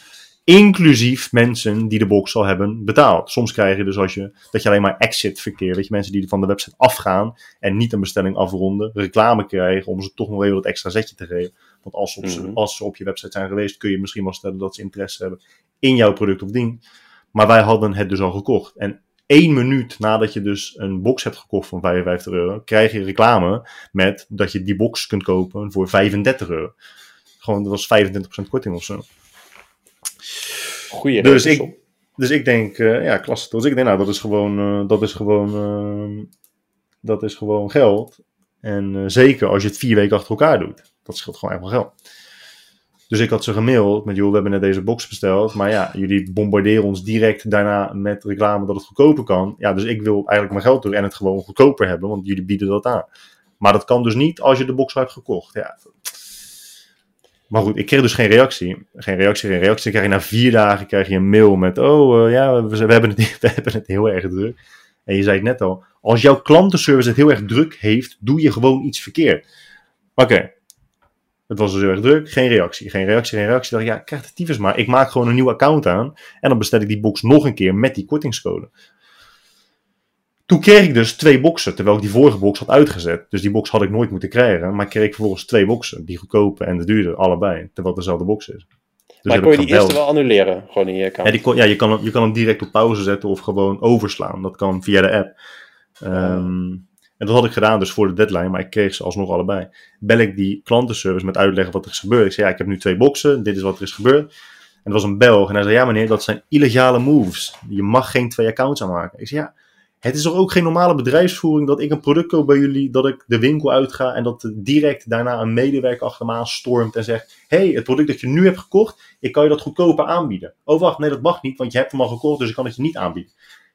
Inclusief mensen die de box al hebben betaald. Soms krijg je dus als je, dat je alleen maar exit verkeer, weet je, mensen die van de website afgaan en niet een bestelling afronden, reclame krijgen om ze toch nog even dat extra zetje te geven. Want als ze, op, Mhm. als ze op je website zijn geweest, kun je misschien wel stellen dat ze interesse hebben in jouw product of dienst. Maar wij hadden het dus al gekocht. En één minuut nadat je dus een box hebt gekocht van 55 euro, krijg je reclame met dat je die box kunt kopen voor 35 euro. Gewoon, dat was 25% korting of zo. Goeie Dus ik, dus ik denk, eh, ja, klasse. Dus ik denk, nou, dat is gewoon, eh, dat is gewoon, eh, dat is gewoon geld. En eh, zeker als je het vier weken achter elkaar doet. Dat scheelt gewoon echt wel geld. Dus ik had ze gemaild met, joh, we hebben net deze box besteld. Maar ja, jullie bombarderen ons direct daarna met reclame dat het goedkoper kan. Ja, dus ik wil eigenlijk mijn geld terug en het gewoon goedkoper hebben. Want jullie bieden dat aan. Maar dat kan dus niet als je de box hebt gekocht. Ja. Maar goed, ik kreeg dus geen reactie. Geen reactie, geen reactie. Dan krijg je na vier dagen krijg je een mail met... Oh, eh, ja, we, hebben het, we hebben het heel erg druk. En je zei het net al. Als jouw klantenservice het heel erg druk heeft, doe je gewoon iets verkeerd. Oké. Het was dus heel erg druk. Geen reactie, geen reactie, geen reactie. Ik dacht, ja, krijg de tyfus maar. Ik maak gewoon een nieuw account aan. En dan bestel ik die box nog een keer met die kortingscode. Toen kreeg ik dus twee boxen, terwijl ik die vorige box had uitgezet. Dus die box had ik nooit moeten krijgen. Maar ik kreeg vervolgens twee boxen, die goedkope en de duurder, allebei. Terwijl het dezelfde box is. Dus maar kon je ik die eerste wel annuleren? Gewoon in je account? Ja, die kon, ja je, kan hem, je kan hem direct op pauze zetten of gewoon overslaan. Dat kan via de app. Ehm, en dat had ik gedaan dus voor de deadline, maar ik kreeg ze alsnog allebei. Bel ik die klantenservice met uitleggen wat er is gebeurd. Ik zei, ja, ik heb nu twee boxen, dit is wat er is gebeurd. En dat was een Belg. En hij zei, ja meneer, dat zijn illegale moves. Je mag geen twee accounts aanmaken. Ik zei, ja, het is toch ook geen normale bedrijfsvoering dat ik een product koop bij jullie, dat ik de winkel uitga en dat direct daarna een medewerker achter me aan stormt en zegt, hey, het product dat je nu hebt gekocht, ik kan je dat goedkoper aanbieden. Oh wacht, nee dat mag niet, want je hebt hem al gekocht, dus ik kan het je niet aanbieden.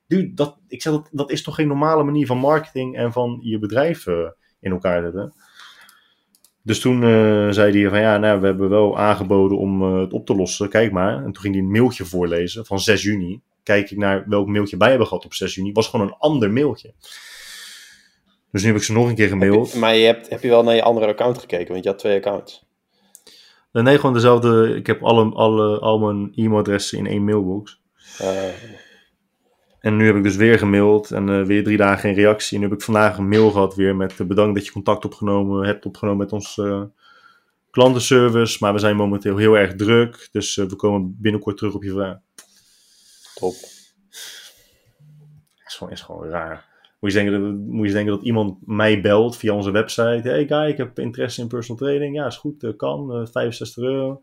Dude, dat, ik zeg, dat, dat is toch geen normale manier van marketing en van je bedrijf uh, in elkaar zetten. Dus toen uh, zei hij van ja, nou, we hebben wel aangeboden om uh, het op te lossen. Kijk maar. En toen ging hij een mailtje voorlezen van 6 juni. Kijk ik naar welk mailtje wij hebben gehad op 6 juni. Was gewoon een ander mailtje. Dus nu heb ik ze nog een keer gemaild. Je, maar je hebt, heb je wel naar je andere account gekeken? Want je had twee accounts. Nee, gewoon dezelfde. Ik heb alle, alle, al mijn e-mailadressen in één mailbox. Uh. En nu heb ik dus weer gemaild en uh, weer drie dagen geen reactie. En nu heb ik vandaag een mail gehad weer met uh, bedankt dat je contact opgenomen, hebt opgenomen met ons klantenservice. Maar we zijn momenteel heel erg druk, dus we komen binnenkort terug op je vraag. Top. Is gewoon, is gewoon raar. Moet je, denken dat, moet je denken dat iemand mij belt via onze website. Hey guy, ik heb interesse in personal training. Ja, is goed, kan. 65 euro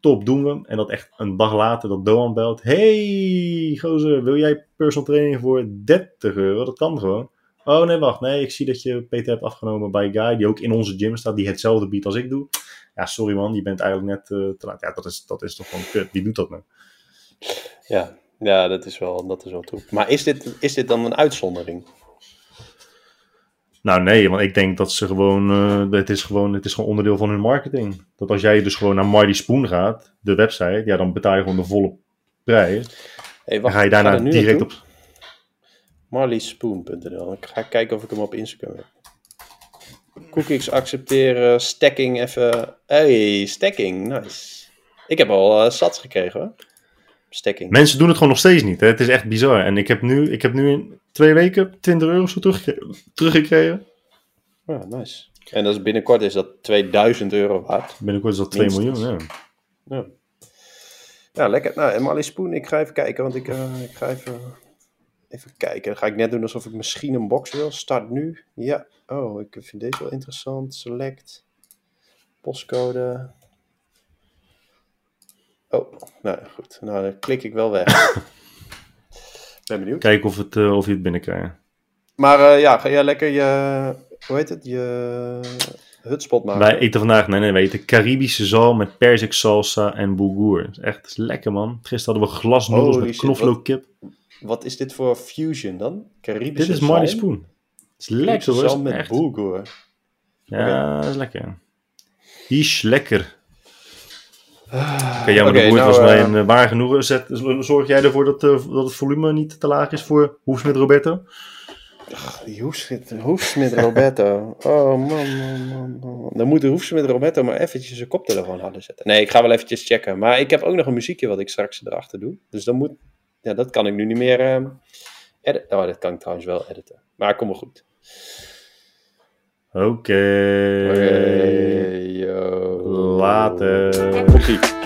top, doen we. En dat echt een dag later dat Doan belt. Hey, gozer, wil jij personal training voor 30 euro? Dat kan gewoon. Oh nee, wacht. Nee, ik zie dat je PT hebt afgenomen bij Guy, die ook in onze gym staat, die hetzelfde biedt als ik doe. Ja, sorry man, je bent eigenlijk net uh, te laat. Ja, dat is, dat is toch gewoon kut. Wie doet dat nou? Ja, ja dat is wel, dat is wel troep. Maar is dit, is dit dan een uitzondering? Nou nee, want ik denk dat ze gewoon, uh, het, is gewoon, het is gewoon onderdeel van hun marketing. Dat als jij dus gewoon naar Marty Spoon gaat, de website, ja, dan betaal je gewoon de volle prijs. Hey, wacht, ga je daarna direct op... marleyspoon.nl. Ik ga kijken of ik hem op Instagram heb. Cookies accepteren, stacking even. Hey, stacking, nice. Ik heb al uh, sats gekregen hoor. Stacking. Mensen doen het gewoon nog steeds niet. Hè? Het is echt bizar. En ik heb nu, ik heb nu in twee weken 20 euro zo teruggekregen. Ja, nice. En dat is binnenkort is dat 2000 euro waard. Binnenkort is dat 2 miljoen, ja. ja. Ja, lekker. Nou, en Molly Spoon, ik ga even kijken, want ik, uh, ik ga even, even kijken. Dan ga ik net doen alsof ik misschien een box wil. Start nu. Ja. Oh, ik vind deze wel interessant. Select. Postcode. Oh, nou goed. Nou, dan klik ik wel weg. ben benieuwd. Kijken of, het, uh, of je het binnenkrijgt. Maar uh, ja, ga jij lekker je, hoe heet het, je hutspot maken? Wij eten vandaag, nee nee, we eten Caribische zalm met perzik salsa en bulgur. Dat is echt lekker man. Gisteren hadden we glasnoedels oh, met knoflookkip. Wat, wat is dit voor fusion dan? Caribische Dit is Marty Spoon. Het is lekker hoor. Zalm met echt. Ja, okay. dat is lekker. Is lekker. Ah, jammer, okay, de boer nou, was mij een uh, waar genoeg. Zet, zorg jij ervoor dat, uh, dat het volume niet te laag is voor Hoefsmit Roberto? Ach, die Roberto. Oh man, man, man, man. Dan moet de Hoefsmit Roberto maar eventjes zijn koptelefoon harder zetten. Nee, ik ga wel eventjes checken. Maar ik heb ook nog een muziekje wat ik straks erachter doe. Dus dan moet, ja, dat kan ik nu niet meer uh, editen. Oh, dat kan ik trouwens wel editen. Maar kom maar goed. Oké. Okay. Okay, Later.